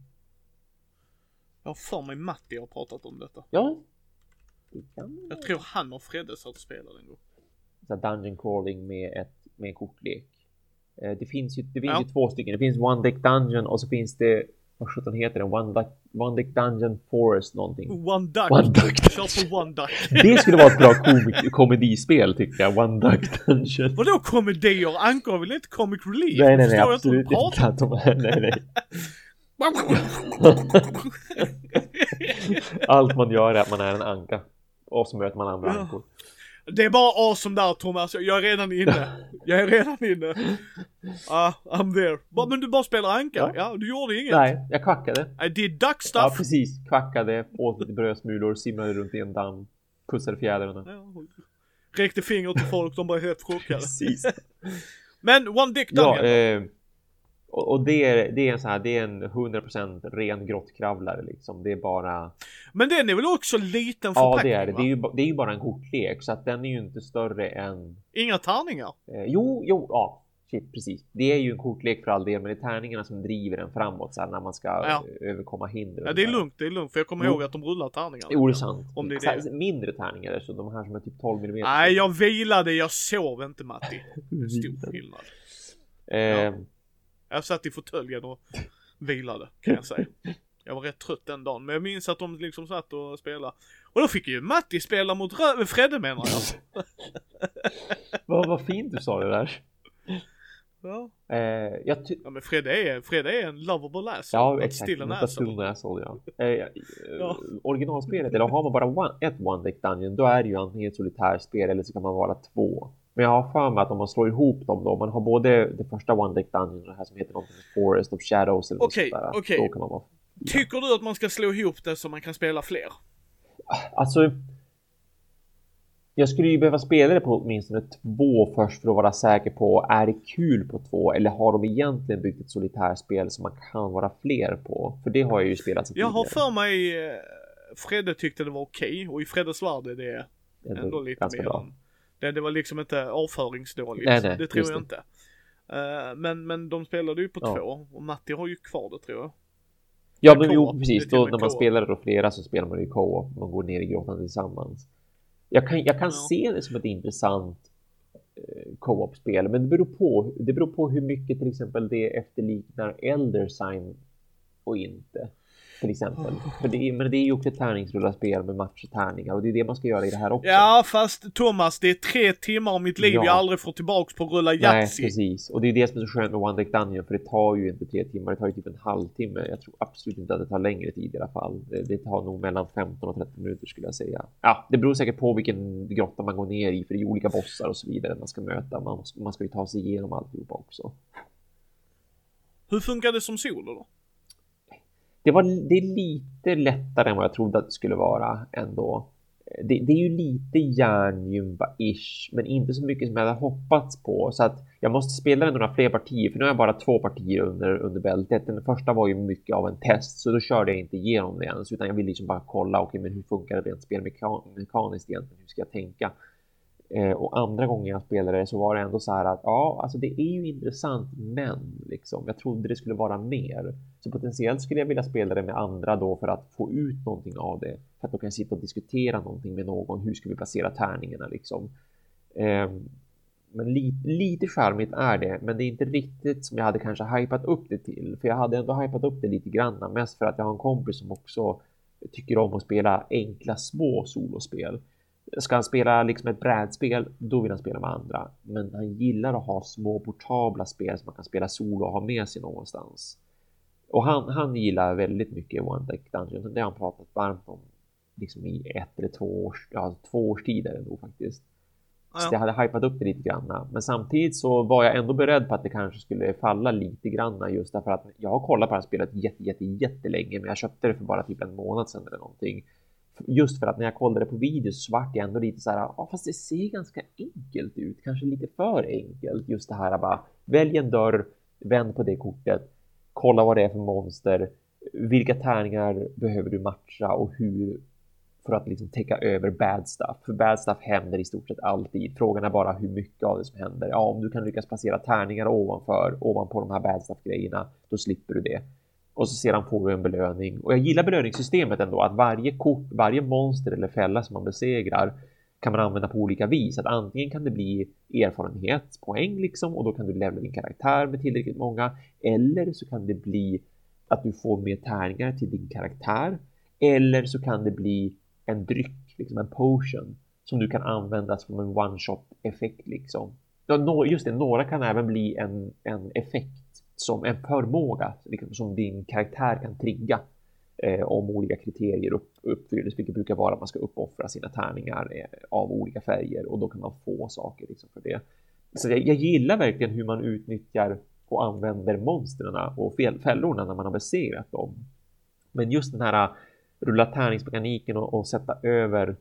Jag har för mig Matti har pratat om detta. Ja, jag tror han och Fredde satt och spelade en gång. Så dungeon crawling med, ett, med en kortlek. Eh, det finns ju, det finns ja. ju två stycken. Det finns One Deck Dungeon och så finns det vad sjutton heter den? One Duck, One Duck Dungeon Forest någonting. One Duck. One Duck. Kör på One Duck. Det skulle vara ett bra komik- komedispel tycker jag. One Duck Dungeon. Vadå komedier? Anka har väl inte comic relief? Nej, nej, nej, absolut inte. Att de, nej, nej. Allt man gör är att man är en anka. Möter man andra Ja. ankor. Det är bara awesome där Thomas, jag är redan inne. Jag är redan inne. Ah, I'm there. Ba, men du bara spelar anka? Ja. Ja, du gjorde inget. Nej, jag kvackade. I did duck Ja, stuff. precis. Kvackade, åt lite brödsmulor, simmade runt i en damm, pussade fjädrarna. Ja, Räckte finger till folk, de var helt chockade. Precis. Men One Dick Ja, Dungeon. eh, och, det är, det är en sån här, det är en 100% ren grottkravlare liksom. Det är bara, Men den är väl också liten ja förpackning det är det. va? Det är ju, det är ju bara en kortlek så att den är ju inte större än, Inga tärningar. eh, jo, jo, ja. Shit, precis. Det är ju en kortlek för all del, men det är tärningarna som driver den framåt så här, när man ska Ja. eh, överkomma hinder. Ja det är så lugnt, det är lugnt för jag kommer Jo. ihåg att de rullar tärningarna. Jo, det är sant. Om det är Så det. Mindre tärningar, så de här som är typ 12 mm. Nej jag vilade, jag sov inte Matti. Stor skillnad. Eh, Jag satt i fåtöljen och vilade kan jag säga. Jag var rätt trött den dagen, men jag minns att de liksom satt och spelade. Och då fick ju Matti spela mot Rö- Fredde menar jag. vad, vad fint du sa det där. Ja, Eh, jag ja men Fredde är, Fredde är en lovable ass. Ja, exakt. Still an asshole. asshole, ja. Eh, eh, Ja. Originalspelet, eller har man bara one, ett One Deck Dungeon, då är det ju antingen ett solitärspel eller så kan man vara två. Men jag har för mig att om man slår ihop dem då, man har både det första One Deck Dungeon och det här som heter någonting Forest of Shadows eller något Okej, sånt där. okej. Kan man vara... Tycker du att man ska slå ihop det så man kan spela fler? Alltså... Jag skulle ju behöva spela det på åtminstone två först för att vara säker på är det kul på två eller har de egentligen byggt ett solitärspel som man kan vara fler på? För det har jag ju spelat Jag har tidigare. för mig eh, Fredde tyckte det var okej och i Freddes värld är det Ändå ändå lite mer bra. Det, det var liksom inte avföringsdåligt. Nej, nej, det tror jag det. inte. Eh, men, men de spelade ju på Ja. två och Matti har ju kvar det tror jag. Ja, men jo, precis. Då, när man spelar då flera så spelar man ju co-op. Man går ner i grottan tillsammans. Jag kan, jag kan Ja. se det som ett intressant eh, co-op-spel, men det beror, på, det beror på hur mycket till exempel det efterliknar Elder Sign och inte. Till exempel. För det men det är ju också ett tärningsrullarspel med matchtärningar och det är det man ska göra i det här också. Ja fast Thomas det är tre timmar av mitt liv Ja. jag aldrig får tillbaks på att rulla Nej, Yatzy. precis. Och det är det som är så skönt med One Deck Dungeon, för det tar ju inte tre timmar, det tar ju typ en halvtimme. Jag tror absolut inte att det tar längre tid i alla fall. Det, tar nog mellan 15 och 30 minuter skulle jag säga. Ja, det beror säkert på vilken grotta man går ner i, för det är olika bossar och så vidare man ska möta. Man, man ska ju ta sig igenom alltihopa också. Hur funkar det som solo då? Det, var, det är lite lättare än vad jag trodde att det skulle vara ändå. Det, det är ju lite järngympa-ish, men inte så mycket som jag hade hoppats på. Så att jag måste spela den några fler partier, för nu har jag bara två partier under, under bältet. Den första var ju mycket av en test, så då körde jag inte igenom det ens, utan jag ville liksom bara kolla, okej, men hur funkar det rent spelmekaniskt egentligen? Hur ska jag tänka? Eh, och andra gången jag spelade det så var det ändå så här att ja, alltså det är ju intressant, men liksom, jag trodde det skulle vara mer. Så potentiellt skulle jag vilja spela det med andra då för att få ut någonting av det. För att då kan jag sitta och diskutera någonting med någon. Hur ska vi placera tärningarna liksom? Eh, men li lite charmigt är det, men det är inte riktigt som jag hade kanske hypat upp det till. För jag hade ändå hypat upp det lite grann, mest för att jag har en kompis som också tycker om att spela enkla små solospel. Ska han spela liksom ett brädspel, då vill han spela med andra. Men han gillar att ha små portabla spel som man kan spela solo och ha med sig någonstans. Och han, han gillar väldigt mycket One Deck Dungeon. Det har han pratat varmt om liksom i ett eller två års, ja, två års tid är det nog faktiskt. Så jag hade hypat upp det lite grann. Men samtidigt så var jag ändå beredd på att det kanske skulle falla lite grann just därför att jag har kollat på det här spelet jätte, jätte, jättelänge, men jag köpte det för bara typ en månad sedan eller någonting. Just för att när jag kollade på videos så vart jag ändå lite så här, ja fast det ser ganska enkelt ut, kanske lite för enkelt. Just det här bara, välj en dörr, vänd på det kortet, kolla vad det är för monster, vilka tärningar behöver du matcha och hur för att liksom täcka över bad stuff. För bad stuff händer i stort sett alltid. Frågan är bara hur mycket av det som händer. Ja, om du kan lyckas placera tärningar ovanför, ovanpå de här bad stuff grejerna, då slipper du det. Och så sedan får vi en belöning. Och jag gillar belöningssystemet ändå, att varje kort, varje monster eller fälla som man besegrar kan man använda på olika vis. Att antingen kan det bli erfarenhetspoäng liksom och då kan du lämna din karaktär med tillräckligt många. Eller så kan det bli att du får mer tärningar till din karaktär. Eller så kan det bli en dryck, liksom en potion, som du kan använda som en one-shot effekt liksom. Ja, just det, några kan även bli en, en effekt som en förmåga liksom, som din karaktär kan trigga eh, om olika kriterier upp, uppfylls, vilket brukar vara att man ska uppoffra sina tärningar eh, av olika färger och då kan man få saker liksom, för det. Så jag, jag gillar verkligen hur man utnyttjar och använder monstren och fällorna när man har besegrat dem. Men just den här eh, rulla tärningsmekaniken och, och sätta över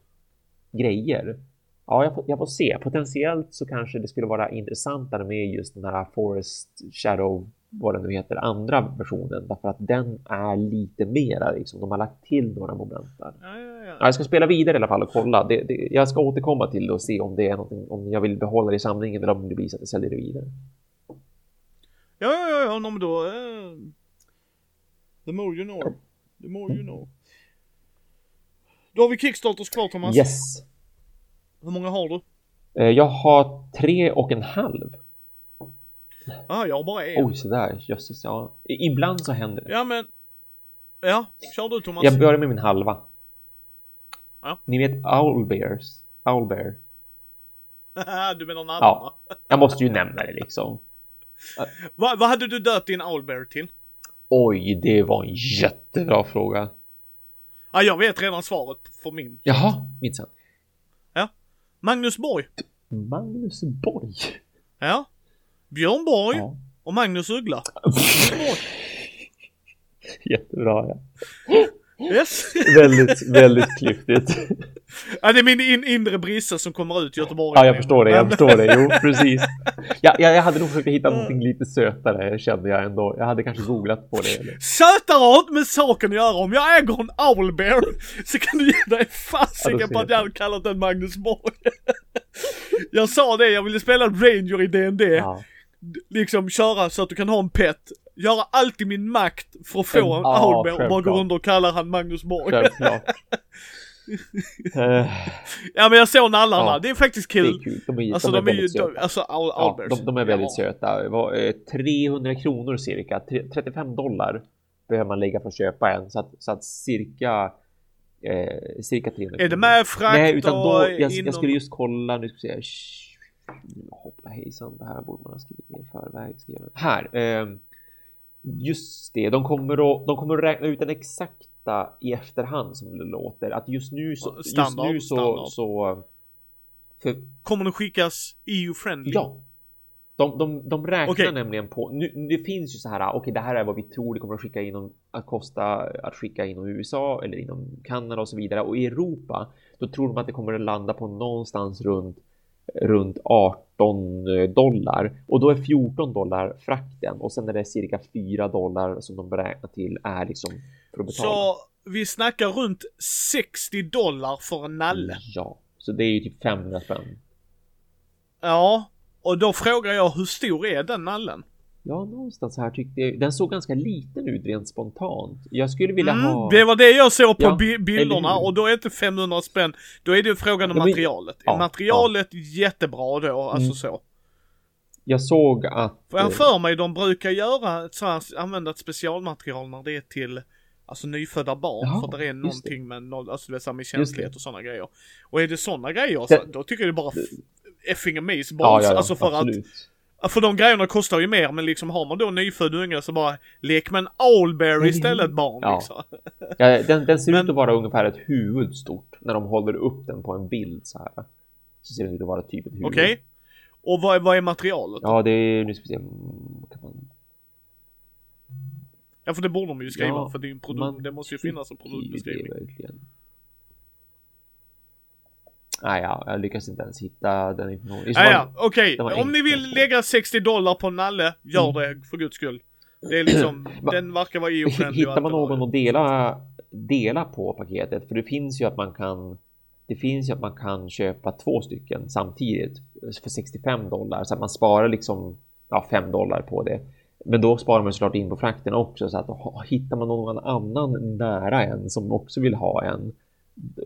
grejer. Ja, jag får, jag får se. Potentiellt så kanske det skulle vara intressantare med just den här Forest Shadow, vad den nu heter, andra versionen. Därför att den är lite mera, liksom, de har lagt till några moment där. Ja, ja, ja. jag ska spela vidare i alla fall och kolla. Det, det, jag ska återkomma till det och se om det är någonting, om jag vill behålla det i samlingen eller om det blir så att jag säljer det vidare. Ja, ja, ja, men då... Uh, the more you know. The more you know. Då har vi Kickstarters kvar Thomas. Yes. Hur många har du? Eh, jag har tre och en halv. Ah, jag bara en. Oj, sådär. Jösses, ja. Ibland så händer det. Ja, men. Ja, kör du Thomas. Jag börjar med min halva. Ja. Ni vet Owlbears? Owlbear. du menar namn Ja, jag måste ju nämna det liksom. Vad, vad hade du döpt din Owlbear till? Oj, det var en jättebra fråga. Ja, jag vet redan svaret för min. Jaha, minsann. Ja. Magnus Borg. Magnus Borg? Ja. Björn Borg ja. och Magnus Uggla. Jättebra, ja. Yes. väldigt, väldigt klyftigt. Ja, det är min in inre brissa som kommer ut i Göteborg. Ja, jag förstår det, jag förstår det. Jo, precis. Ja, jag, jag hade nog försökt hitta någonting lite sötare, kände jag ändå. Jag hade kanske googlat på det. Eller? Sötare har inte med saken att göra. Om jag äger en owlbear så kan du ge dig fasiken ja, på att jag hade kallat den Magnus Borg. jag sa det, jag ville spela Ranger i DND. Ja. Liksom köra så att du kan ha en pet göra allt i min makt för att få en, en Owlbear och bara gå runt och kalla han Magnus Borg. Ja men jag såg nallarna, ja, det är faktiskt kul. Det är kul. De är, alltså de, de är, ju, alltså ja, de, de, är väldigt ja. söta. 300 eh, kronor cirka, 35 dollar behöver man lägga för att köpa en. Så att, så att cirka eh, cirka 300 Är det med frakt Nej, utan då, jag, inom... jag skulle just kolla, nu ska vi se. Hoppla hejsan, det här borde man ha skrivit ner i förväg. Här. Eh, just det, de kommer, att, de kommer att räkna ut den exakta i efterhand som det låter. Att just nu så... Standard, just nu så, så för, kommer den skickas EU-friendly? Ja. De, de, de räknar okay. nämligen på, nu, det finns ju så här, okej okay, det här är vad vi tror det kommer att skicka inom, att kosta att skicka inom USA eller inom Kanada och så vidare. Och i Europa, då tror de att det kommer att landa på någonstans runt runt 18 dollar och då är 14 dollar frakten och sen är det cirka 4 dollar som de beräknar till är liksom för att betala. Så vi snackar runt 60 dollar för en nalle? Ja, så det är ju typ 500 spänn. Ja, och då frågar jag hur stor är den nallen? Ja, någonstans här tyckte jag. Den såg ganska liten ut rent spontant. Jag skulle vilja mm, ha. Det var det jag såg på ja, bilderna och då är det inte 500 spänn. Då är det frågan om ja, materialet. Ja, materialet ja. jättebra då? Alltså mm. så. Jag såg att. För jag för mig de brukar göra så här, använda ett specialmaterial när det är till Alltså nyfödda barn, ja, för det är någonting med, noll, alltså det är med känslighet och sådana grejer. Och är det sådana grejer, så, då tycker jag det bara effing amazing ja, ja, alltså för absolut. att för de grejerna kostar ju mer, men liksom har man då nyfödd unge så bara lek med en owlbear istället barn ja. liksom. ja, den, den ser men... ut att vara ungefär ett huvud stort när de håller upp den på en bild så här. Så ser den ut att vara typ ett huvud. Okej. Okay. Och vad, vad är materialet? Ja, det är, nu ska vi se. Kan man... Ja, för det borde de ju skriva, ja, för det, är en produkt, det måste ju finnas en produktbeskrivning. Nej, ja, jag lyckas inte ens hitta den informationen. Ja, ja, okej. Okay. Om ni vill lägga 60 dollar på Nalle, gör mm. det för guds skull. Det är liksom, den verkar vara EU-friendly. Hittar man någon att dela, dela på paketet? För det finns ju att man kan det finns ju att man kan köpa två stycken samtidigt för 65 dollar så att man sparar liksom ja, 5 dollar på det. Men då sparar man såklart in på frakten också så att hittar man någon annan nära en som också vill ha en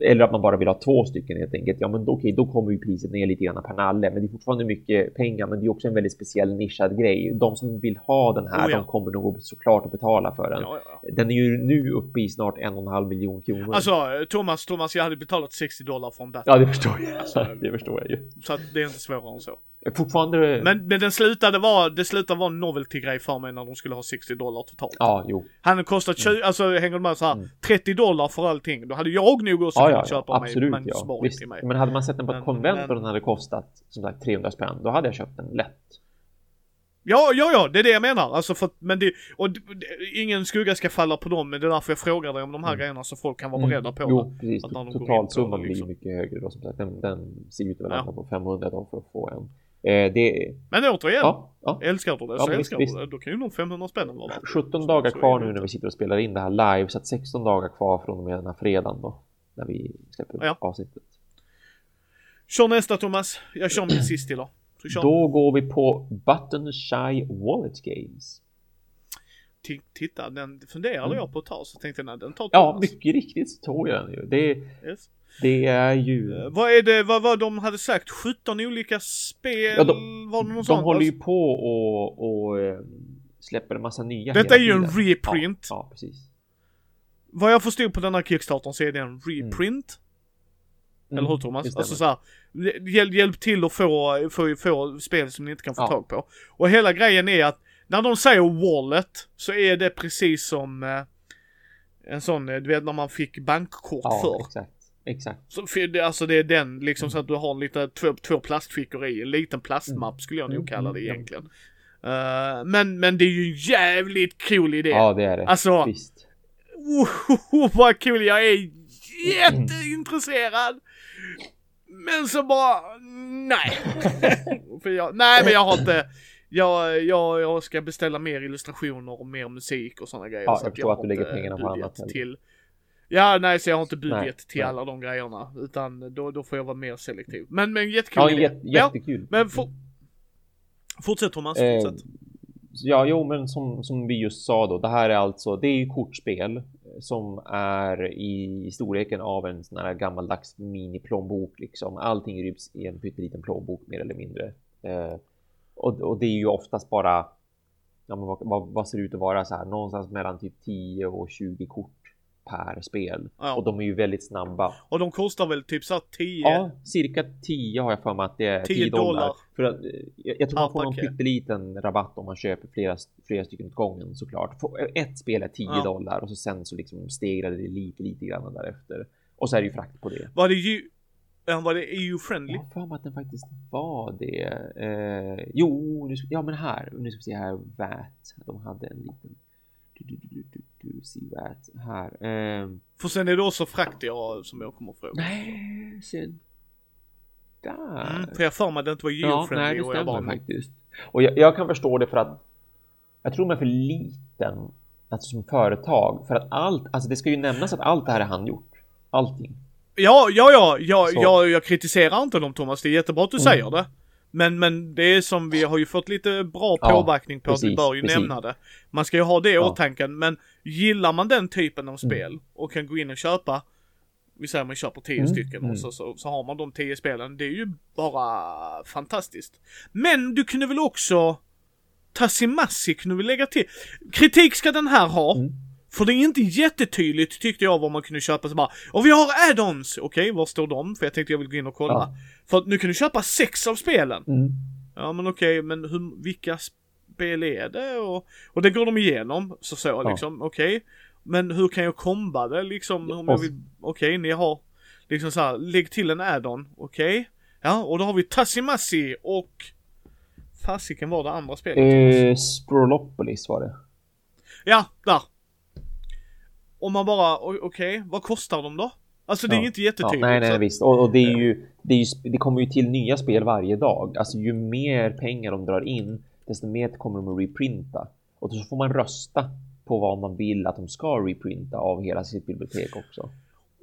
eller att man bara vill ha två stycken helt enkelt. Ja, men då, okej, då kommer ju priset ner lite grann per nalle, men det är fortfarande mycket pengar. Men det är också en väldigt speciell nischad grej. De som vill ha den här, Oh ja. de kommer nog såklart att betala för den. Ja, ja. Den är ju nu uppe i snart en och en halv miljon kronor. Alltså Thomas, Thomas, jag hade betalat 60 dollar från Batman. ja, det förstår jag. Alltså- det förstår jag ju. Så att det är inte svårare än så. Fortfarande. Men, men den slutade vara, det slutade vara en novelty-grej för mig när de skulle ha 60 dollar totalt. Ja, jo. Han hade kostat 20, alltså hänger med så här, Mm. 30 dollar för allting. Då hade jag nog också Ja, kunnat ja, köpa ja, mig absolut. Magnus Ja. Borg Visst. mig. Men hade man sett den på ett Men- konvent men- och den hade kostat som sagt 300 spänn, då hade jag köpt den lätt. Ja, ja, ja, det är det jag menar. Alltså för, men det, och det, ingen skugga ska falla på dem, men det är därför jag frågar dig om de här Mm. grejerna så folk kan vara beredda på det. Jo, precis. Totalsumman det, blir liksom. mycket högre då som sagt. Den, den ser ut att Ja. landa på 500 då för att få en. Eh, det, Men återigen, ja, ja. älskar du det Ja, så älskar visst, du det. Då kan ju nog 500 spänn vara värt. 17 dagar kvar nu när vi sitter och spelar in det här live, så att 16 dagar kvar från och med den här fredagen då. När vi släpper Ja. avsnittet. Kör nästa Thomas. Jag kör min sist idag. Då går vi på Button Shy Wallet Games. Ti- Titta, den funderade Mm. jag på ett tag så tänkte jag nej, den tar Ja, Thomas. mycket riktigt så tog jag den ju. Det, Yes. Det är ju... Eh, Vad är det, vad, vad de hade sagt? 17 olika spel? Ja, de- var det De sånt? håller ju på och, och eh, släpper en massa nya Detta är ju en reprint. Ja, ja, precis. Vad jag förstod på den här Kickstartern så är det en reprint. Mm, Eller hur Thomas? det stämmer. Alltså såhär, hjälp, hjälp till att få, få, få spel som ni inte kan få Ja. tag på. Och hela grejen är att när de säger wallet så är det precis som eh, en sån, eh, du vet när man fick bankkort Ja, förr. exakt. Exakt. Så, för det, alltså det är den liksom så att du har lite två, två plastfickor i, en liten plastmapp skulle jag nog Mm, kalla det mm, egentligen. Eh, men, men det är ju en jävligt cool idé. Ja, det är det. Alltså, Visst. oh, vad kul, jag är jätteintresserad. Men så bara, nej. För jag, nej men jag har inte, jag, jag, jag ska beställa mer illustrationer och mer musik och sådana grejer. Ja, så jag förstår att har du lägger pengarna på annat till. Ja, nej så jag har inte budget Nej, till nej. alla de grejerna. Utan då, då får jag vara mer selektiv. Men, men jättekul Ja, jät, jättekul. Men for, fortsätt Thomas, Eh, fortsätt. Ja, jo, men som, som vi just sa då, det här är alltså, det är ju kortspel eh, som är i storleken av en sån här gammaldags mini-plånbok liksom. Allting ryms i en pytteliten plånbok mer eller mindre. Eh, och, och det är ju oftast bara, ja, vad, vad, vad ser det ut att vara så här, någonstans mellan typ 10 och 20 kort per spel. Ja. Och de är ju väldigt snabba. Och de kostar väl typ såhär 10? Ja, cirka 10 har jag för mig att det är 10 10 dollar. dollar. För att, eh, jag, jag tror man Per får någon pytteliten rabatt om man köper flera, flera stycken åt gången såklart. Få- Ett spel är 10 Ja. dollar och så sen så liksom stegrar det lite, lite grann därefter. Och så är det ju frakt på det. Var det ju, var det EU-friendly? Jag har för mig att den faktiskt var det. Eh, jo, nu ska, ja men här, nu ska vi se här, VAT. De hade en liten... Du, du, du, du, du. Här. Eh, För sen är det också frakt jag, som jag kommer fråga. nej, sen... Där. Mm, för jag för mig att det inte var Ja, nej, det och jag bara, stämmer faktiskt. Och jag, jag kan förstå det för att jag tror man är för liten alltså som företag för att allt, alltså det ska ju nämnas att allt det här är han gjort. Allting. Ja, ja, ja, ja, ja, jag kritiserar inte dem Thomas, det är jättebra att du Mm. säger det. Men, men det är som vi har ju fått lite bra Ja, påverkning på att vi precis, bör ju precis. nämna det. Man ska ju ha det i Ja. åtanke, men gillar man den typen av Mm. spel och kan gå in och köpa, vi säger man köper 10 Mm, stycken mm. och så, så, så har man de 10 spelen, det är ju bara fantastiskt. Men du kunde väl också Tassimasi kunde vi lägga till. Kritik ska den här ha. Mm. För det är inte jättetydligt tyckte jag vad man kunde köpa så bara Och vi har add-ons! Okej, var står de? För jag tänkte jag vill gå in och kolla. Ja. För att nu kan du köpa sex av spelen. Mm. Ja men okej, men hur, vilka spel är det? Och, och det går de igenom. Så så Ja. liksom, okej. Men hur kan jag komba det liksom? Om jag vill, okej ni har liksom så här, lägg till en add-on, okej. Ja, och då har vi Tassimasi och fasiken var det andra spelet? Eh, Sprolopolis var det. Ja, där. Om man bara, okej, vad kostar de då? Alltså det är Ja. inte Ja, jättetydligt. nej, nej, så- visst. Och, och det är ju, det, ju, det kommer ju till nya spel varje dag. Alltså ju mer pengar de drar in, desto mer kommer de att reprinta. Och så får man rösta på vad man vill att de ska reprinta av hela sitt bibliotek också.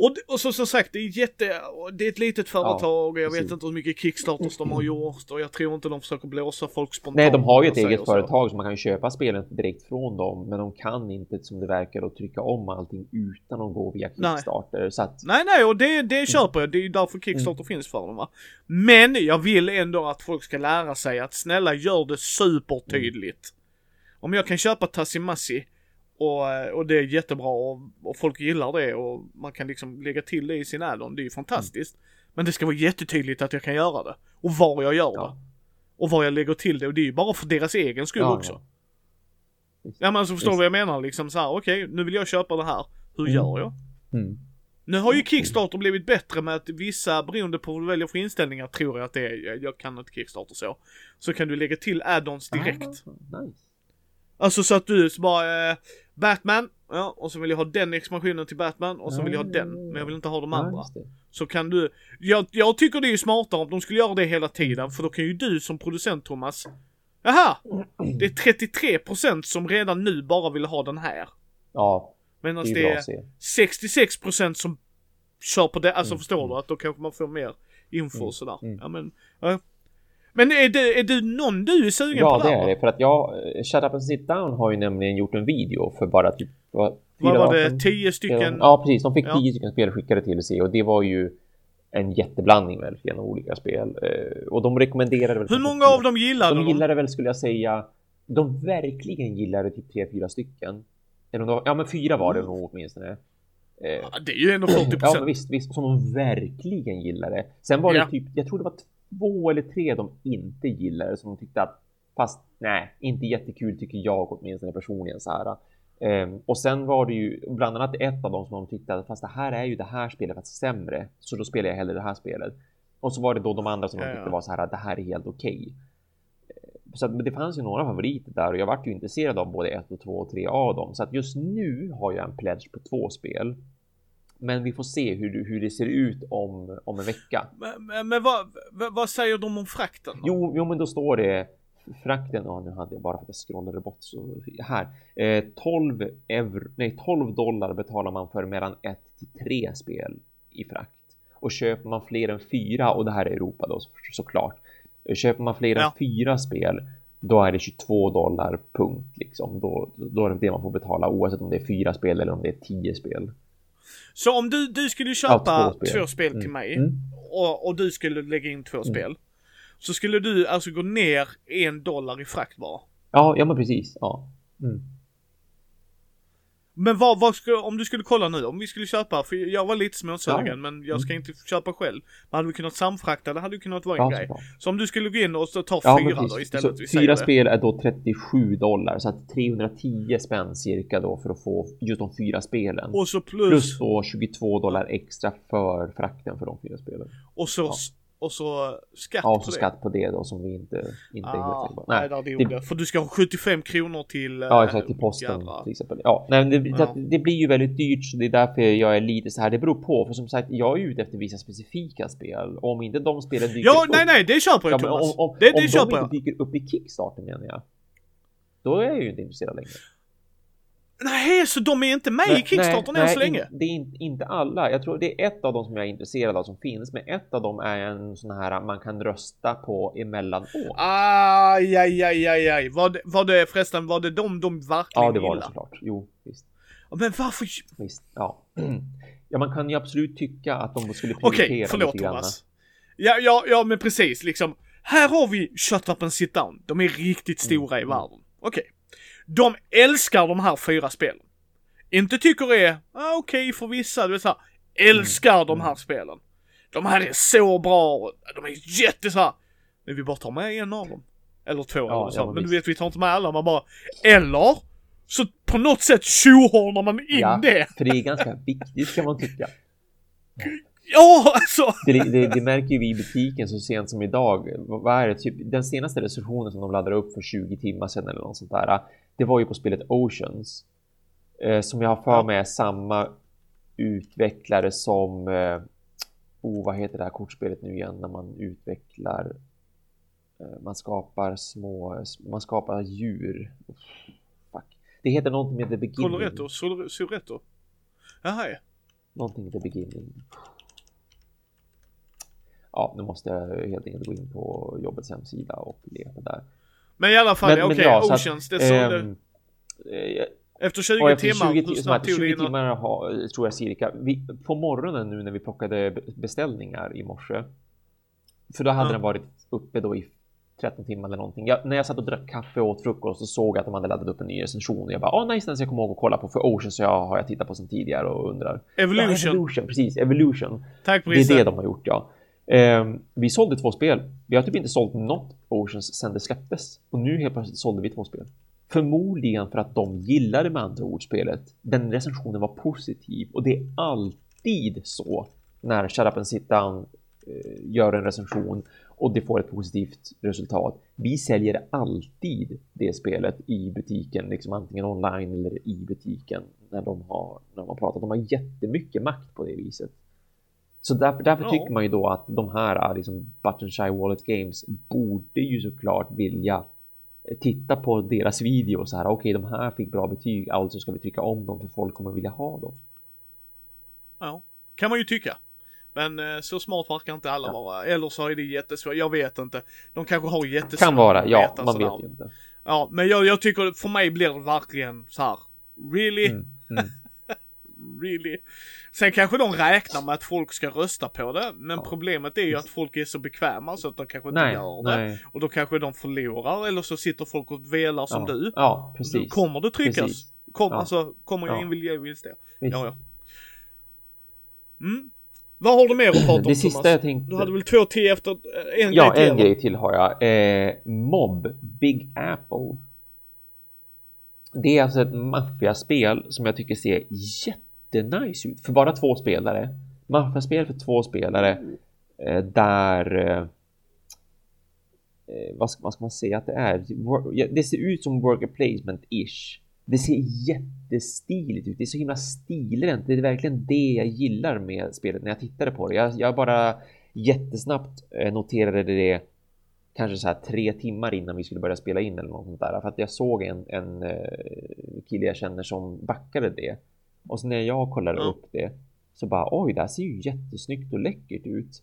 Och, och så som sagt, det är jätte, det är ett litet företag och jag precis. vet inte hur mycket kickstarters de har gjort och jag tror inte de försöker blåsa folk spontant. Nej, de har ju ett eget företag så man kan köpa spelen direkt från dem, men de kan inte som det verkar att trycka om allting utan att gå via Nej. Kickstarter. Så att Nej, nej, och det, Mm. det köper jag. Det är ju därför Kickstarter finns för dem va. Men jag vill ändå att folk ska lära sig att snälla gör det supertydligt. Om jag kan köpa Tassimasi och, och det är jättebra och, och folk gillar det och man kan liksom lägga till det i sin add-on. Det är ju fantastiskt. Men det ska vara jättetydligt att jag kan göra det. Och var jag gör Ja. det. Och var jag lägger till det och det är ju bara för deras egen skull Ja, också. ja. Ja men alltså förstår du vad jag menar liksom så här, okej nu vill jag köpa det här. Hur Mm. gör jag? Mm. Nu har ju Kickstarter blivit bättre med att vissa, beroende på vad du väljer för inställningar, tror jag att det är, jag- kan inte Kickstarter så. Så kan du lägga till add-ons direkt. Ah, nice. Alltså så att du bara, eh, Batman, ja, och så vill jag ha den expansionen till Batman och så vill jag ha den, men jag vill inte ha de andra. Så kan du, jag, jag tycker det är ju smartare om de skulle göra det hela tiden, för då kan ju du som producent Thomas, Jaha! Det är 33% som redan nu bara vill ha den här. Ja, Medan det är det är att se. 66% som kör på det, alltså Mm, förstår mm. du? Att då kanske man får mer info Mm, och sådär. mm. Ja men, ja. Men är du, är du någon du är sugen Ja, på det där, är det. För att jag, eh, Shut Up and Sit Down har ju nämligen gjort en video för bara typ vad, var dagar det? sedan. 10 stycken? Ja, precis. De fick Ja. tio stycken spel skickade till sig och det var ju en jätteblandning verkligen av olika spel. Eh, Och de rekommenderade väl... Hur kanske många av dem gillade De de? gillade väl skulle jag säga, de verkligen gillade typ tre, fyra stycken. Eller om det var, ja men fyra var det nog åtminstone. Eh, Ja, det är ju ändå 40%. Ja, men visst, visst, som de verkligen gillade. Sen var Ja. det typ, jag tror det var två eller tre de inte gillade som de tyckte att, fast nej, inte jättekul tycker jag åtminstone personligen så här. Ehm, och sen var det ju bland annat ett av dem som de tyckte att fast det här är ju det här spelet fast sämre, så då spelar jag hellre det här spelet. Och så var det då de andra som Ja, de tyckte ja. var så här att det här är helt okej. Ehm, Så att, men det fanns ju några favoriter där och jag vart ju intresserad av både ett och två och tre av dem. Så att just nu har jag en pledge på två spel. Men vi får se hur, hur det ser ut om, om en vecka. Men, men, men vad, vad, säger de om frakten? då? Jo, jo men då står det frakten. Ja, nu hade jag bara för att jag scrollade bort så här. Eh, 12 euro, nej 12 dollar betalar man för mellan ett till tre spel i frakt. Och köper man fler än fyra, och det här är Europa då så, såklart. Eh, Köper man fler Ja. än fyra spel, då är det 22 dollar punkt liksom. Då, då är det det man får betala oavsett om det är fyra spel eller om det är tio spel. Så om du, du skulle köpa Ja, två två spel, spel. till Mm. mig Mm. och, och du skulle lägga in två spel. Så skulle du alltså gå ner en dollar i frakt bara. Ja, ja men precis. Ja. Men vad, vad skulle, om du skulle kolla nu, om vi skulle köpa, för jag var lite småsugen Ja. men jag ska Mm. inte köpa själv. Men hade vi kunnat samfrakta det hade ju kunnat vara en Ja, grej. såklart. Så om du skulle gå in och så ta Ja, fyra då istället. Så fyra spel är då 37 dollar så att 310 spänn cirka då för att få just de fyra spelen. Och så plus, Plus då 22 dollar extra för frakten för de fyra spelen. och så. Och så skatt Ja, på och så det. skatt på det då som vi inte, inte är helt Ah, säkra på. nej, Nej, där dog det- det. För du ska ha 75 kronor till... ja eh, exakt till posten jädra- till exempel. Ja, nej, det, Ja. det blir ju väldigt dyrt så det är därför jag är lite så här. Det beror på för som sagt, jag är ute efter vissa specifika spel om inte de spelen dyker Ja, upp. nej, nej, det köper jag Ja, Thomas. om, om, det om det köper de inte dyker upp i Kickstarter menar jag. Då är jag ju inte intresserad längre. Nej, så de är inte med i Kickstarter än så länge? in- det är inte, inte alla. Jag tror det är ett av dem som jag är intresserad av som finns, men ett av dem är en sån här man kan rösta på emellanåt. Aj, aj, aj, aj, aj. Var det, var det förresten, var det de de verkligen ja, det var det gillar? såklart. Jo, visst. Men varför? visst. Ja. ja, man kan ju absolut tycka att de skulle Okej, prioritera förlåt lite grann. Thomas. Ja, ja, ja, men precis liksom. Här har vi Shut Up and Sit Down. De är riktigt stora i Mm. världen. Okej. De älskar de här fyra spelen. Inte tycker det är, ah, okej för vissa, du vet såhär, älskar de Mm. här spelen. De här är så bra, de är jätte så här. Men vi bara tar med en av dem. Eller två Ja, eller så. ja, men du vet, vi tar inte med alla, man bara, eller så på något sätt tjohornar man in Ja, det. för det är ganska viktigt kan man tycka. Ja, alltså! Det, det, det märker ju vi i butiken så sent som idag. Vad är det? Typ, den senaste recensionen som de laddade upp för 20 timmar sedan eller något sånt där. Det var ju på spelet Oceans. Eh, som jag har för mig är samma utvecklare som... Eh, oh, vad heter det här kortspelet nu igen när man utvecklar... Eh, man skapar små... Man skapar djur. Uff, fuck. Det heter något med The Beginning. Coloretto, Soretto. Jaha ja. Någonting i the beginning. Ja, nu måste jag helt enkelt gå in på jobbets hemsida och leta där. Men i alla fall, okej, okay, ja, Oceans, det så ähm, det... Efter 20 och efter timmar, 20, hur snabbt tog 20 timmar har, tror jag cirka. Vi, på morgonen nu när vi plockade beställningar i morse. För då hade mm. den varit uppe då i 13 timmar eller någonting. Jag, när jag satt och drack kaffe och åt frukost så såg jag att de hade laddat upp en ny recension och jag bara, ah nice, den ska jag komma ihåg att kolla på för Ocean så jag har jag tittat på sen tidigare och undrar. Evolution. Ja, Evolution, precis, Evolution. Tack Det är det de har gjort, ja. Eh, vi sålde två spel. Vi har typ inte sålt något Oceans sedan det släpptes och nu helt plötsligt sålde vi två spel. Förmodligen för att de gillade med andra ord spelet. Den recensionen var positiv och det är alltid så när Shut Up and Sit Down eh, gör en recension och det får ett positivt resultat. Vi säljer alltid det spelet i butiken, liksom antingen online eller i butiken när de har, när de har pratat. De har jättemycket makt på det viset. Så därför, därför ja. tycker man ju då att de här liksom Button Shy Wallet Games borde ju såklart vilja titta på deras video så här. Okej, okay, de här fick bra betyg, alltså ska vi trycka om dem för folk kommer vilja ha dem. Ja, kan man ju tycka. Men eh, så smart verkar inte alla ja. vara. Eller så är det jättesvårt. Jag vet inte. De kanske har jättesvårt Kan vara, ja. Man vet ju inte. Ja, men jag, jag tycker för mig blir det verkligen så här. Really? Mm, mm. Really? Sen kanske de räknar med att folk ska rösta på det. Men ja. problemet är ju att folk är så bekväma så att de kanske inte nej, gör det. Nej. Och då kanske de förlorar. Eller så sitter folk och velar som ja. du. Ja, precis. Kommer det tryckas? Precis. Kom, ja. Alltså, kommer jag ja. in vill jag det. Ja, ja. Mm. Vad har du mer att prata om Det sista Thomas? jag tänkte... Du hade väl två till efter eh, en ja, grej till? Ja, en grej till har jag. Eh, Mob, Big Apple. Det är alltså ett maffiaspel som jag tycker ser jättenice ut för bara två spelare. Maffiaspel för två spelare eh, där eh, eh, vad, ska, vad ska man säga att det är? Det ser ut som worker placement-ish. Det ser jättestiligt ut. Det är så himla stilrent. Det är verkligen det jag gillar med spelet när jag tittade på det. Jag, jag bara jättesnabbt eh, noterade det kanske så här tre timmar innan vi skulle börja spela in eller något sånt där. För att jag såg en, en eh, kille jag känner som backade det. Och så när jag kollade upp det så bara oj, det här ser ju jättesnyggt och läckert ut.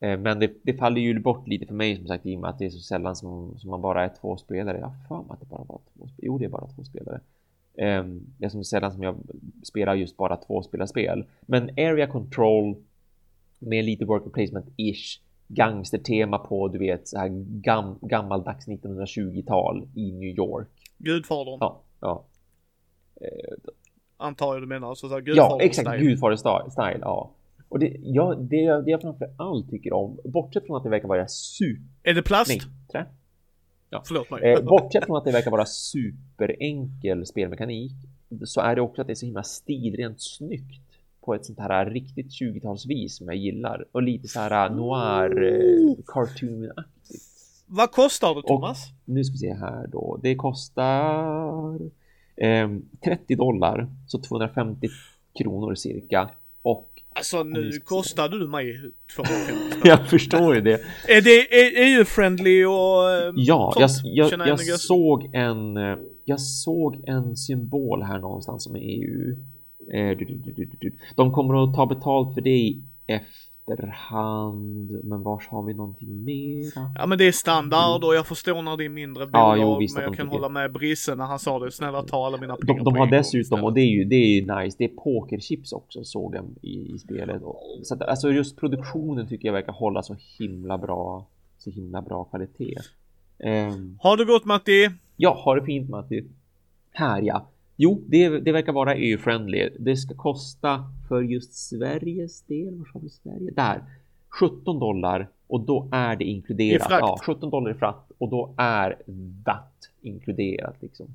Eh, men det, det, faller ju bort lite för mig som sagt i och med att det är så sällan som, som man bara är två spelare. Jag har för mig att det bara var två spelare. Jo, det är bara två spelare. Um, det är som sällan som jag spelar just bara två spel. Men Area Control med lite worker placement-ish gangstertema på, du vet, så här gam, gammaldags 1920-tal i New York. Gudfadern. Ja, ja. Antar jag du menar, så, så Ja, exakt, Gudfader style, ja. Och det, ja, det, det jag framför allt tycker om, bortsett från att det verkar vara super... Är det plast? Nej, trä. Ja. Förlåt mig. Eh, bortsett från att det verkar vara superenkel spelmekanik så är det också att det är så himla stilrent snyggt på ett sånt här riktigt 20-talsvis som jag gillar och lite så här noir eh, cartoon-aktigt. Vad kostar det Thomas? Och, nu ska vi se här då. Det kostar eh, 30 dollar, så 250 kronor cirka. Och Alltså nu kostar du mig 250 Jag förstår ju det. Är det EU-friendly och eh, Ja, jag, jag, jag såg en Jag såg en symbol här någonstans som är EU. Eh, De kommer att ta betalt för det i efterhand. Men vars har vi någonting mera? Ja men det är standard och jag förstår när det är mindre bolag. Ja, jo, visst, men jag kan hålla med Brisse när han sa det. Snälla ta alla mina pengar De, de har dessutom, och det är ju det är ju nice, det är pokerchips också såg jag i, i spelet. Så att, alltså just produktionen tycker jag verkar hålla så himla bra, så himla bra kvalitet. Um, har du gått Matti? Ja, har det fint Matti. Här ja. Jo, det, det verkar vara EU-friendly. Det ska kosta för just Sveriges del. Var har vi Sverige? Där. 17 dollar och då är det inkluderat. Ja, 17 dollar i fratt och då är VAT inkluderat liksom.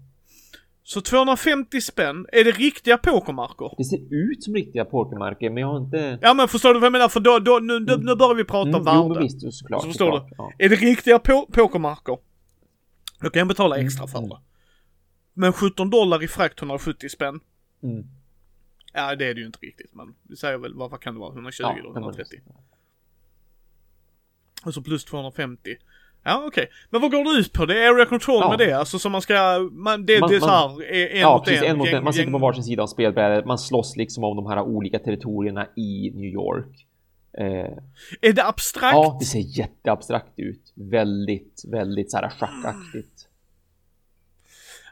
Så 250 spänn, är det riktiga pokermarker? Det ser ut som riktiga pokermarker men jag har inte... Ja men förstår du vad jag menar? För då, då nu, mm. nu börjar vi prata mm, värde. Jo, visst, såklart. Så förstår såklart, du? Ja. Är det riktiga po pokermarker? Då kan jag betala extra för mm. det. Men 17 dollar i frakt 170 spänn. Mm. Ja det är det ju inte riktigt men vi säger väl vad kan det vara 120 ja, eller 130. Och så plus 250. Ja okej. Men vad går det ut på? Det är area control Ja. med det? Alltså som man ska, man, det, Man- det är så man- här, en ja, mot precis. en. En mot en. Man sitter på varsin sida av spelbrädet. Man slåss liksom om de här olika territorierna i New York. Eh, Är det abstrakt? ja, det ser jätteabstrakt ut. Väldigt, väldigt så här schackaktigt.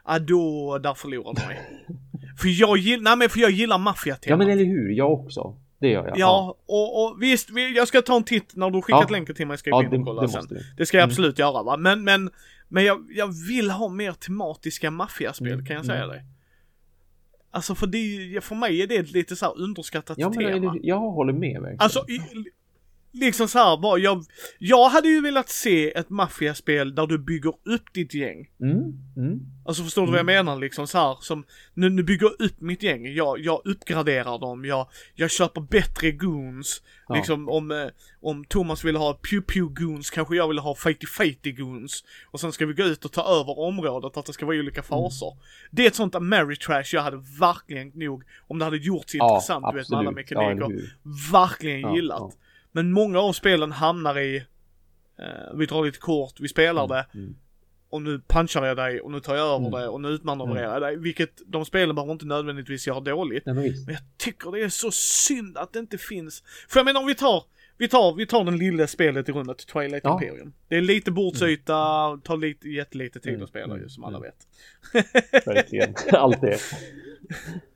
Ja, då, där förlorar du mig. för jag gillar, nej men för jag gillar Ja, maffiatemat. men eller hur? Jag också. Det gör jag. Ja, och, och visst, vi- jag ska ta en titt när du skickat Ja. länken till mig ska jag ja gå in det, och det kolla sen. måste du. Det ska jag Mm. absolut göra va. Men, men, men jag, jag vill ha mer tematiska maffiaspel Mm, kan jag säga mm. dig. Alltså för det, för mig är det ett lite så här underskattat Ja, men tema. hur? jag håller med verkligen. Alltså, i, liksom så här bara, jag, jag hade ju velat se ett maffiaspel där du bygger upp ditt gäng. Mm, mm. Alltså förstår du vad jag menar liksom så här som, nu, nu bygger jag upp mitt gäng, jag, jag uppgraderar dem, jag, jag köper bättre goons. Ja. Liksom om, eh, om Thomas vill ha pew pew goons kanske jag vill ha fighty fighty goons. Och sen ska vi gå ut och ta över området, att det ska vara Mm. olika faser. Det är ett sånt Mary Trash jag hade verkligen nog, om det hade gjorts Ja, intressant du vet med alla. Ja, mekaniker, hur? verkligen Ja, gillat. Ja. Men många av spelen hamnar i, eh, vi drar lite kort, vi spelar det, Mm. och nu punchar jag dig och nu tar jag över Mm. dig och nu utmanövrerar jag dig. Vilket de spelen behöver inte nödvändigtvis göra dåligt. Nej, men. Men jag tycker det är så synd att det inte finns. För jag menar om vi tar, vi tar, vi tar den lilla spelet i rummet, Twilight Ja. Imperium. Det är lite bordsyta, tar lite, jättelite tid Mm, att spela ju mm, som alla mm. vet. Verkligen. Allt det.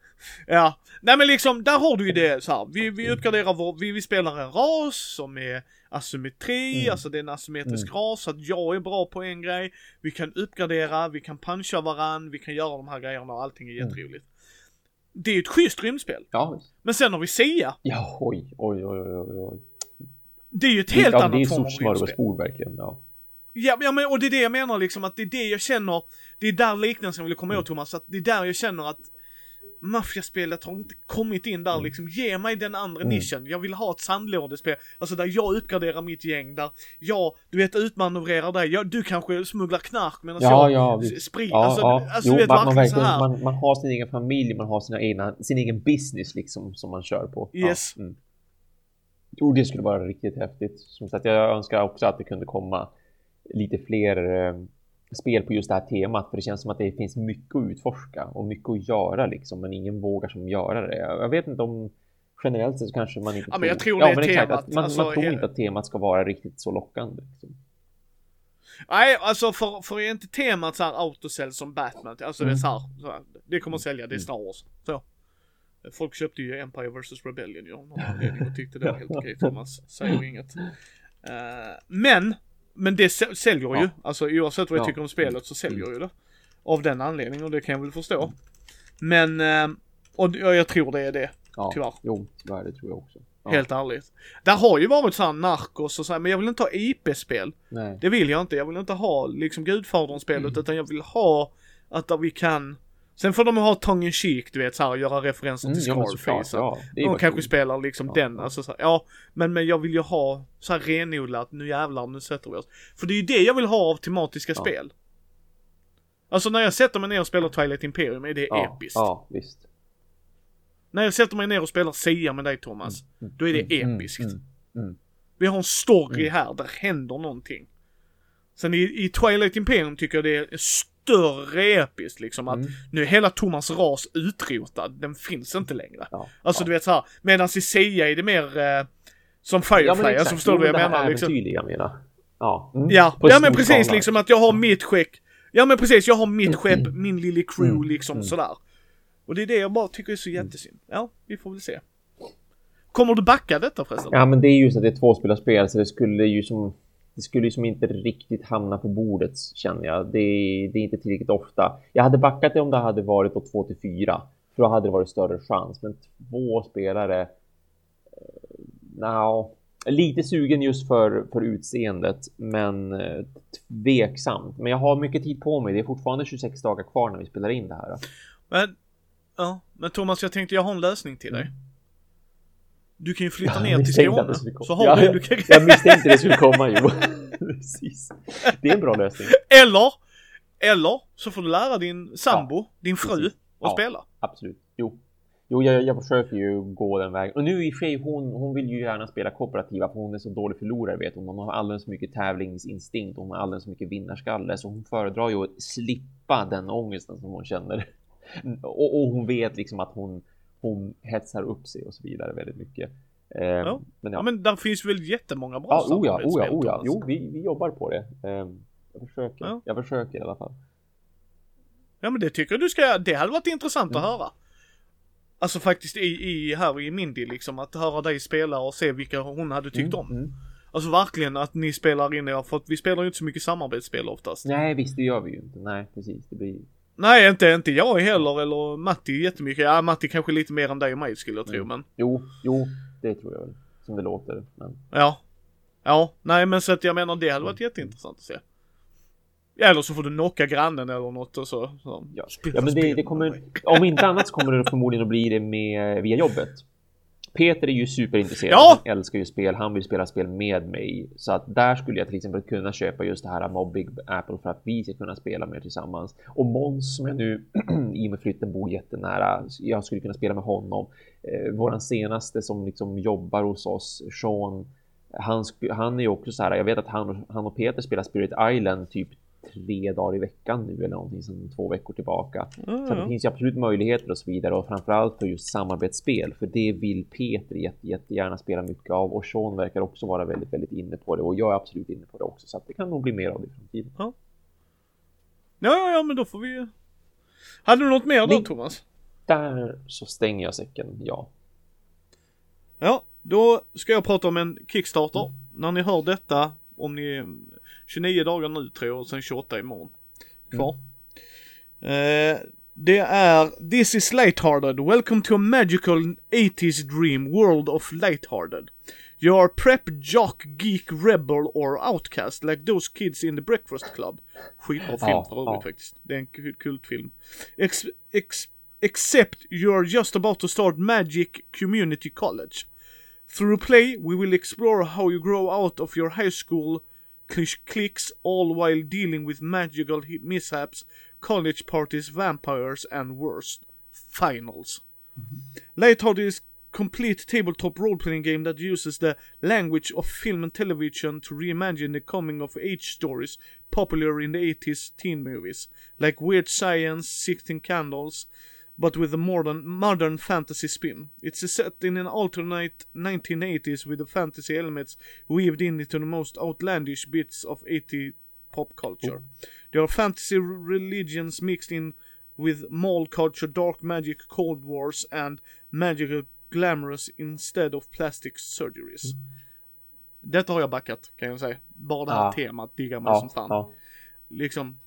Ja, nej men liksom där har du ju det så här. Vi, vi uppgraderar vår, vi, vi spelar en ras som är asymmetri, Mm. alltså det är en asymmetrisk Mm. ras, så att jag är bra på en grej. Vi kan uppgradera, vi kan puncha varann, vi kan göra de här grejerna och allting är Mm. jätteroligt. Det är ju ett schysst rymdspel. Ja. Men sen har vi Sia. Ja, oj, oj, oj, oj, oj. Det är ju ett helt ja, annat Det är form av rymdspel. smörgåsbord verkligen. Ja. Ja, ja men och det är det jag menar liksom att det är det jag känner, det är där liknelsen jag vill komma Mm. åt Thomas, att det är där jag känner att maffiaspelet har inte kommit in där liksom, ge mig den andra Mm. nischen, jag vill ha ett sandlådespel, alltså där jag uppgraderar mitt gäng, där jag, du vet, utmanövrerar dig, ja, du kanske smugglar knark medan Ja, jag ja, s- visst. springer, Ja, alltså, ja. alltså jo, du vet man, man, verkligen man, man har sin egen familj, man har sina egna, sin egen business liksom som man kör på. Yes. Ja, mm. Jo, det skulle vara riktigt häftigt. Som sagt, jag önskar också att det kunde komma lite fler eh, spel på just det här temat, för det känns som att det finns mycket att utforska och mycket att göra liksom, men ingen vågar som göra det. Jag vet inte om generellt sett kanske man inte Ja, men jag tror det är men exakt, temat. att man, Alltså, man tror he- inte att temat ska vara riktigt så lockande. Liksom. Nej, alltså för, för är inte temat så här autosell som Batman, alltså det är Mm. så här, så här, det kommer att sälja, det är Mm. Star Wars. Så. Folk köpte ju Empire vs Rebellion ju av någon anledning och tyckte det var helt okej Thomas, säger inget. Eh, men, men det säl- säljer ju, Ja. alltså oavsett vad jag Ja. tycker om spelet så säljer ju det. Av den anledningen och det kan jag väl förstå. Men, eh, och jag tror det är det, Ja, Tyvärr. Jo, tyvärr, det tror jag också. Ja. helt ärligt. Där har ju varit såhär narkos och så här, men jag vill inte ha IP-spel. Nej. Det vill jag inte. Jag vill inte ha liksom Gudfadern-spelet Mm. utan jag vill ha att där vi kan Sen får de ha tongue in cheek, du vet såhär, göra referenser Mm, till Scarface. ja, de kanske kul. spelar liksom Ja, den, alltså så här, ja. Men, men jag vill ju ha så här renodlat, nu jävlar, nu sätter vi oss. För det är ju det jag vill ha av tematiska Ja. spel. Alltså när jag sätter mig ner och spelar Twilight Imperium är det Ja, episkt. ja, visst. När jag sätter mig ner och spelar Sia med dig Thomas, Mm, då är det mm, episkt. mm, mm. Vi har en story Mm. här, där händer någonting. Sen i, i Twilight Imperium tycker jag det är större episkt liksom att Mm. nu är hela Thomas ras utrotad, den finns inte längre. Ja, Alltså ja. du vet såhär, medan i Sia är det mer eh, som Firefly, Ja, alltså förstår du vad jag här menar? Liksom. jag menar. Ja, mm. Ja, ja men precis skala. liksom att jag har mitt skepp. Ja men precis, jag har mitt skepp, min lille crew Mm. liksom Mm. sådär. Och det är det jag bara tycker är så jättesynd. Ja, vi får väl se. Kommer du backa detta förresten? Ja, men det är just att det är tvåspelarspel, så det skulle ju som... Det skulle ju som inte riktigt hamna på bordet, känner jag. Det, det är inte tillräckligt ofta. Jag hade backat det om det hade varit då 2 till 4. För då hade det varit större chans. Men två spelare... Eh, no. Lite sugen just för, för utseendet, men eh, tveksamt. Men jag har mycket tid på mig. Det är fortfarande 26 dagar kvar när vi spelar in det här. Men, ja, men Thomas jag tänkte jag har en lösning till dig. Du kan ju flytta Jag ner till Skåne. Så har Ja, du, jag- du kan... Jag misstänkte det skulle komma, jo. Precis. Det är en bra lösning. Eller, eller så får du lära din sambo, din fru, att Ja. spela. Absolut. Jo. Jo, jag, jag försöker ju gå den vägen. Och nu i och för sig, hon, hon vill ju gärna spela kooperativa för hon är så dålig förlorare vet hon. Hon har alldeles för mycket tävlingsinstinkt och hon har alldeles för mycket vinnarskalle. Så hon föredrar ju att slippa den ångesten som hon känner. Och, och hon vet liksom att hon, hon hetsar upp sig och så vidare väldigt mycket. Eh, ja. Men, ja. ja. men där finns väl jättemånga bra ja, oh ja, oh ja, oh ja. Jo, vi, vi jobbar på det. Eh, jag försöker. Ja. Jag försöker i alla fall. Ja men det tycker jag du ska Det hade varit intressant mm. att höra. Alltså faktiskt i, i här i Mindy liksom, att höra dig spela och se vilka hon hade tyckt mm, om. Mm. Alltså verkligen att ni spelar in er, för att vi spelar ju inte så mycket samarbetsspel oftast. Nej visst, det gör vi ju inte. Nej precis, det blir Nej, inte, inte jag heller eller Matti jättemycket. Ja, Matti kanske lite mer än dig och mig skulle jag tro, mm. men. Jo, jo, det tror jag väl. Som det låter. Men... Ja. Ja, nej men så att jag menar det hade varit mm. jätteintressant att se. Eller så får du knocka grannen eller något och så. så ja. ja, men det, det, kommer, om inte annat så kommer det förmodligen att bli det med via jobbet. Peter är ju superintresserad. Ja! Han älskar ju spel. Han vill spela spel med mig. Så att där skulle jag till exempel kunna köpa just det här Mobbig Apple för att vi ska kunna spela mer tillsammans. Och Måns som jag nu i och med flytten bor jättenära. Jag skulle kunna spela med honom. Eh, våran senaste som liksom jobbar hos oss, Sean. Han, han är ju också så här. Jag vet att han, han och Peter spelar Spirit Island typ tre dagar i veckan nu eller någonting sedan två veckor tillbaka. Mm. Så det finns ju absolut möjligheter och så vidare och framförallt för just samarbetsspel för det vill Peter jätte, jättegärna spela mycket av och Sean verkar också vara väldigt, väldigt inne på det och jag är absolut inne på det också så att det kan nog bli mer av det i framtiden. Ja, ja, ja, men då får vi Hade du något mer då Thomas? Där så stänger jag säcken, ja. Ja, då ska jag prata om en Kickstarter. Mm. När ni hör detta om ni 29 dagar nu tror jag och sen 28 imorgon. Kvar. Mm. Eh, det är This is lighthearted. Welcome to a magical 80s dream world of lighthearted. You are prep, jock, geek, rebel or outcast like those kids in the breakfast club. Skitbra film ja, för övrigt ja. faktiskt. Det är en kultfilm. Ex, ex, except you are just about to start Magic Community College. Through play, we will explore how you grow out of your high school clicks all while dealing with magical mishaps, college parties, vampires, and worst, finals. Mm-hmm. Lighthearted is complete tabletop role-playing game that uses the language of film and television to reimagine the coming-of-age stories popular in the 80s teen movies, like Weird Science, Sixteen Candles, but with a modern modern fantasy spin. It's set in an alternate 1980s with the fantasy elements weaved in into the most outlandish bits of 80 pop culture. Oh. There are fantasy religions mixed in with mall culture, dark magic, cold wars and magical glamorous instead of plastic surgeries. Mm. Detta har jag backat kan jag säga. Bara det här ja. temat diggar mig ja. som fan. Ja. Liksom,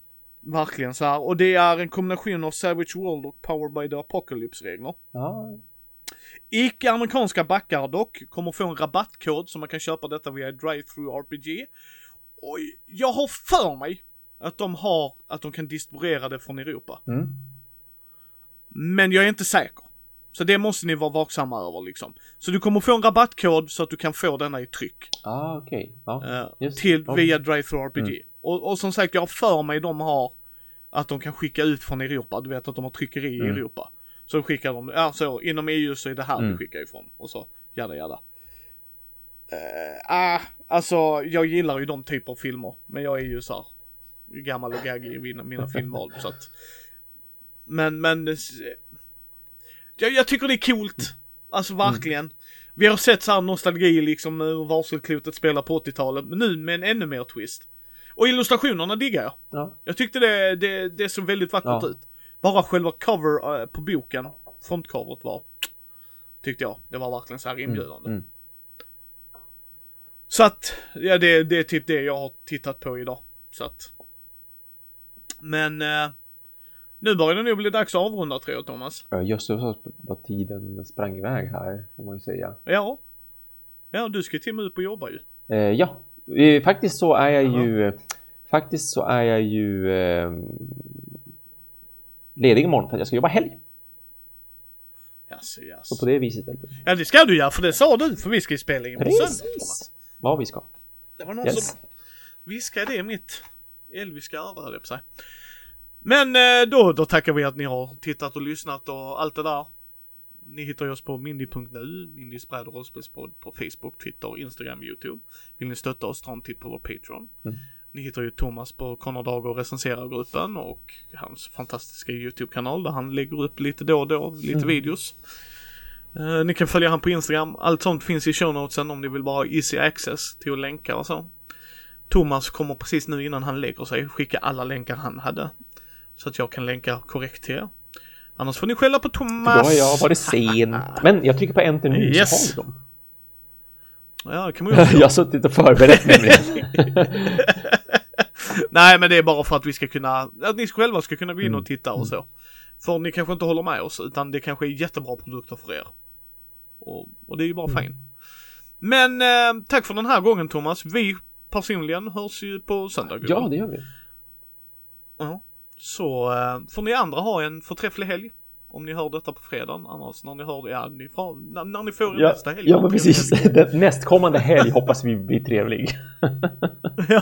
Verkligen så här. Och det är en kombination av Savage World och Power by the Apocalypse-regler. Ja. Icke-amerikanska backar dock kommer få en rabattkod som man kan köpa detta via Drive-Through RPG. Och jag har för mig att de har, att de kan distribuera det från Europa. Mm. Men jag är inte säker. Så det måste ni vara vaksamma över liksom. Så du kommer få en rabattkod så att du kan få denna i tryck. Ah, okej. Okay. Ja, uh, till, via Drive-Through RPG. Mm. Och, och som sagt, jag har för mig de har att de kan skicka ut från Europa. Du vet att de har tryckeri mm. i Europa. Så skickar de, ja så inom EU så är det här mm. vi skickar ifrån. Och så jada jada. Uh, ah, alltså jag gillar ju de typer av filmer. Men jag är ju så här gammal och gaggig i mina, mina filmval så att. Men, men. Jag, jag tycker det är coolt. Alltså mm. verkligen. Vi har sett så här nostalgi liksom hur varselklotet spelar på 80-talet. Men nu med en ännu mer twist. Och illustrationerna diggar jag. Ja. Jag tyckte det, det, det såg väldigt vackert ja. ut. Bara själva cover uh, på boken, frontcoveret var, tyckte jag, det var verkligen så här mm, inbjudande. Mm. Mm. Så att, ja det, det är typ det jag har tittat på idag. Så att. Men, uh, nu börjar det nog bli dags att avrunda tror jag Thomas. Ja just det, vad tiden sprang iväg här, får man ju säga. Ja. Ja, du ska till och med ut och jobba ju. Eh, ja, Faktiskt så är jag ju Faktiskt så är jag ju eh, ledig imorgon för att jag ska jobba helg. Yes, yes. Så på det viset. Ja det ska du göra för det sa du för vi ska ju spela in på Precis. söndag. Vad vi ska. Det var någon yes. som viskade det i mitt elviska öra på sig. Men eh, då, då tackar vi att ni har tittat och lyssnat och allt det där. Ni hittar oss på mindy.nu, Mindys bräd och rollspelspodd på Facebook, Twitter, Instagram, YouTube. Vill ni stötta oss, ta en titt på vår Patreon. Mm. Ni hittar ju Thomas på Conor Dag och recenserar-gruppen och hans fantastiska YouTube-kanal där han lägger upp lite då och då, lite Mm. videos. Eh, ni kan följa han på Instagram. Allt sånt finns i show notesen om ni vill bara ha easy access till att länka och så. Thomas kommer precis nu innan han lägger sig skicka alla länkar han hade. Så att jag kan länka korrekt till er. Annars får ni skälla på Thomas. Då har jag varit sen. Men jag trycker på enter nu Yes. så har vi dem. Ja, det kan man ju också Jag har suttit och förberett nämligen. Nej, men det är bara för att vi ska kunna, att ni själva ska kunna gå in Mm. och titta och så. För ni kanske inte håller med oss, utan det kanske är jättebra produkter för er. Och, och det är ju bara Mm. fint. Men eh, tack för den här gången Thomas. Vi personligen hörs ju på söndag. Ja, det gör vi. Ja. Så eh, får ni andra ha en förträfflig helg. Om ni hör detta på fredagen, annars när ni hör det, ja, ni får, när, när ni får Ja, nästa helg. ja men precis. Nästkommande helg hoppas vi blir trevlig. ja.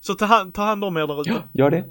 Så ta hand, ta hand om er där ute. Gör det.